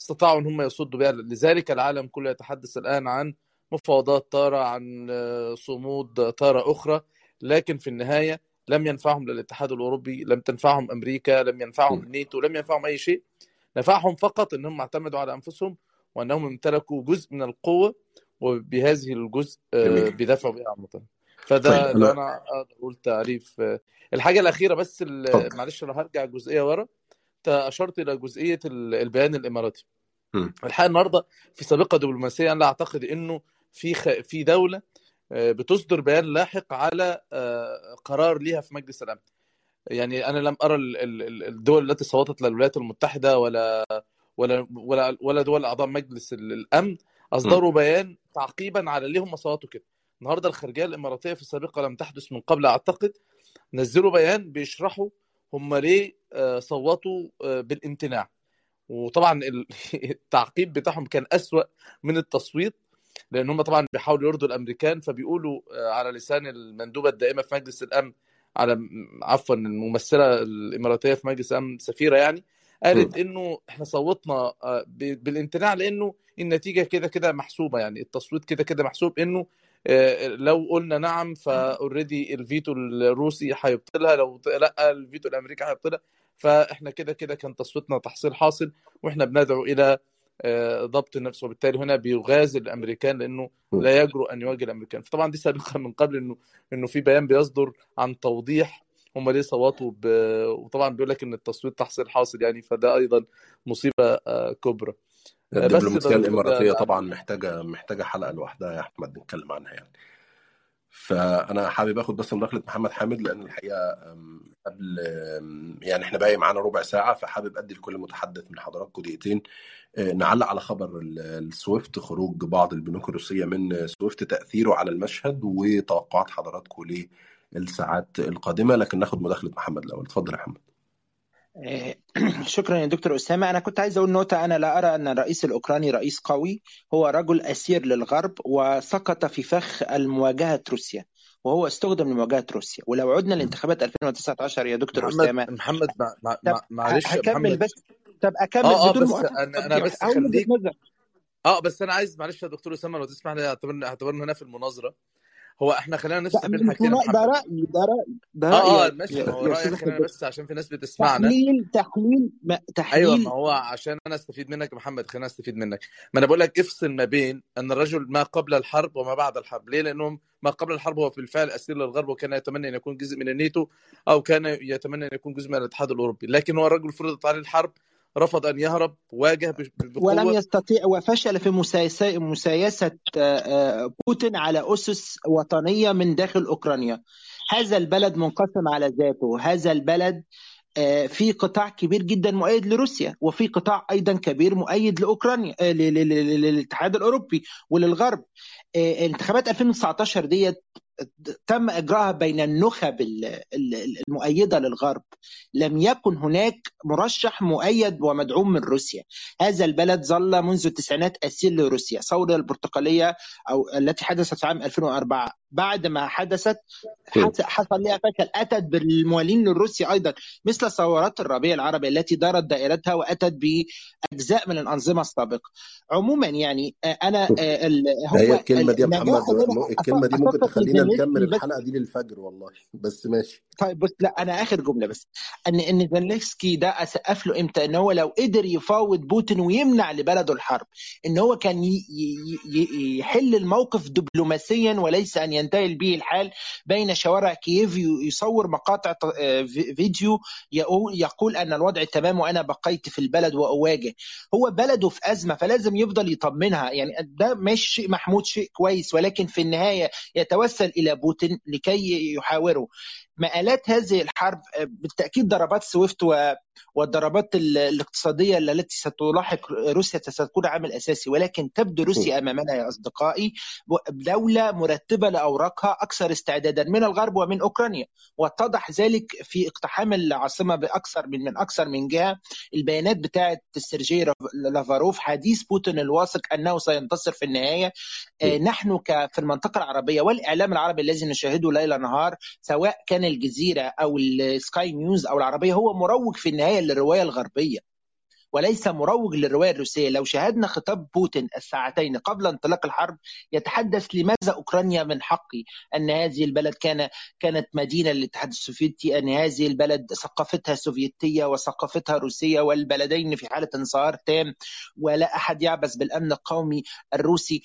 استطاعوا أن هم يصدوا بها. لذلك العالم كله يتحدث الآن عن مفاوضات طاره عن آه، صمود طاره أخرى. لكن في النهاية لم ينفعهم لا الاتحاد الأوروبي لم تنفعهم أمريكا لم ينفعهم مم. الناتو لم ينفعهم أي شيء. نفعهم فقط إنهم اعتمدوا على أنفسهم وأنهم امتلكوا جزء من القوة وبهذه الجزء آه، بيدافعوا بها عن وطنهم طيب فده لو أنا أنا أقدر أقول تعريف آه، الحاجة الأخيرة بس معلش لو هرجع جزئية ورا انت أشرت إلى جزئية ال- البيان الإماراتي. الحقيقة النهارده في سابقة دبلوماسية أنا لا أعتقد إنه في خ... في دولة آه، بتصدر بيان لاحق على قرار ليها في مجلس الأمن. يعني أنا لم أرى ال- ال- ال- الدول التي صوتت للولايات المتحدة ولا ولا ولا ولا دول أعضاء مجلس ال- الأمن. أصدروا بيان تعقيبا على ليه هم صوتوا كده النهارده الخارجية الإماراتية في السابقه لم تحدث من قبل أعتقد نزلوا بيان بيشرحوا هم ليه آه، صوتوا آه، بالامتناع وطبعا ال- التعقيب بتاعهم كان أسوأ من التصويت لأن هم طبعا بيحاولوا يرضوا الأمريكان فبيقولوا آه، على لسان المندوبة الدائمة في مجلس الأمن على عفوا الممثلة الإماراتية في مجلس الأمن سفيرة يعني. قالت إنه إحنا صوتنا آه، بالامتناع لإنه النتيجة كده كده محسوبة يعني التصويت كده كده محسوب إنه آه، لو قلنا نعم ف already الفيتو الروسي هيبطلها لو لأ الفيتو الأمريكي هيبطلها فإحنا كده كده كان تصويتنا تحصيل حاصل وإحنا بندعو إلى ضبط النفس وبالتالي هنا بيغازل الأمريكان لأنه. لا يجرؤ أن يواجه الأمريكان. فطبعا دي سابقا من قبل انه إنه في بيان بيصدر عن توضيح هم ليه صوتوا ب... وطبعا بيقول لك إن التصويت تحصيل حاصل يعني فده أيضا مصيبة آه، كبرى. آه، الدبلوماسية الإماراتية طبعا محتاجه محتاجة حلقة لوحدها يا أحمد نتكلم عنها يعني. فأنا حابب آخد بس مداخلة محمد حامد لأن الحقيقة قبل يعني إحنا باقي معانا ربع ساعة فحابب أدي لكل متحدث من حضراتكم دقيقتين. أه، نعلق على خبر ال- السويفت خروج بعض البنوك الروسيه من سويفت تأثيره على المشهد وتوقعات حضراتكم الساعات القادمة. لكن ناخد مداخلة محمد الأول. اتفضل يا محمد. شكرا يا دكتور أسامة. أنا كنت عايز أقول نقطة. أنا لا أرى أن الرئيس الأوكراني رئيس قوي. هو رجل أسير للغرب وسقط في فخ المواجهة روسيا وهو استخدم لمواجهة روسيا. ولو عدنا لانتخابات 2019 يا دكتور محمد أسامة. محمد معلش هكمل بس. طب أكمل آه آه بدون بس أنا أنا بس خليك آه بس أنا عايز معلش يا دكتور أسامة لو تسمح لي اعتبرنا أعتبرنا هنا في المناظرة. هو إحنا خلينا مش حاجتين. ده رأيي ده رأيي ده آه رأيي آه يا ماشي. ما هو رايك خلينا بس عشان في ناس بتسمعنا. تحليل تحليل ما- أيوه تحليل. ما هو عشان أنا أستفيد منك يا محمد خلينا أستفيد منك. ما أنا بقول لك افصل ما بين أن الرجل ما قبل الحرب وما بعد الحرب. ليه؟ لأنهم ما قبل الحرب هو بالفعل أسير للغرب وكان يتمنى أن يكون جزء من الناتو أو كان يتمنى أن يكون جزء من الاتحاد الأوروبي. لكن هو الرجل فرضت عليه الحرب رفض أن يهرب واجه ب- ولم بقوه يستطيع وفشل في مسايسة آه، آه، بوتين على أسس وطنية من داخل أوكرانيا. هذا البلد منقسم على ذاته. هذا البلد آه، في قطاع كبير جدا مؤيد لروسيا وفي قطاع أيضا كبير مؤيد لأوكرانيا للاتحاد الأوروبي وللغرب. انتخابات 2019 ديت تم إجراءها بين النخب ال- ال- المؤيدة للغرب. لم يكن هناك مرشح مؤيد ومدعوم من روسيا. هذا البلد ظل منذ التسعينات أسير لروسيا. الثوره البرتقالية أو التي حدثت في عام 2004 بعد ما حدثت حصل لها فشل أتت بالموالين لروسيا أيضا مثل ثورات الربيع العربي التي دارت دائرتها وأتت بأجزاء من الأنظمة السابقة. عموما يعني آه، أنا آه، ده هي هو الكلمة دي يا محمد الكلمة دي ممكن تخلينا نكمل الحلقة دي للفجر والله. بس ماشي. طيب بص لا أنا آخر جملة بس. أن أن زيلينسكي ده اسقف له إمتى؟ إن هو لو قدر يفاوض بوتين ويمنع لبلده الحرب. إن هو كان يحل الموقف دبلوماسيا وليس أن ينتهي به الحال بين شوارع كييف يصور مقاطع آه، في- فيديو يقول أن الوضع تمام وأنا بقيت في البلد وأواجه. هو بلده في أزمة فلازم يفضل يطمنها. يعني ده مش شيء محمود شيء كويس ولكن في النهاية يتوسل إلى بوتين لكي يحاوره. مآلات هذه الحرب آه، بالتأكيد ضربات سويفت والضربات ال- الاقتصادية التي ستلاحق روسيا ستكون عامل أساسي ولكن تبدو روسيا أمامنا يا أصدقائي دولة مرتبة لأوراقها أكثر استعدادا من الغرب ومن أوكرانيا واتضح ذلك في اقتحام العاصمة بأكثر من من أكثر من جهة. البيانات بتاعت سيرجي لافروف حديث بوتين الواثق أنه سينتصر في النهاية. آه، نحن في المنطقة العربية والإعلام العربي الذي نشاهده ليل نهار سواء كان الجزيرة أو السكاي نيوز أو العربية هو مروج في النهاية للرواية الغربية وليس مروج للرواية الروسية، لو شاهدنا خطاب بوتين الساعتين قبل انطلاق الحرب يتحدث لماذا أوكرانيا من حقي أن هذه البلد كان كانت مدينة للاتحاد السوفيتي، أن هذه البلد ثقافتها سوفيتية وثقافتها روسية والبلدين في حالة انصهار تام ولا أحد يعبث بالأمن القومي الروسي،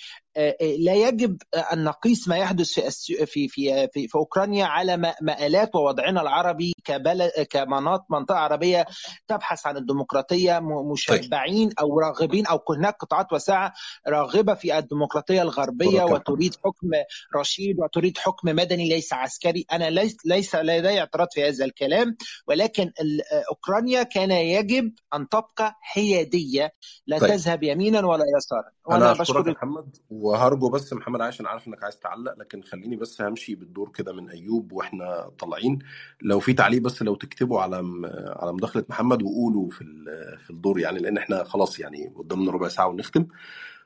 لا يجب أن نقيس ما يحدث في في في في, في أوكرانيا على مآلات ووضعنا العربي كبلد كمناطق منطقة عربية تبحث عن الديمقراطية طيب. مشبعين أو راغبين أو هناك قطاعات واسعه راغبة في الديمقراطية الغربية وتريد حكم رشيد وتريد حكم مدني ليس عسكري. أنا ليس ليس لدي اعتراض في هذا الكلام ولكن ال- أوكرانيا كان يجب أن تبقى حيادية لا طيب. تذهب يمينا ولا يسارا. أنا أشكرك يا محمد وهرجو بس محمد عشان عارف إنك عايز تعلق لكن خليني بس همشي بالدور كده من أيوب وإحنا طالعين. لو في تعليق بس لو تكتبوا على م- على مداخلة محمد وقولوا في ال- في الدور يعني لأن إحنا خلاص يعني قدامنا ربع ساعة ونختم.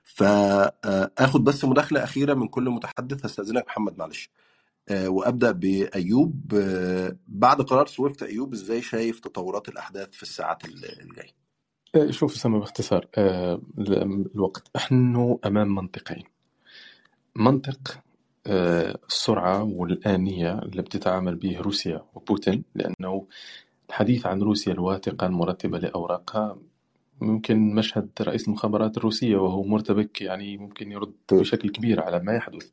فاخد بس مداخلة أخيرة من كل متحدث هستأذنك محمد معلش. آه، وأبدأ بأيوب. آه، بعد قرار سويفت أيوب إزاي شايف تطورات الأحداث في الساعات ال- الجاية؟ آه، شوف أسامة باختصار آه، ال- الوقت. نحن أمام منطقين. منطق آه، السرعة والآنية اللي بتتعامل به روسيا وبوتين لأنه الحديث عن روسيا الواثقة المرتبة لأوراقها ممكن مشهد رئيس المخابرات الروسية وهو مرتبك يعني ممكن يرد بشكل كبير على ما يحدث.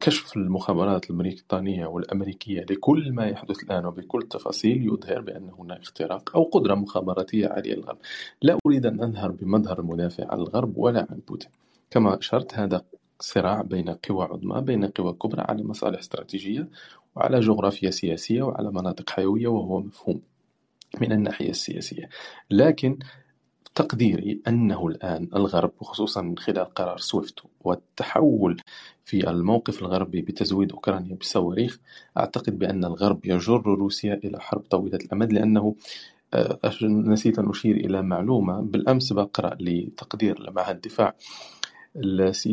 كشف المخابرات البريطانية والأمريكية لكل ما يحدث الآن وبكل التفاصيل يظهر بأن هناك اختراق أو قدرة مخابراتية عالية للغرب لا أريد أن أظهر بمظهر المدافع عن الغرب ولا عن بوتين. كما أشرت هذا صراع بين قوى عظمى بين قوى كبرى على مصالح استراتيجية وعلى جغرافيا سياسية وعلى مناطق حيوية وهو مفهوم من الناحية السياسية. لكن تقديري أنه الآن الغرب وخصوصا من خلال قرار سويفت والتحول في الموقف الغربي بتزويد أوكرانيا بالصواريخ أعتقد بأن الغرب يجر روسيا إلى حرب طويلة الأمد لأنه آه، نسيت أن أشير إلى معلومة بالأمس بقرأ لتقدير معهد الدفاع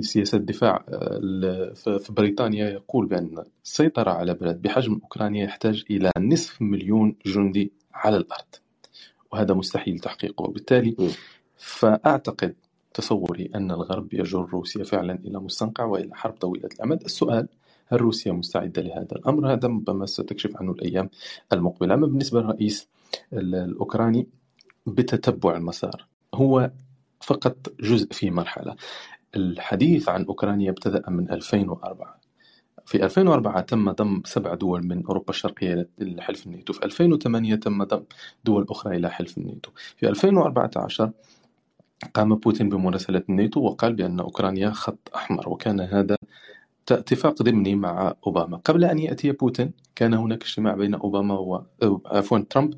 سياسة الدفاع آه، في بريطانيا يقول بأن السيطرة على بلد بحجم أوكرانيا يحتاج إلى نصف مليون جندي على الأرض. وهذا مستحيل تحقيقه. وبالتالي فأعتقد تصوري أن الغرب يجر روسيا فعلا إلى مستنقع وإلى حرب طويلة الأمد. السؤال هل روسيا مستعدة لهذا الأمر؟ هذا ربما ستكشف عنه الأيام المقبلة. أما بالنسبة للرئيس الأوكراني بتتبع المسار. هو فقط جزء في مرحلة. الحديث عن أوكرانيا ابتدأ من 2004 في 2004 تم ضم سبع دول من أوروبا الشرقية إلى حلف الناتو في 2008 تم ضم دول أخرى إلى حلف الناتو. في 2014 قام بوتين بمراسلة الناتو وقال بأن أوكرانيا خط أحمر وكان هذا اتفاق ضمني مع أوباما. قبل أن يأتي بوتين كان هناك اجتماع بين أوباما و عفوا ترامب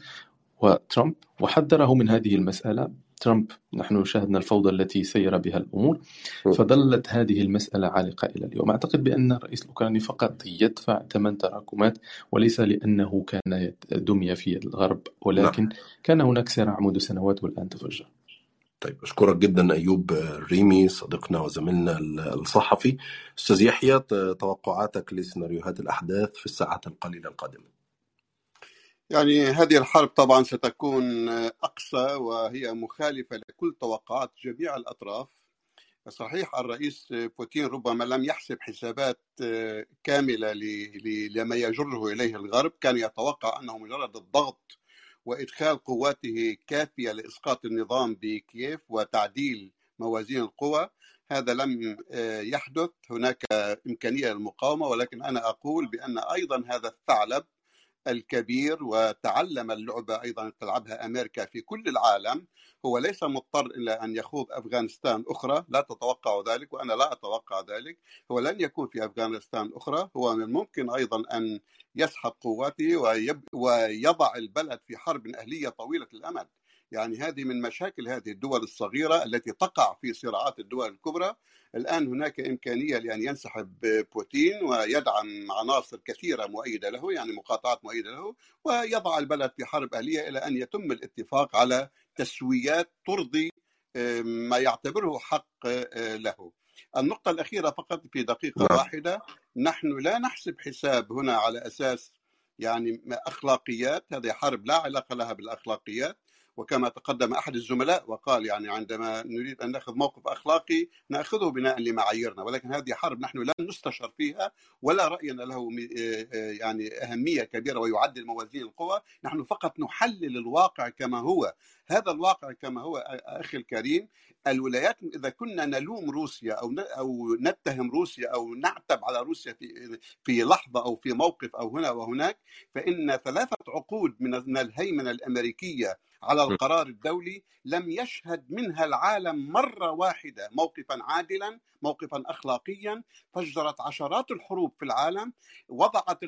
وترامب وحذره من هذه المسألة ترامب نحن شاهدنا الفوضى التي سير بها الأمور فظلت هذه المسألة عالقة إلى اليوم. أعتقد بأن الرئيس الأوكراني فقط يدفع ثمن تراكمات وليس لأنه كان دمي في الغرب ولكن نعم. كان هناك صراع منذ سنوات والآن تفجر طيب أشكرك جدا أيوب ريمي صديقنا وزميلنا الصحفي. أستاذ يحيى توقعاتك لسيناريوهات الأحداث في الساعات القليلة القادمة؟ يعني هذه الحرب طبعا ستكون أقصى وهي مخالفة لكل توقعات جميع الأطراف. صحيح الرئيس بوتين ربما لم يحسب حسابات كاملة لما يجره إليه الغرب. كان يتوقع أنه مجرد الضغط وإدخال قواته كافية لإسقاط النظام بكييف وتعديل موازين القوى هذا لم يحدث. هناك إمكانية للمقاومة ولكن أنا أقول بأن أيضا هذا الثعلب الكبير وتعلم اللعبة أيضا تلعبها أمريكا في كل العالم. هو ليس مضطر إلى أن يخوض أفغانستان أخرى. لا تتوقع ذلك وأنا لا أتوقع ذلك. هو لن يكون في أفغانستان أخرى. هو من الممكن أيضا أن يسحب قواته ويضع البلد في حرب أهلية طويلة الأمد. يعني هذه من مشاكل هذه الدول الصغيرة التي تقع في صراعات الدول الكبرى. الآن هناك إمكانية لأن ينسحب بوتين ويدعم عناصر كثيرة مؤيدة له يعني مقاطعات مؤيدة له ويضع البلد في حرب أهلية إلى أن يتم الاتفاق على تسويات ترضي ما يعتبره حق آه، له. النقطة الأخيرة فقط في دقيقة نعم. واحدة. نحن لا نحسب حساب هنا على أساس يعني أخلاقيات هذه حرب لا علاقة لها بالأخلاقيات. وكما تقدم أحد الزملاء وقال يعني عندما نريد أن نأخذ موقف أخلاقي نأخذه بناء لمعاييرنا ولكن هذه حرب نحن لن نستشر فيها ولا رأينا له آه، آه، يعني أهمية كبيرة ويعدل موازين القوى نحن فقط نحلل الواقع كما هو. هذا الواقع كما هو أخي الكريم الولايات إذا كنا نلوم روسيا أو أو نتهم روسيا أو نعتب على روسيا في في لحظة أو في موقف أو هنا وهناك فإن ثلاثة عقود من الهيمنة الأمريكية على القرار الدولي لم يشهد منها العالم مرة واحدة موقفا عادلا موقفا أخلاقيا فجرت عشرات الحروب في العالم وضعت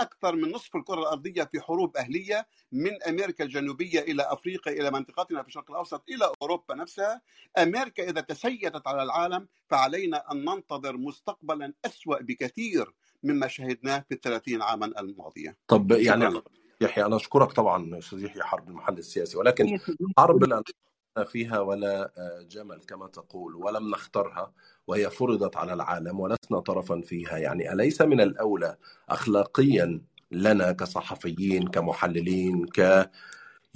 أكثر من نصف الكرة الأرضية في حروب أهلية من أمريكا الجنوبية إلى أفريقيا إلى منطقتنا في الشرق الأوسط إلى أوروبا نفسها. أمريكا إذا تسيدت على العالم فعلينا أن ننتظر مستقبلا أسوأ بكثير مما شهدناه في الثلاثين عاما الماضية. طب يعني يحيى أنا أشكرك طبعا أستاذ يحيى حرب المحل السياسي ولكن حرب لا فيها ولا آه، جمل كما تقول ولم نخترها وهي فرضت على العالم ولسنا طرفا فيها. يعني أليس من الأولى اخلاقيا لنا كصحفيين كمحللين ك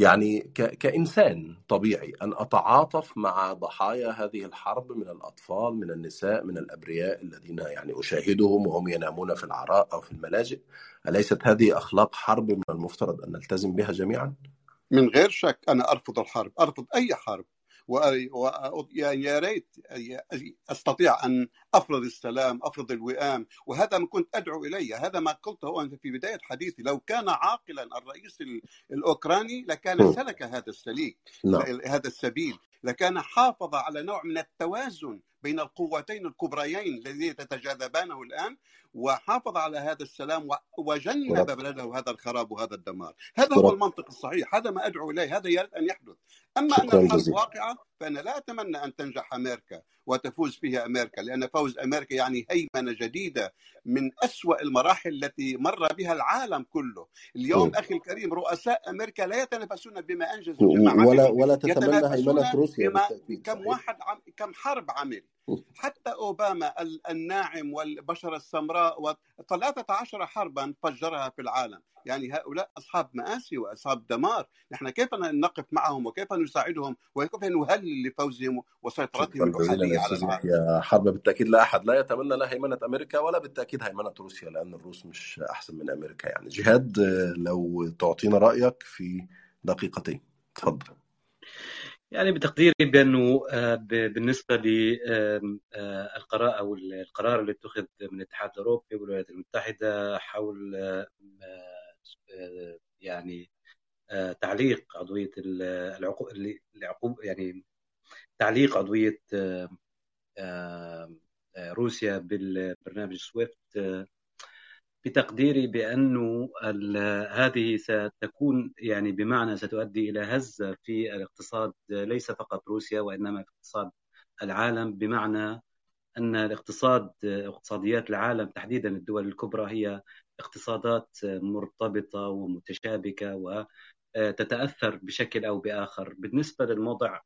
يعني. كإنسان طبيعي أن أتعاطف مع ضحايا هذه الحرب من الأطفال من النساء من الأبرياء الذين يعني أشاهدهم وهم ينامون في العراء أو في الملاجئ أليست هذه أخلاق حرب من المفترض أن نلتزم بها جميعا؟ من غير شك أنا أرفض الحرب أرفض أي حرب و يعني يا ريت أستطيع أن أفرض السلام أفرض الوئام وهذا ما كنت أدعو إليه هذا ما قلته انت في بداية حديثي. لو كان عاقلا الرئيس الأوكراني لكان سلك هذا السليك نعم. هذا السبيل. لكان حافظ على نوع من التوازن بين القوتين الكبريين الذين تتجاذبانه الآن وحافظ على هذا السلام وجنب بلده هذا الخراب وهذا الدمار. هذا هو المنطق الصحيح. هذا ما أدعو إليه. هذا يجب أن يحدث. أما أن الحرب واقعه فأنا لا أتمنى أن تنجح أمريكا وتفوز فيها أمريكا لأن فوز أمريكا يعني هيمنة جديدة من أسوأ المراحل التي مر بها العالم كله. اليوم م. أخي الكريم رؤساء أمريكا لا يتنافسون بما أنجزوا بما ولا ولا تتمنى هيمنة روسيا بما كم واحد عم كم حرب عمل. حتى أوباما الناعم والبشره السمراء و13 حربا فجرها في العالم. يعني هؤلاء أصحاب مآسي وأصحاب دمار. نحن كيف نقف معهم وكيف نساعدهم وكيف نهلل لفوزهم وسيطرتهم على العالم؟ يا حرب بالتأكيد لا أحد لا يتمنى لا هيمنه أمريكا ولا بالتأكيد هيمنة روسيا لأن الروس مش أحسن من أمريكا. يعني جهاد لو تعطينا رأيك في دقيقتين. تفضل. يعني بتقديري بأنه بالنسبة للقرار أو القرار اللي اتخذ من الاتحاد الأوروبي والولايات المتحدة حول يعني تعليق عضوية العقوب يعني تعليق عضوية روسيا بالبرنامج سويفت بتقديري بانه هذه ستكون يعني بمعنى ستؤدي إلى هزه في الاقتصاد ليس فقط روسيا وإنما في اقتصاد العالم بمعنى أن الاقتصاد اقتصاديات العالم تحديدا الدول الكبرى هي اقتصادات مرتبطة ومتشابكة وتتاثر بشكل أو بآخر. بالنسبة للوضع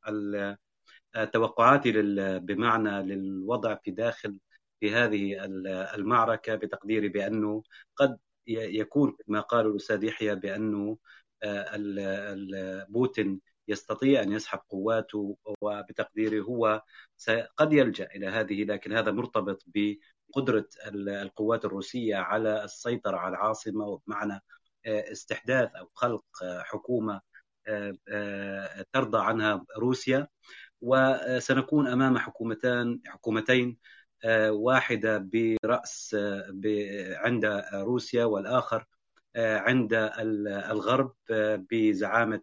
توقعاتي بمعنى للوضع في داخل في هذه المعركة بتقديري بأنه قد يكون ما قاله الأستاذ يحيى بأنه بوتين يستطيع أن يسحب قواته وبتقديري هو قد يلجأ إلى هذه لكن هذا مرتبط بقدرة القوات الروسية على السيطرة على العاصمة وبمعنى استحداث أو خلق حكومة ترضى عنها روسيا. وسنكون أمام حكومتان حكومتين واحدة برأس عند روسيا والآخر عند الغرب بزعامة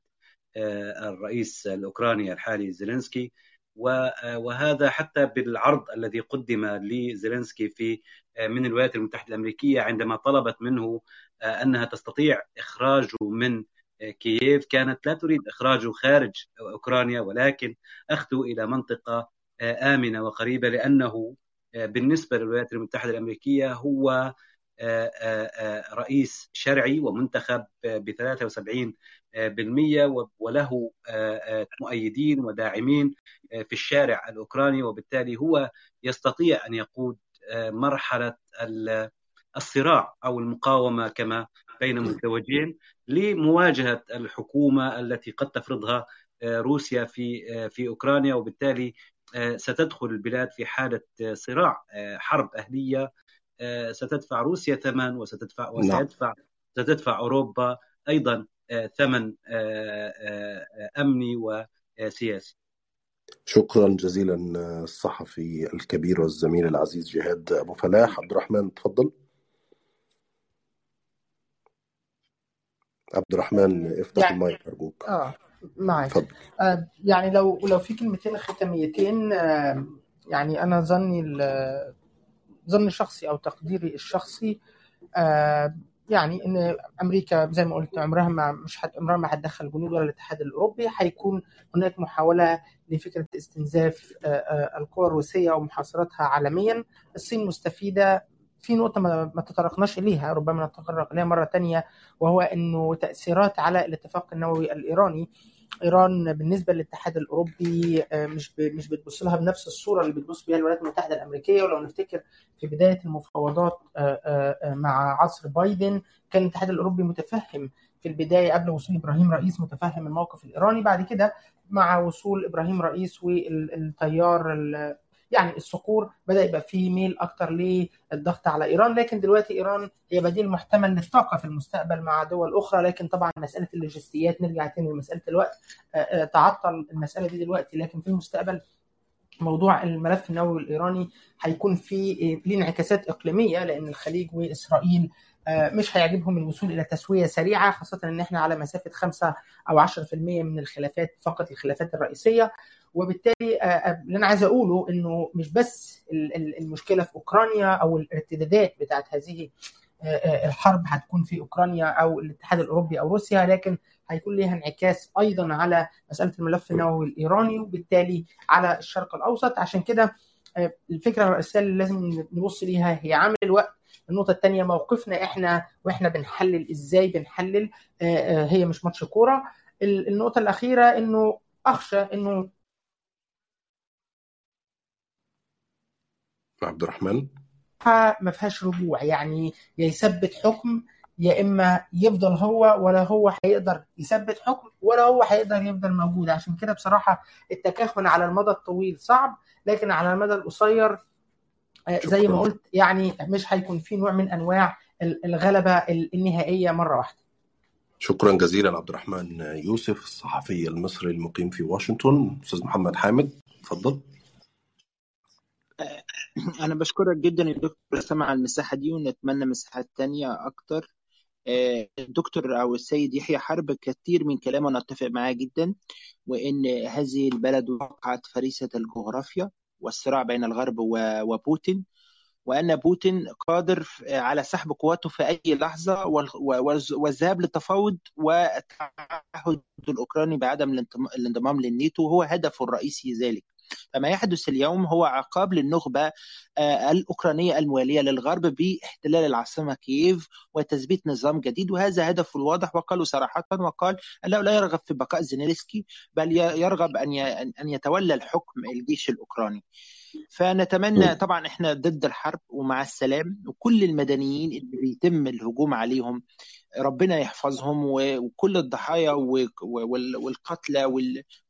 الرئيس الأوكراني الحالي زيلينسكي. وهذا حتى بالعرض الذي قدم لزيلينسكي في من الولايات المتحدة الأمريكية عندما طلبت منه أنها تستطيع إخراجه من كييف. كانت لا تريد إخراجه خارج أوكرانيا ولكن أخذه إلى منطقة آمنة وقريبة لأنه بالنسبة للولايات المتحدة الأمريكية هو رئيس شرعي ومنتخب ب 73% وله مؤيدين وداعمين في الشارع الأوكراني وبالتالي هو يستطيع أن يقود مرحلة الصراع أو المقاومة كما بين متوجهين لمواجهة الحكومة التي قد تفرضها روسيا في في أوكرانيا وبالتالي ستدخل البلاد في حالة صراع حرب أهلية. ستدفع روسيا ثمن وستدفع وسيدفع ستدفع أوروبا أيضا ثمن أمني وسياسي. شكرا جزيلا الصحفي الكبير والزميل العزيز جهاد أبو فلاح. عبد الرحمن تفضل. عبد الرحمن افتح يعني المايك أرجوك. آه. معك آه يعني لو لو في كلمتين ختاميتين آه يعني أنا ظني ظني الشخصي أو تقديري الشخصي آه يعني إن أمريكا زي ما قلت عمرها ما مش حد عمرها ما هتدخل جنود ولا الاتحاد الأوروبي. هيكون هناك محاولة لفكرة استنزاف القوى الروسية ومحاصرتها عالميا. الصين مستفيدة في نقطة ما تطرقناش إليها ربما نتطرق إليها مرة تانية وهو أنه تأثيرات على الاتفاق النووي الإيراني إيران بالنسبة للاتحاد الأوروبي مش مش بتبص لها بنفس الصورة اللي بتبص بها الولايات المتحدة الأمريكية. ولو نفتكر في بداية المفاوضات مع عصر بايدن كان الاتحاد الأوروبي متفهم في البداية قبل وصول إبراهيم رئيس متفهم الموقف الإيراني. بعد كده مع وصول إبراهيم رئيس والتيار يعني الصقور بدأ يبقى فيه ميل أكتر للضغط على إيران لكن دلوقتي إيران هي بديل محتمل للطاقة في المستقبل مع دول أخرى لكن طبعا مسألة اللوجستيات نرجع تاني لمسألة الوقت تعطل المسألة دي دلوقتي لكن في المستقبل موضوع الملف النووي الإيراني هيكون فيه ليه انعكاسات إقليمية لأن الخليج وإسرائيل مش هيعجبهم الوصول إلى تسوية سريعة خاصة إن إحنا على مسافة 5 أو 10% من الخلافات فقط الخلافات الرئيسية. وبالتالي اللي أنا عايز أقوله إنه مش بس المشكلة في أوكرانيا أو الارتدادات بتاعت هذه الحرب هتكون في أوكرانيا أو الاتحاد الأوروبي أو روسيا لكن هيكون ليها انعكاس أيضا على مسألة الملف النووي الإيراني وبالتالي على الشرق الأوسط. عشان كده الفكرة الرئيسية اللي لازم نبص ليها هي عامل الوقت. النقطة الثانية موقفنا إحنا وإحنا بنحلل إزاي بنحلل هي مش ماتش كورة. النقطة الأخيرة إنه أخشى إنه عبد الرحمن؟ ما فيهاش رجوع. يعني يا يثبت حكم يا إما يفضل هو ولا هو هيقدر يثبت حكم ولا هو هيقدر يفضل موجود. عشان كده بصراحة التكهن على المدى الطويل صعب لكن على المدى القصير زي ما قلت يعني مش هيكون في نوع من أنواع الغلبة النهائية مرة واحدة. شكرا جزيلا عبد الرحمن يوسف الصحفي المصري المقيم في واشنطن. أستاذ محمد حامد اتفضل أنا بشكرك جدا يا دكتور اسامه على المساحة دي ونتمنى مساحات تانية أكتر. الدكتور أو السيد يحيى حرب كثير من كلامه أنا أتفق معاه جدا وإن هذه البلد وقعت فريسة الجغرافيا والصراع بين الغرب وبوتين وأن بوتين قادر على سحب قواته في أي لحظة والذهاب للتفاوض والتعهد الأوكراني بعدم الانضمام للناتو هو هدفه الرئيسي ذلك. فما يحدث اليوم هو عقاب للنخبة الأوكرانية الموالية للغرب باحتلال العاصمة كييف وتثبيت نظام جديد وهذا هدفه الواضح وقالوا صراحة وقال أنه لا يرغب في بقاء زينيلسكي بل يرغب أن يتولى الحكم الجيش الأوكراني. فنتمنى طبعا إحنا ضد الحرب ومع السلام وكل المدنيين اللي بيتم الهجوم عليهم ربنا يحفظهم وكل الضحايا والقتلى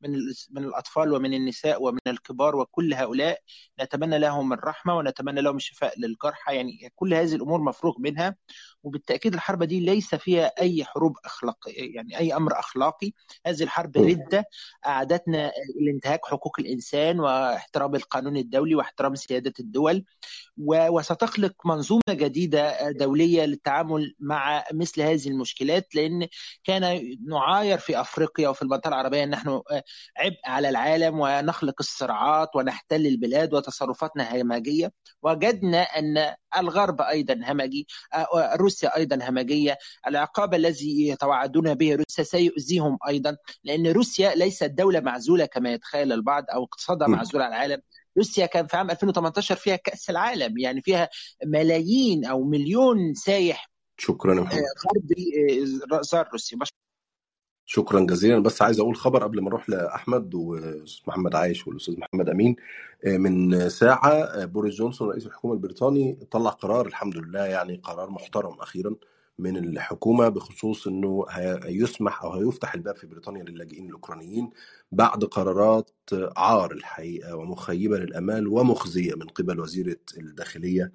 من من الأطفال ومن النساء ومن الكبار وكل هؤلاء نتمنى لهم الرحمة ونتمنى لهم الشفاء للجرحى. يعني كل هذه الأمور مفروغ منها. وبالتأكيد الحرب دي ليس فيها أي حروب أخلاقية يعني أي أمر أخلاقي. هذه الحرب ردة أعادتنا لانتهاك حقوق الإنسان واحترام القانون الدولي واحترام سيادة الدول. وستخلق منظومة جديدة دولية للتعامل مع مثل هذه المشكلات لأن كان نعاير في أفريقيا وفي المنطقة العربية أن نحن عبء على العالم ونخلق الصراعات ونحتل البلاد وتصرفاتنا همجية. وجدنا أن الغرب أيضا همجي روسيا أيضا همجية. العقاب الذي يتوعدون به روسيا سيؤذيهم أيضا لأن روسيا ليست دولة معزولة كما يتخيل البعض أو اقتصادها معزول عن العالم. روسيا كان في عام 2018 فيها كأس العالم يعني فيها ملايين أو مليون سايح شكرا يا محمد. غربي زار روسيا شكرا جزيلا. بس عايز أقول خبر قبل ما أروح لأحمد وأستاذ محمد عايش والأستاذ محمد أمين. من ساعة بوريس جونسون رئيس الحكومة البريطاني طلع قرار الحمد لله يعني قرار محترم أخيرا من الحكومة بخصوص إنه هيسمح أو هيفتح الباب في بريطانيا للاجئين الأوكرانيين بعد قرارات عار الحقيقة ومخيبة للأمال ومخزية من قبل وزيرة الداخلية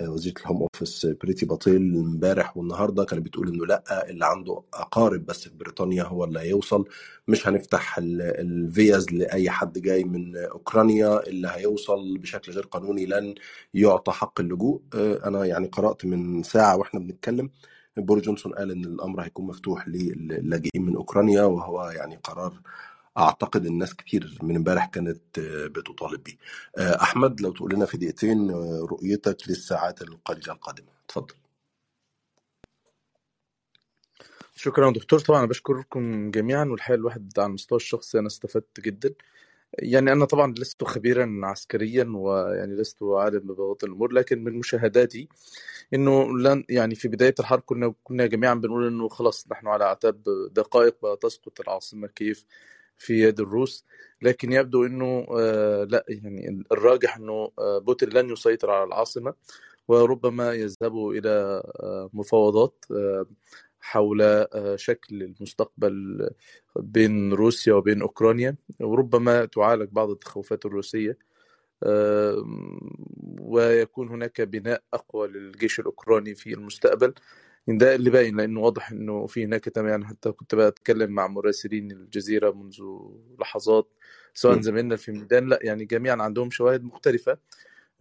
وزيرة ال Home Office بريتي باتيل امبارح والنهاردة كانت بتقول إنه لأ اللي عنده أقارب بس في بريطانيا هو اللي هيوصل. مش هنفتح الفيز لأي حد جاي من أوكرانيا اللي هيوصل بشكل غير قانوني لن يعطى حق اللجوء. أنا يعني قرأت من ساعة وإحنا بنتكلم بوريس جونسون قال إن الأمر هيكون مفتوح للاجئين من أوكرانيا وهو يعني قرار أعتقد الناس كتير من امبارح كانت بتطالب بيه. أحمد لو تقول لنا في دقيقتين رؤيتك للساعات القليلة القادمة. اتفضل. شكرا دكتور. طبعا بشكركم جميعا والحقيقة الواحد على المستوى الشخصي أنا استفدت جدا. يعني أنا طبعا لست خبيرا عسكريا ويعني لست عالم ببواطن الأمور لكن من مشاهداتي إنه لن يعني في بداية الحرب كنا كنا جميعا بنقول إنه خلاص نحن على أعتاب دقائق وتسقط العاصمة كييف. في يد الروس لكن يبدو إنه آه لا يعني الراجح إنه آه بوتين لن يسيطر على العاصمة وربما يذهبوا إلى آه مفاوضات حول شكل المستقبل بين روسيا وبين أوكرانيا وربما تعالج بعض التخوفات الروسية ويكون هناك بناء أقوى للجيش الأوكراني في المستقبل. ده اللي باين لأنه واضح إنه في هناك يعني حتى كنت بتكلم مع مراسلين الجزيرة منذ لحظات سواء زميلنا في الميدان لأ يعني جميعا عندهم شواهد مختلفة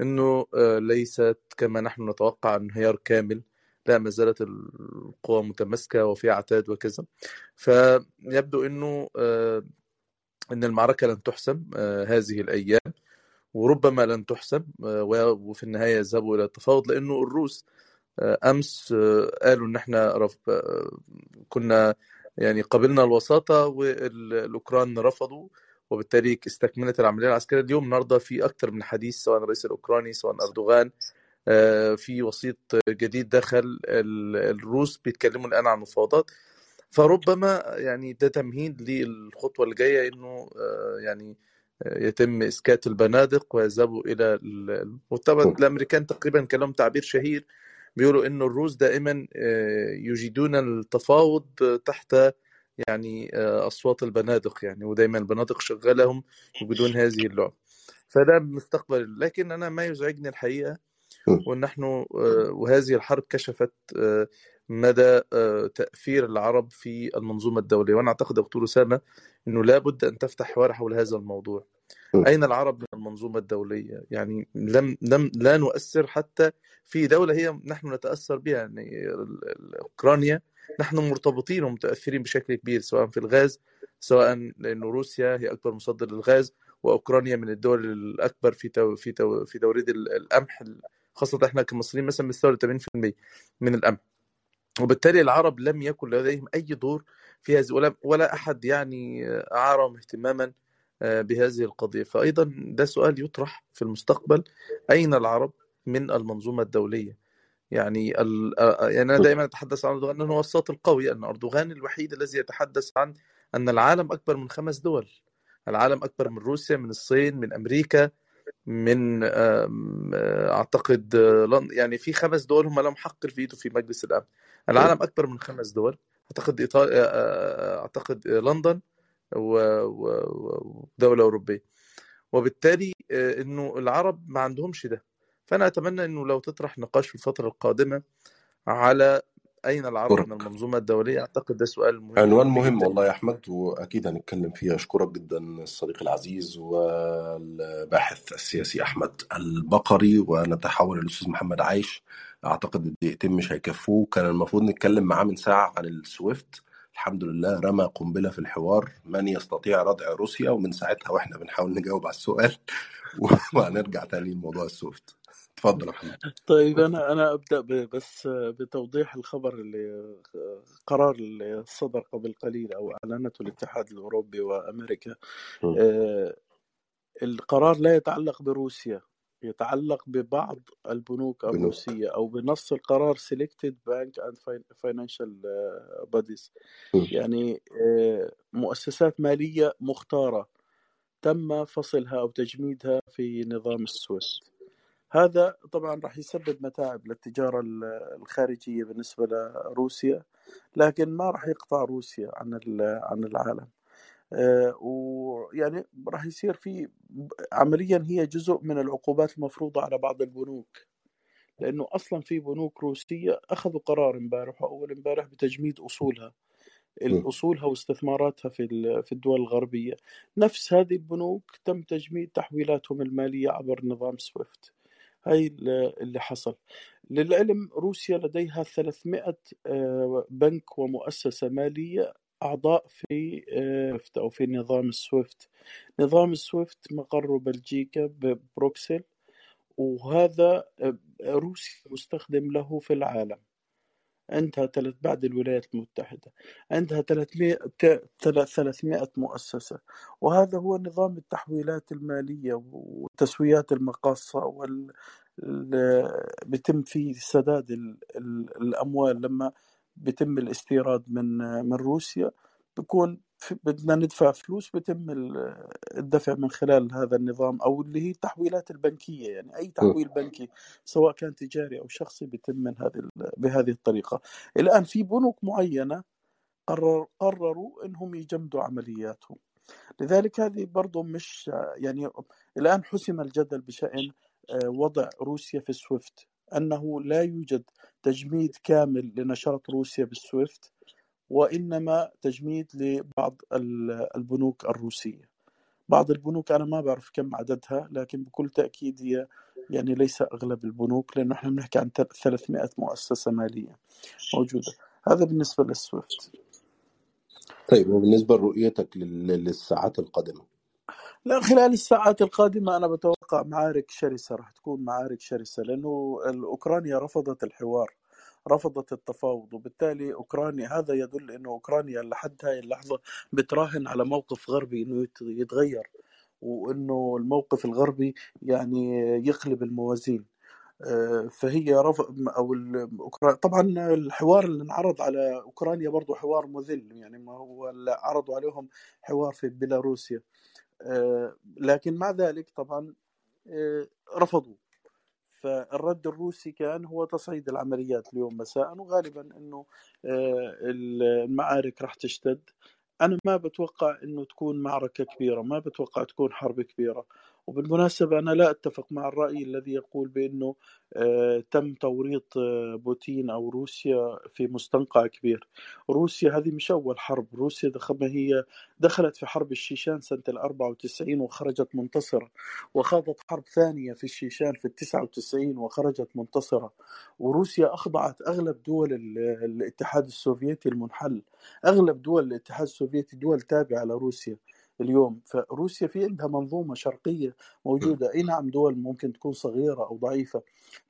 إنه ليست كما نحن نتوقع انهيار كامل لا ما زالت القوى متماسكة وفي عتاد وكذا. فيبدو إنه إن المعركة لن تحسم هذه الأيام وربما لن تحسم وفي النهاية يذهبوا إلى التفاوض لأنه الروس أمس قالوا إن إحنا كنا يعني قبلنا الوساطة والأوكران رفضوا وبالتالي استكملت العملية العسكرية اليوم. النهارده في أكثر من حديث سواء الرئيس الأوكراني سواء أردوغان في وسيط جديد دخل الروس بيتكلموا الآن عن مفاوضات. فربما يعني ده تمهيد للخطوة الجاية إنه يعني يتم إسكات البنادق ويذهبوا إلى وطبعا الأمريكان تقريبا كان لهم تعبير شهير بيقولوا إنه الروس دائما يجيدون التفاوض تحت يعني أصوات البنادق يعني ودايما البنادق شغاله هم يجيدون هذه اللعبه فده مستقبل. لكن أنا ما يزعجني الحقيقة ونحن وهذه الحرب كشفت مدى تأثير العرب في المنظومة الدولية. وأنا أعتقد دكتور أسامة إنه لابد أن تفتح حوار حول هذا الموضوع. أين العرب من المنظومة الدولية؟ يعني لم لم لا نؤثر حتى في دولة هي نحن نتأثر بها يعني أوكرانيا نحن مرتبطين ومتأثرين بشكل كبير سواء في الغاز سواء لأنه روسيا هي أكبر مصدر للغاز وأوكرانيا من الدول الأكبر في تو في تو في توريد القمح خاصة إحنا كمصريين مثلا بنستورد 80% من القمح. وبالتالي العرب لم يكن لديهم أي دور في هذه ولا ولا أحد يعني اعارهم اهتماما بهذه القضية. فايضا ده سؤال يطرح في المستقبل أين العرب من المنظومة الدولية؟ يعني ال... يعني أنا دائما أتحدث عن أردوغان انه هو الصوت القوي ان أردوغان الوحيد الذي يتحدث عن أن العالم أكبر من خمس دول. العالم أكبر من روسيا من الصين من أمريكا من أعتقد يعني في خمس دول هم لهم حق الفيتو في مجلس الأمن. العالم أكبر من خمس دول أعتقد إيطاليا أعتقد لندن ودولة أوروبية. وبالتالي إنه العرب ما عندهمش ده. فأنا أتمنى إنه لو تطرح نقاش في الفترة القادمة على أين العرب. من المنظومة الدولية أعتقد ده سؤال مهم عنوان مهم جدا. والله يا أحمد وأكيد هنتكلم فيه. أشكرك جدا الصديق العزيز والباحث السياسي أحمد البقري ونتحول للاستاذ محمد عايش. أعتقد الدقيقتين مش هيكفوه. كان المفروض نتكلم معاه من ساعة عن السويفت. الحمد لله رمى قنبلة في الحوار. من يستطيع ردع روسيا؟ ومن ساعتها وإحنا بنحاول نجاوب على السؤال. وهنرجع تاني لموضوع السويفت اتفضل يا محمد. طيب أنا أنا أبدأ بس بتوضيح الخبر اللي قرار اللي صدر قبل قليل أو أعلنته الاتحاد الأوروبي وأمريكا. آه، القرار لا يتعلق بروسيا. يتعلق ببعض البنوك بنوك. الروسية أو بنص القرار selected bank and fin- financial آه، bodies. يعني آه، مؤسسات مالية مختارة تم فصلها أو تجميدها في نظام السويفت هذا طبعا راح يسبب متاعب للتجارة ال- الخارجية بالنسبة لروسيا لكن ما راح يقطع روسيا عن عن العالم. ويعني راح يصير في عمليا هي جزء من العقوبات المفروضة على بعض البنوك لأنه أصلا في بنوك روسية أخذوا قرار امبارح وأول امبارح بتجميد أصولها. م. أصولها واستثماراتها في في الدول الغربية. نفس هذه البنوك تم تجميد تحويلاتهم المالية عبر نظام سويفت. هاي ال- اللي حصل. للعلم روسيا لديها 300 آه، بنك ومؤسسة مالية أعضاء في آه، أو في نظام السويفت نظام السويفت مقره بلجيكا ببروكسل وهذا آه، روسيا مستخدم له في العالم. عندها ثلاث بعد الولايات المتحدة عندها 300 ت- 300 مؤسسة. وهذا هو نظام التحويلات المالية وتسويات المقاصة وال ال- بيتم فيه سداد ال- ال- الأموال. لما بيتم الاستيراد من من روسيا بيكون في- بدنا ندفع فلوس بيتم ال- الدفع من خلال هذا النظام أو اللي هي التحويلات البنكية. يعني م. تحويل بنكي سواء كان تجاري أو شخصي بيتم من هذه بهذه الطريقة. الآن في بنوك معينة قرر قرروا إنهم يجمدوا عملياتهم. لذلك هذه برضو مش يعني الآن حسم الجدل بشأن آه، وضع روسيا في السويفت. أنه لا يوجد تجميد كامل لنشاط روسيا بالسويفت وإنما تجميد لبعض ال- البنوك الروسية. بعض البنوك أنا ما بعرف كم عددها لكن بكل تأكيد هي يعني ليس أغلب البنوك لأنه إحنا بنحكي عن 300 مؤسسة مالية موجودة. هذا بالنسبة للسويفت. طيب وبالنسبة لرؤيتك لل- للساعات القادمة؟ لا خلال الساعات القادمة أنا بتوقع معارك شرسة راح تكون معارك شرسة لأنه أوكرانيا رفضت الحوار رفضت التفاوض وبالتالي أوكرانيا هذا يدل أنه أوكرانيا لحد هاي اللحظة بتراهن على موقف غربي أنه يت- يتغير وأنه الموقف الغربي يعني يقلب الموازين. آه، فهي رفض أو ال- أوكرا- طبعا الحوار اللي انعرض على أوكرانيا برضه حوار مذل يعني ما هو اللي عرضوا عليهم حوار في بيلاروسيا. لكن مع ذلك طبعا آه، رفضوا. فالرد الروسي كان هو تصعيد العمليات اليوم مساء وغالبا إنه آه، المعارك راح تشتد. أنا ما بتوقع إنه تكون معركة كبيرة ما بتوقع تكون حرب كبيرة. وبالمناسبة أنا لا أتفق مع الرأي الذي يقول بأنه آه، تم توريط آه، بوتين أو روسيا في مستنقع كبير. روسيا هذه مش أول حرب. روسيا دخل ما هي دخلت في حرب الشيشان سنة ال 94 وخرجت منتصرة وخاضت حرب ثانية في الشيشان في ال 99 وخرجت منتصرة. وروسيا أخضعت أغلب دول ال- الاتحاد السوفيتي المنحل. أغلب دول الاتحاد السوفيتي دول تابعة لروسيا. اليوم. فروسيا في عندها منظومة شرقية موجودة. أي نعم دول ممكن تكون صغيرة أو ضعيفة.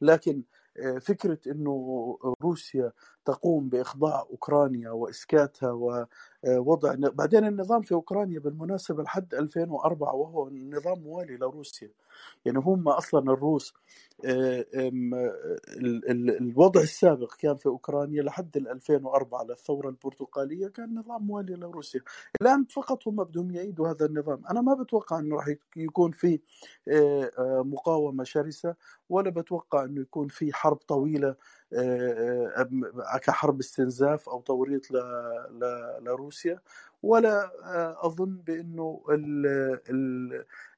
لكن آه، فكرة إنه روسيا تقوم بإخضاع أوكرانيا وإسكاتها ووضع بعدين النظام في أوكرانيا بالمناسبة لحد 2004 وهو نظام موالي لروسيا. يعني هم أصلا الروس آه، آه، ال- ال- الوضع السابق كان في أوكرانيا لحد ال 2004 للثوره البرتقالية كان نظام موالي لروسيا. الآن فقط هم بدهم يعيدوا هذا النظام. أنا ما بتوقع إنه راح يكون في آه، آه، مقاومة شرسة ولا بتوقع إنه يكون في حرب طويلة آه، آه، كحرب استنزاف أو توريط لروسيا ولا آه، أظن بأنه ال ال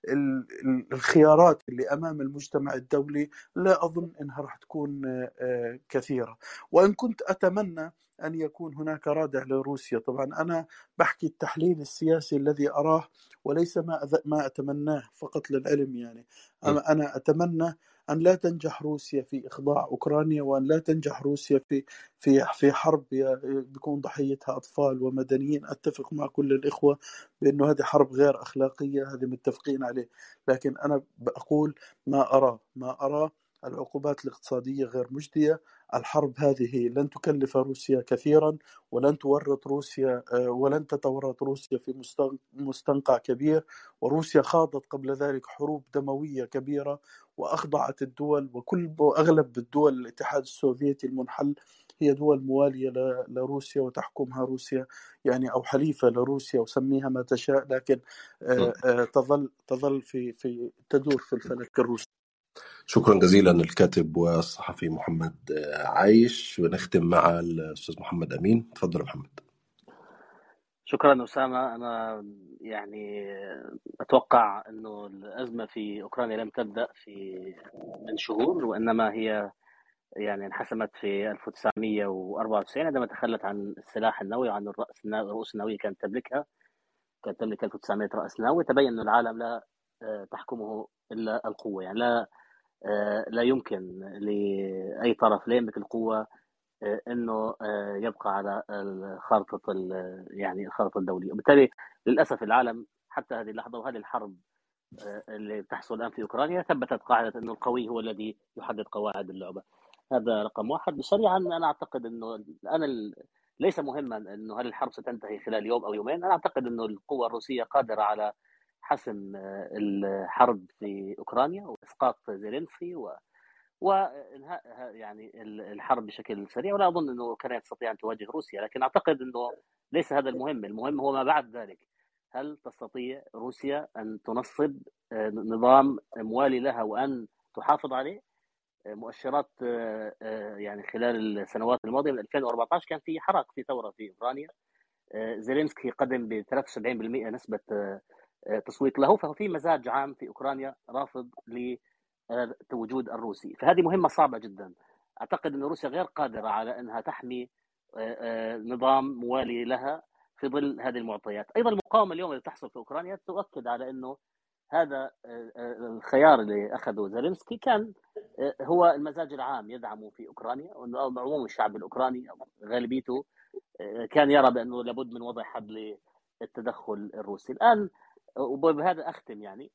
ال ال- الخيارات اللي أمام المجتمع الدولي لا أظن إنها راح تكون آه، آه، كثيرة. وإن كنت أتمنى أن يكون هناك رادع لروسيا. طبعا أنا بحكي التحليل السياسي الذي أراه وليس ما ما أتمناه فقط للعلم يعني. أنا أتمنى أن لا تنجح روسيا في إخضاع أوكرانيا وأن لا تنجح روسيا في في في حرب بيكون ضحيتها أطفال ومدنيين. أتفق مع كل الإخوة بأنه هذه حرب غير أخلاقية هذه متفقين عليه. لكن أنا بقول ما اراه ما اراه العقوبات الاقتصادية غير مجدية. الحرب هذه لن تكلف روسيا كثيرا ولن تورط روسيا آه، ولن تتورط روسيا في مستن- مستنقع كبير وروسيا خاضت قبل ذلك حروب دموية كبيرة وأخضعت الدول وكل واغلب الدول الاتحاد السوفيتي المنحل هي دول موالية لروسيا وتحكمها روسيا يعني أو حليفة لروسيا وسميها ما تشاء لكن. آه، آه، تظل تظل في في تدور في الفلك الروسي شكرا جزيلا الكاتب والصحفي محمد آه، عايش. ونختم مع الأستاذ محمد أمين. تفضل يا محمد. شكرا أسامة. أنا يعني أتوقع أنه الأزمة في أوكرانيا لم تبدأ في من شهور وإنما هي يعني انحسمت في 1994 عندما تخلت عن السلاح النووي وعن الرأس الرؤوس النووية كانت تملكها. كانت تملك 1900 رأس نووي. تبين أن العالم لا آه، تحكمه إلا القوة. يعني لا لا يمكن لأي طرف لا يملك القوة آه، إنه آه، يبقى على الخارطة ال- يعني الخارطة الدولية. وبالتالي للأسف العالم حتى هذه اللحظة وهذه الحرب آه، اللي بتحصل الآن في أوكرانيا ثبتت قاعدة أنه القوي هو الذي يحدد قواعد اللعبة. هذا رقم واحد. سريعا أنا أعتقد أنه الآن ال- ليس مهما أنه هل الحرب ستنتهي خلال يوم أو يومين. أنا أعتقد أنه القوة الروسية قادرة على حسم آه، الحرب في أوكرانيا وإسقاط زيلينسكي و وانهاء يعني ال- الحرب بشكل سريع. ولا أظن إنه أوكرانيا تستطيع أن تواجه روسيا لكن أعتقد إنه ليس هذا المهم. المهم هو ما بعد ذلك. هل تستطيع روسيا أن تنصب آه، نظام موالي لها وأن تحافظ عليه؟ آه، مؤشرات يعني خلال السنوات الماضية من 2014 كان في حراك في ثورة في أوكرانيا. زيلينسكي قدم ب 73% نسبة تصويت له ففي مزاج عام في أوكرانيا رافض لوجود الروسي. فهذه مهمة صعبة جدا. أعتقد أن روسيا غير قادرة على أنها تحمي آه، آه، نظام موالي لها في ظل هذه المعطيات. أيضا المقاومة اليوم اللي تحصل في أوكرانيا تؤكد على أنه هذا آه، آه، الخيار اللي أخذه زيلينسكي كان آه، هو المزاج العام يدعمه في أوكرانيا. وانه عموم الشعب الأوكراني غالبيته كان يرى بأنه لابد من وضع حد للتدخل الروسي. الآن وبهذا أختم يعني.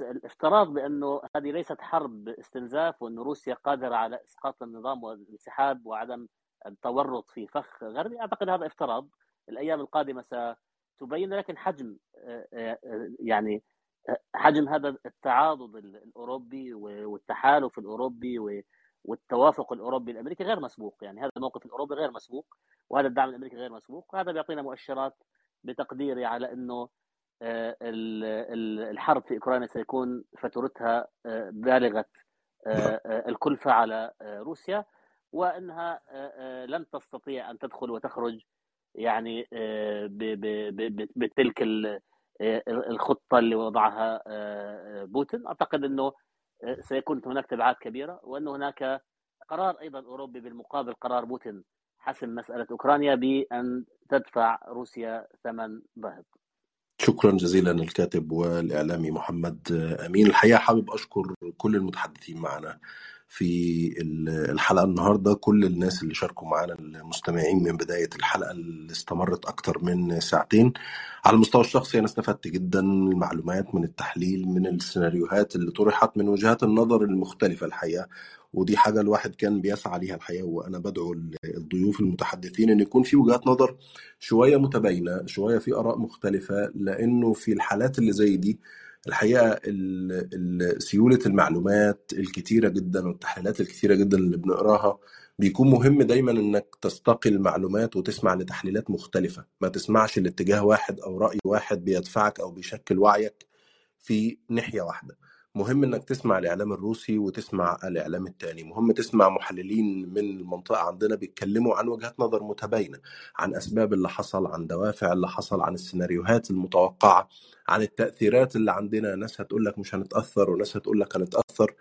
الافتراض بأنه هذه ليست حرب استنزاف وأن روسيا قادرة على إسقاط النظام والانسحاب وعدم التورط في فخ غربي أعتقد هذا افتراض. الأيام القادمة ستبين لكن حجم يعني حجم هذا التعاضد الأوروبي والتحالف الأوروبي والتوافق الأوروبي الأمريكي غير مسبوق. يعني هذا الموقف الأوروبي غير مسبوق وهذا الدعم الأمريكي غير مسبوق وهذا بيعطينا مؤشرات بتقديري على أنه الحرب في أوكرانيا سيكون فاتورتها آه، بالغة آه، الكلفة على روسيا وأنها لن تستطيع أن تدخل وتخرج يعني بتلك الخطة اللي وضعها بوتين. أعتقد إنه سيكون هناك تبعات كبيرة وأن هناك قرار أيضا أوروبي بالمقابل قرار بوتين حسم مسألة أوكرانيا بأن تدفع روسيا ثمن باهظ شكرا جزيلا الكاتب والإعلامي محمد أمين. الحقيقة حابب أشكر كل المتحدثين معنا. في الحلقة النهاردة. كل الناس اللي شاركوا معنا المستمعين من بداية الحلقة اللي استمرت أكتر من ساعتين. على المستوى الشخصي أنا استفدت جدا من المعلومات من التحليل من السيناريوهات اللي طرحت من وجهات النظر المختلفة الحقيقة. ودي حاجة الواحد كان بيسعى ليها الحقيقة وأنا بدعو الضيوف المتحدثين أن يكون في وجهات نظر شوية متباينة شوية في آراء مختلفة. لأنه في الحالات اللي زي دي الحقيقة سيولة المعلومات الكتيرة جدا والتحليلات الكتيرة جدا اللي بنقراها بيكون مهم دايما إنك تستقي المعلومات وتسمع لتحليلات مختلفة. ما تسمعش لاتجاه واحد أو رأي واحد بيدفعك أو بيشكل وعيك في ناحية واحدة. مهم إنك تسمع الإعلام الروسي وتسمع الإعلام الثاني مهم تسمع محللين من المنطقة عندنا بيتكلموا عن وجهات نظر متباينة عن أسباب اللي حصل عن دوافع اللي حصل عن السيناريوهات المتوقعة عن التأثيرات اللي عندنا. ناس هتقول لك مش هنتأثر وناس هتقول لك هنتأثر.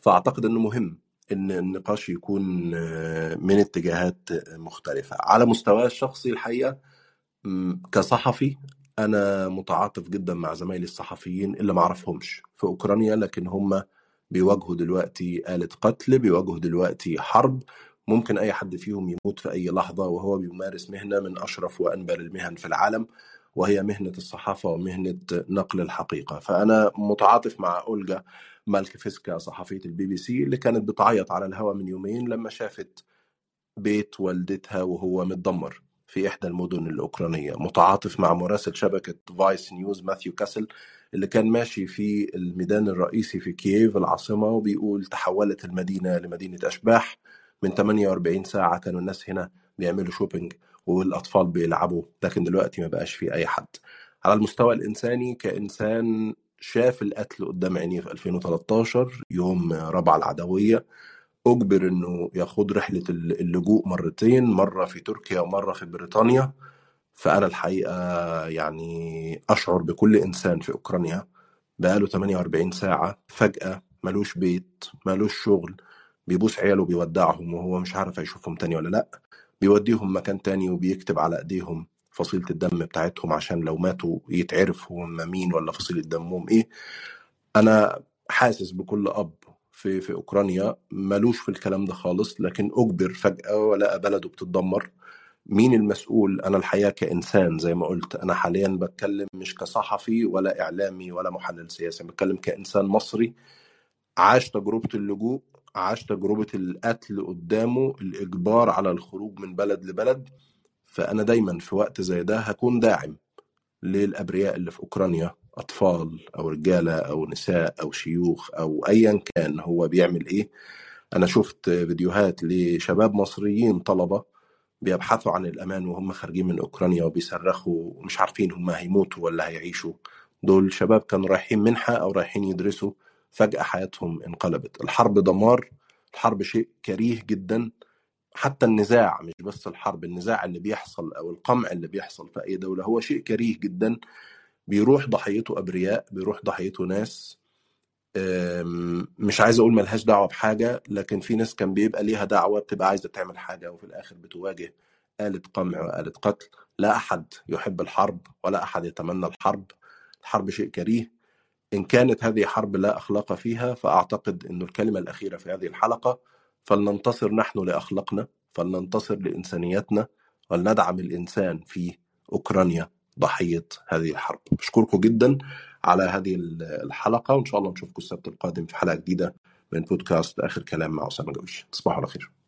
فأعتقد إنه مهم إن النقاش يكون من اتجاهات مختلفة. على مستواي الشخصي الحقيقة كصحفي أنا متعاطف جدا مع زمايلي الصحفيين اللي ما أعرفهمش في أوكرانيا لكن هم بيواجهوا دلوقتي آلة قتل بيواجهوا دلوقتي حرب. ممكن أي حد فيهم يموت في أي لحظة وهو بيمارس مهنة من أشرف وانبل المهن في العالم وهي مهنة الصحافة ومهنة نقل الحقيقة. فأنا متعاطف مع أولجا مالكفيسكا صحفية البي بي سي اللي كانت بتعيط على الهوا من يومين لما شافت بيت والدتها وهو متدمر. في إحدى المدن الأوكرانية. متعاطف مع مراسل شبكة فايس نيوز ماثيو كاسل اللي كان ماشي في الميدان الرئيسي في كييف العاصمة وبيقول تحولت المدينة لمدينة أشباح. من 48 ساعة كانوا الناس هنا بيعملوا شوبينج والأطفال بيلعبوا لكن دلوقتي ما بقاش في أي حد. على المستوى الإنساني كإنسان شاف القتل قدام عينيه في 2013 يوم ربع العدوية. أجبر إنه يخوض رحلة اللجوء مرتين مرة في تركيا ومرة في بريطانيا. فأنا الحقيقة يعني أشعر بكل إنسان في أوكرانيا بقاله 48 ساعة. فجأة ملوش بيت ملوش شغل بيبوس عياله بيودعهم وهو مش عارف هيشوفهم تاني ولا لأ. بيوديهم مكان تاني وبيكتب على إيديهم فصيلة الدم بتاعتهم عشان لو ماتوا يتعرف هم مين ولا فصيلة دمهم إيه. أنا حاسس بكل أب في في أوكرانيا ملوش في الكلام ده خالص لكن أجبر فجأة ولقى بلده بتتدمر. مين المسؤول؟ أنا الحقيقة كإنسان زي ما قلت. أنا حاليا بتكلم مش كصحفي ولا إعلامي ولا محلل سياسي بتكلم كإنسان مصري. عاش تجربة اللجوء عاش تجربة القتل قدامه الإجبار على الخروج من بلد لبلد. فأنا دايما في وقت زي ده هكون داعم للأبرياء اللي في أوكرانيا. أطفال أو رجالة أو نساء أو شيوخ أو ايا كان هو بيعمل إيه. أنا شفت فيديوهات لشباب مصريين طلبة بيبحثوا عن الأمان وهم خارجين من أوكرانيا وبيصرخوا ومش عارفين هم هيموتوا ولا هيعيشوا. دول شباب كانوا رايحين منحة أو رايحين يدرسوا فجأة حياتهم انقلبت. الحرب دمار الحرب شيء كريه جدا. حتى النزاع مش بس الحرب النزاع اللي بيحصل أو القمع اللي بيحصل في أي دولة هو شيء كريه جدا. بيروح ضحيته أبرياء بيروح ضحيته ناس مش عايز أقول ملهاش دعوة بحاجة لكن في ناس كان بيبقى ليها دعوة بتبقى عايزة تعمل حاجة وفي الآخر بتواجه آلة قمع وآلة قتل. لا أحد يحب الحرب ولا أحد يتمنى الحرب. الحرب شيء كريه. إن كانت هذه حرب لا أخلاق فيها فأعتقد أن الكلمة الأخيرة في هذه الحلقة فلننتصر نحن لأخلاقنا فلننتصر لإنسانيتنا ولندعم الإنسان في أوكرانيا. ضحية هذه الحرب. بشكركم جدا على هذه الحلقة وإن شاء الله نشوفكم السبت القادم في حلقة جديدة من بودكاست آخر كلام مع أسامة جويش تصبحوا على خير.